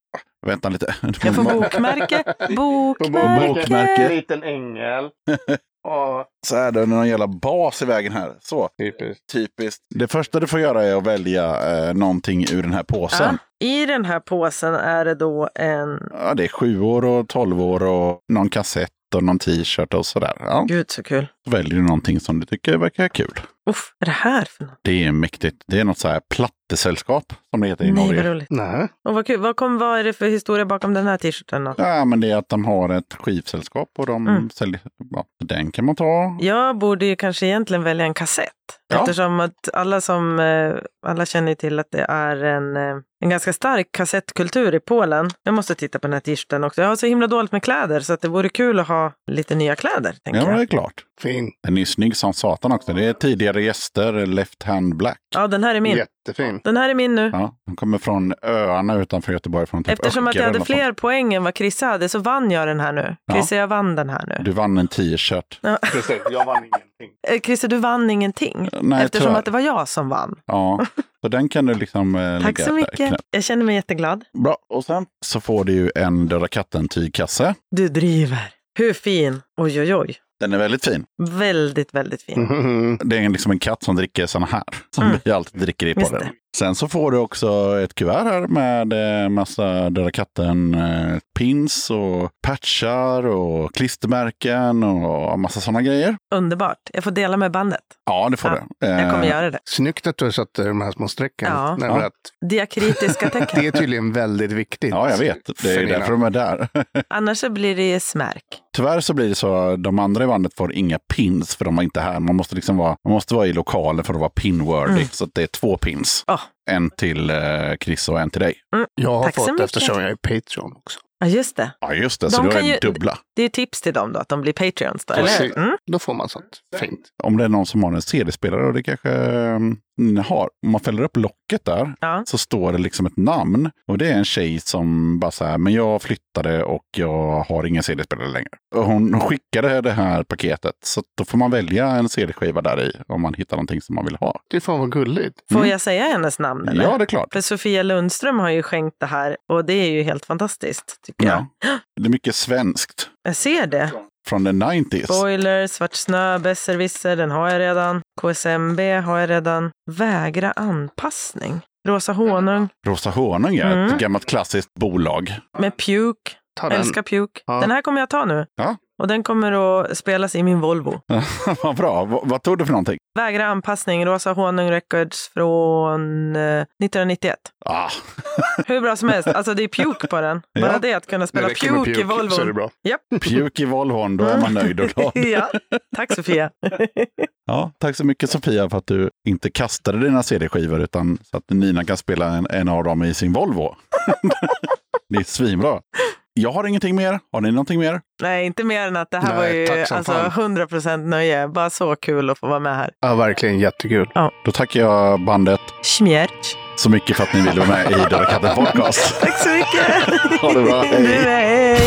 Vänta lite. Jag får bokmärke. Bokmärke. Bokmärke. liten ängel. Ja, Så är det någon jävla bas i vägen här. Så, typiskt. typiskt. Det första du får göra är att välja eh, någonting ur den här påsen. Ja. I den här påsen är det då en... Ja, det är sju år och tolv år och någon kassett och någon t-shirt och sådär. Ja, Gud så kul. så väljer du någonting som du tycker verkar kul. Uff, vad är det här för något? Det är mäktigt. Det är något så här plattesällskap som det heter i Nej, vad Norge. roligt. Nej. Och vad, kul. Vad, kom, vad är det för historia bakom den här t-shirten då? Ja, men det är att de har ett skivsällskap och de Mm. säljer. Ja, den kan man ta. Jag borde ju kanske egentligen välja en kassett. Ja. Eftersom att alla som, eh, alla känner till att det är en, eh, en ganska stark kassettkultur i Polen. Jag måste titta på den här t-shirten också. Jag har så himla dåligt med kläder så att det vore kul att ha lite nya kläder. Ja, det jag. är klart. Fin. Den är snygg som satan också. Det är tidigare gäster, Left Hand Black. ja, den här är min. Jättefin. Den här är min nu. Ja, de kommer från öarna utanför Göteborg. Från typ Eftersom att jag hade något sånt. fler poäng än vad Chrisse hade så vann jag den här nu. Ja. Chrisse, jag vann den här nu. Du vann en t-shirt. Ja. Precis, jag vann ingenting. Eh, Chrisse, du vann ingenting. Nej, Eftersom tyvärr. att det var jag som vann. Ja, så den kan du liksom eh, Tack lägga så där. mycket. Knäpp. Jag känner mig jätteglad. Bra, och sen så får du ju en Döda katten-tygkasse. Du driver. Hur fin? Oj, oj, oj. Den är väldigt fin. Väldigt, väldigt fin. Mhm. Det är liksom en katt som dricker såna här. Som Mm. vi alltid dricker i podden. Sen så får du också ett kuvert här med eh, massa Döda katten eh, pins och patchar och klistermärken och massa sådana grejer. Underbart. Jag får dela med bandet. Ja, det får Ja, du. Jag kommer Eh, göra det. Snyggt att du satte de här små strecken. Ja. Ja. att Diakritiska tecken. det är tydligen väldigt viktigt. Ja, jag vet. Det är därför de är där. Annars så blir det smärk. Tyvärr så blir det så, de andra i bandet får inga pins för de var inte här. Man måste liksom vara, man måste vara i lokalen för att vara pinworthy. Mm. Så att det är två pins. Ah. En till eh, Chris och en till dig. Jag har Tack fått eftersom jag är Patreon också. Ja, just det. Ja, just det. De så du har kan ju ju- dubbla. Det är tips till dem då, att de blir Patreons då, eller Precis. Mm. Då får man sånt fint. Om det är någon som har en CD-spelare, och det kanske mm, har. Om man fäller upp locket där Ja. så står det liksom ett namn. Och det är en tjej som bara så här, men jag flyttade och jag har ingen CD-spelare längre. Och hon skickade det här paketet. Så då får man välja en CD-skiva där i om man hittar någonting som man vill ha. Det fan vad gulligt. Får Mm. jag säga hennes namn? Eller? Ja, det är klart. För Sofia Lundström har ju skänkt det här och det är ju helt fantastiskt, tycker jag. Ja. Det är mycket svenskt Jag ser det. från the 90s. Spoiler, Svart snö, Besserwisser, den har jag redan. KSMB har jag redan. Vägra anpassning. Rosa honung Rosa honung är Mm. ett gammalt klassiskt bolag. med Puke. Ta den. Älskar Puke. Ja. Den här kommer jag ta nu. Ja. Och den kommer att spelas i min Volvo. Vad bra. V- vad tog du för någonting? Vägra anpassning, Rosa Honung Records från eh, 1991. Ah, Hur bra som helst. Alltså det är Puke på den. Bara Ja. det att kunna spela Puke i så är det Volvo. bra. Japp. Puke i Volvon, då är man nöjd och glad. ja. Tack Sofia. Ja, tack så mycket Sofia för att du inte kastade dina CD-skivor utan så att Nina kan spela en, en av dem i sin Volvo. det är svinbra. Jag har ingenting mer. Har ni någonting mer? Nej, inte mer än att det här Nej, var ju alltså, fan. 100% nöje. Bara så kul att få vara med här. Ja, verkligen jättekul. Då tackar jag bandet Schmjerch. så mycket för att ni ville vara med i Döda katten podcast. Tack så mycket. Ha det bra. Du med. Hej.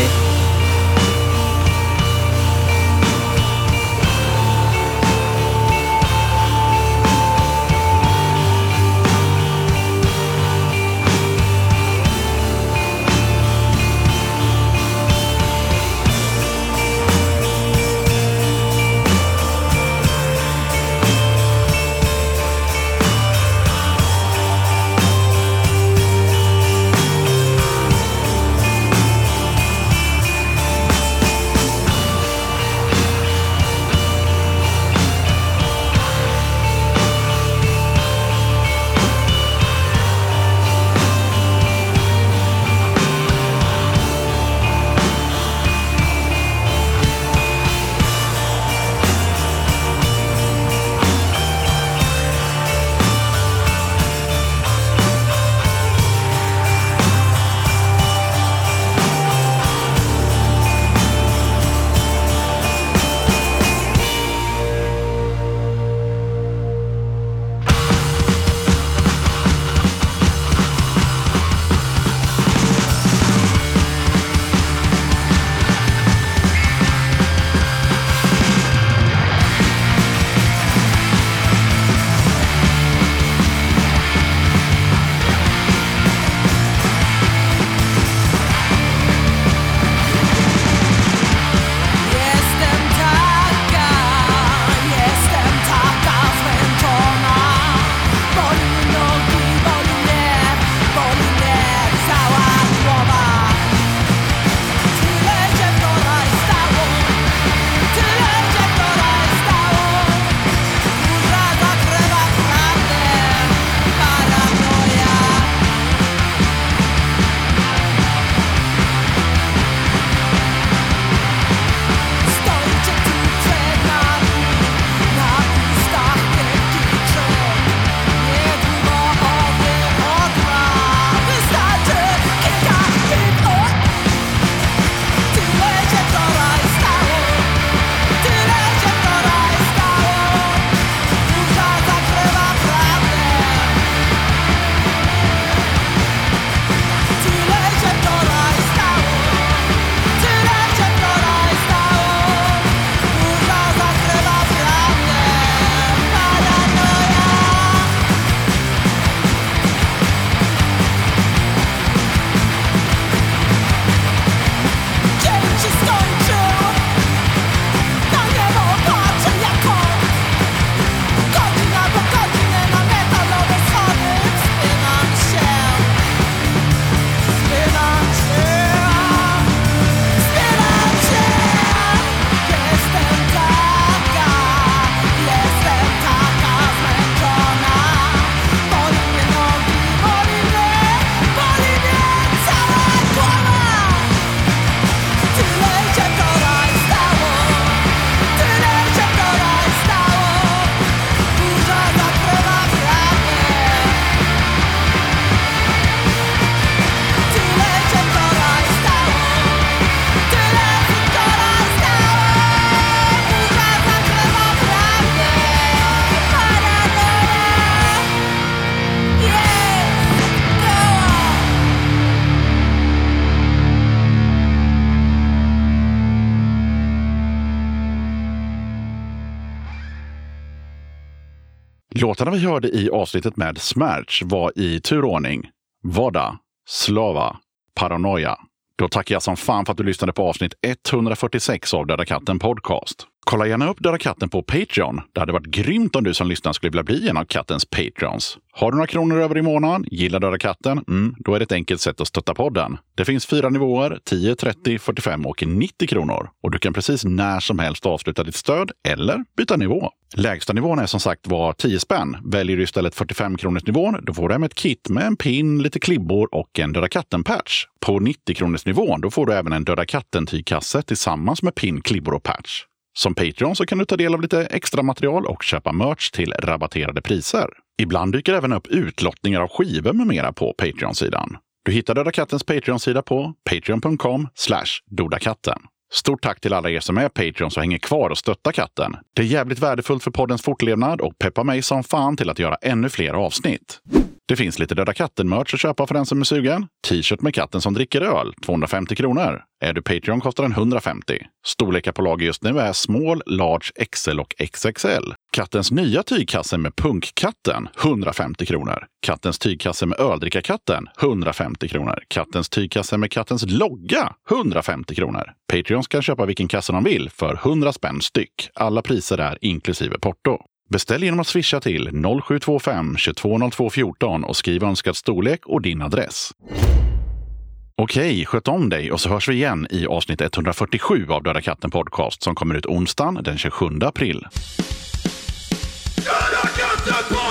Låtarna vi hörde i avsnittet med Smärch var i turordning Vada, Slava, Paranoia. Då tackar jag som fan för att du lyssnade på avsnitt 146 av Döda katten podcast. Kolla gärna upp Döda katten på Patreon. Det hade varit grymt om du som lyssnar skulle vilja bli en av kattens patrons. Har du några kronor över i månaden, gillar Döda katten, mm, då är det ett enkelt sätt att stötta podden. Det finns fyra nivåer, 10, 30, 45 och 90 kronor. Och du kan precis när som helst avsluta ditt stöd eller byta nivå. Lägsta nivån är som sagt var 10 spänn. Väljer du istället 45 kronors nivån, då får du hem ett kit med en pin, lite klibbor och en Döda katten-patch. På 90 kronors nivån, då får du även en Döda katten-tygkasse tillsammans med pin, klibbor och patch. Som Patreon så kan du ta del av lite extra material och köpa merch till rabatterade priser. Ibland dyker även upp utlottningar av skivor med mera på Patreon-sidan. Du hittar Döda Kattens Patreon-sida på patreon.com dodakatten. Stort tack till alla er som är Patreons och hänger kvar och stöttar katten. Det är jävligt värdefullt för poddens fortlevnad och peppar mig som fan till att göra ännu fler avsnitt. Det finns lite Döda katten-merch att köpa för den som är sugen. T-shirt med katten som dricker öl, 250 kronor. Är du Patreon kostar den 150. Storlekar på lager just nu är small, large, XL och XXL. Kattens nya tygkasse med punkkatten, 150 kronor. Kattens tygkasse med öldrickarkatten, 150 kronor. Kattens tygkasse med kattens logga, 150 kronor. Patreons kan köpa vilken kasse de vill för 100 spänn styck. Alla priser är inklusive porto. Beställ genom att swisha till 0725 220214 och skriv önskad storlek och din adress. Okej, sköt om dig och så hörs vi igen i avsnitt 147 av Döda katten Podcast som kommer ut onsdagen den 27 april. Döda katten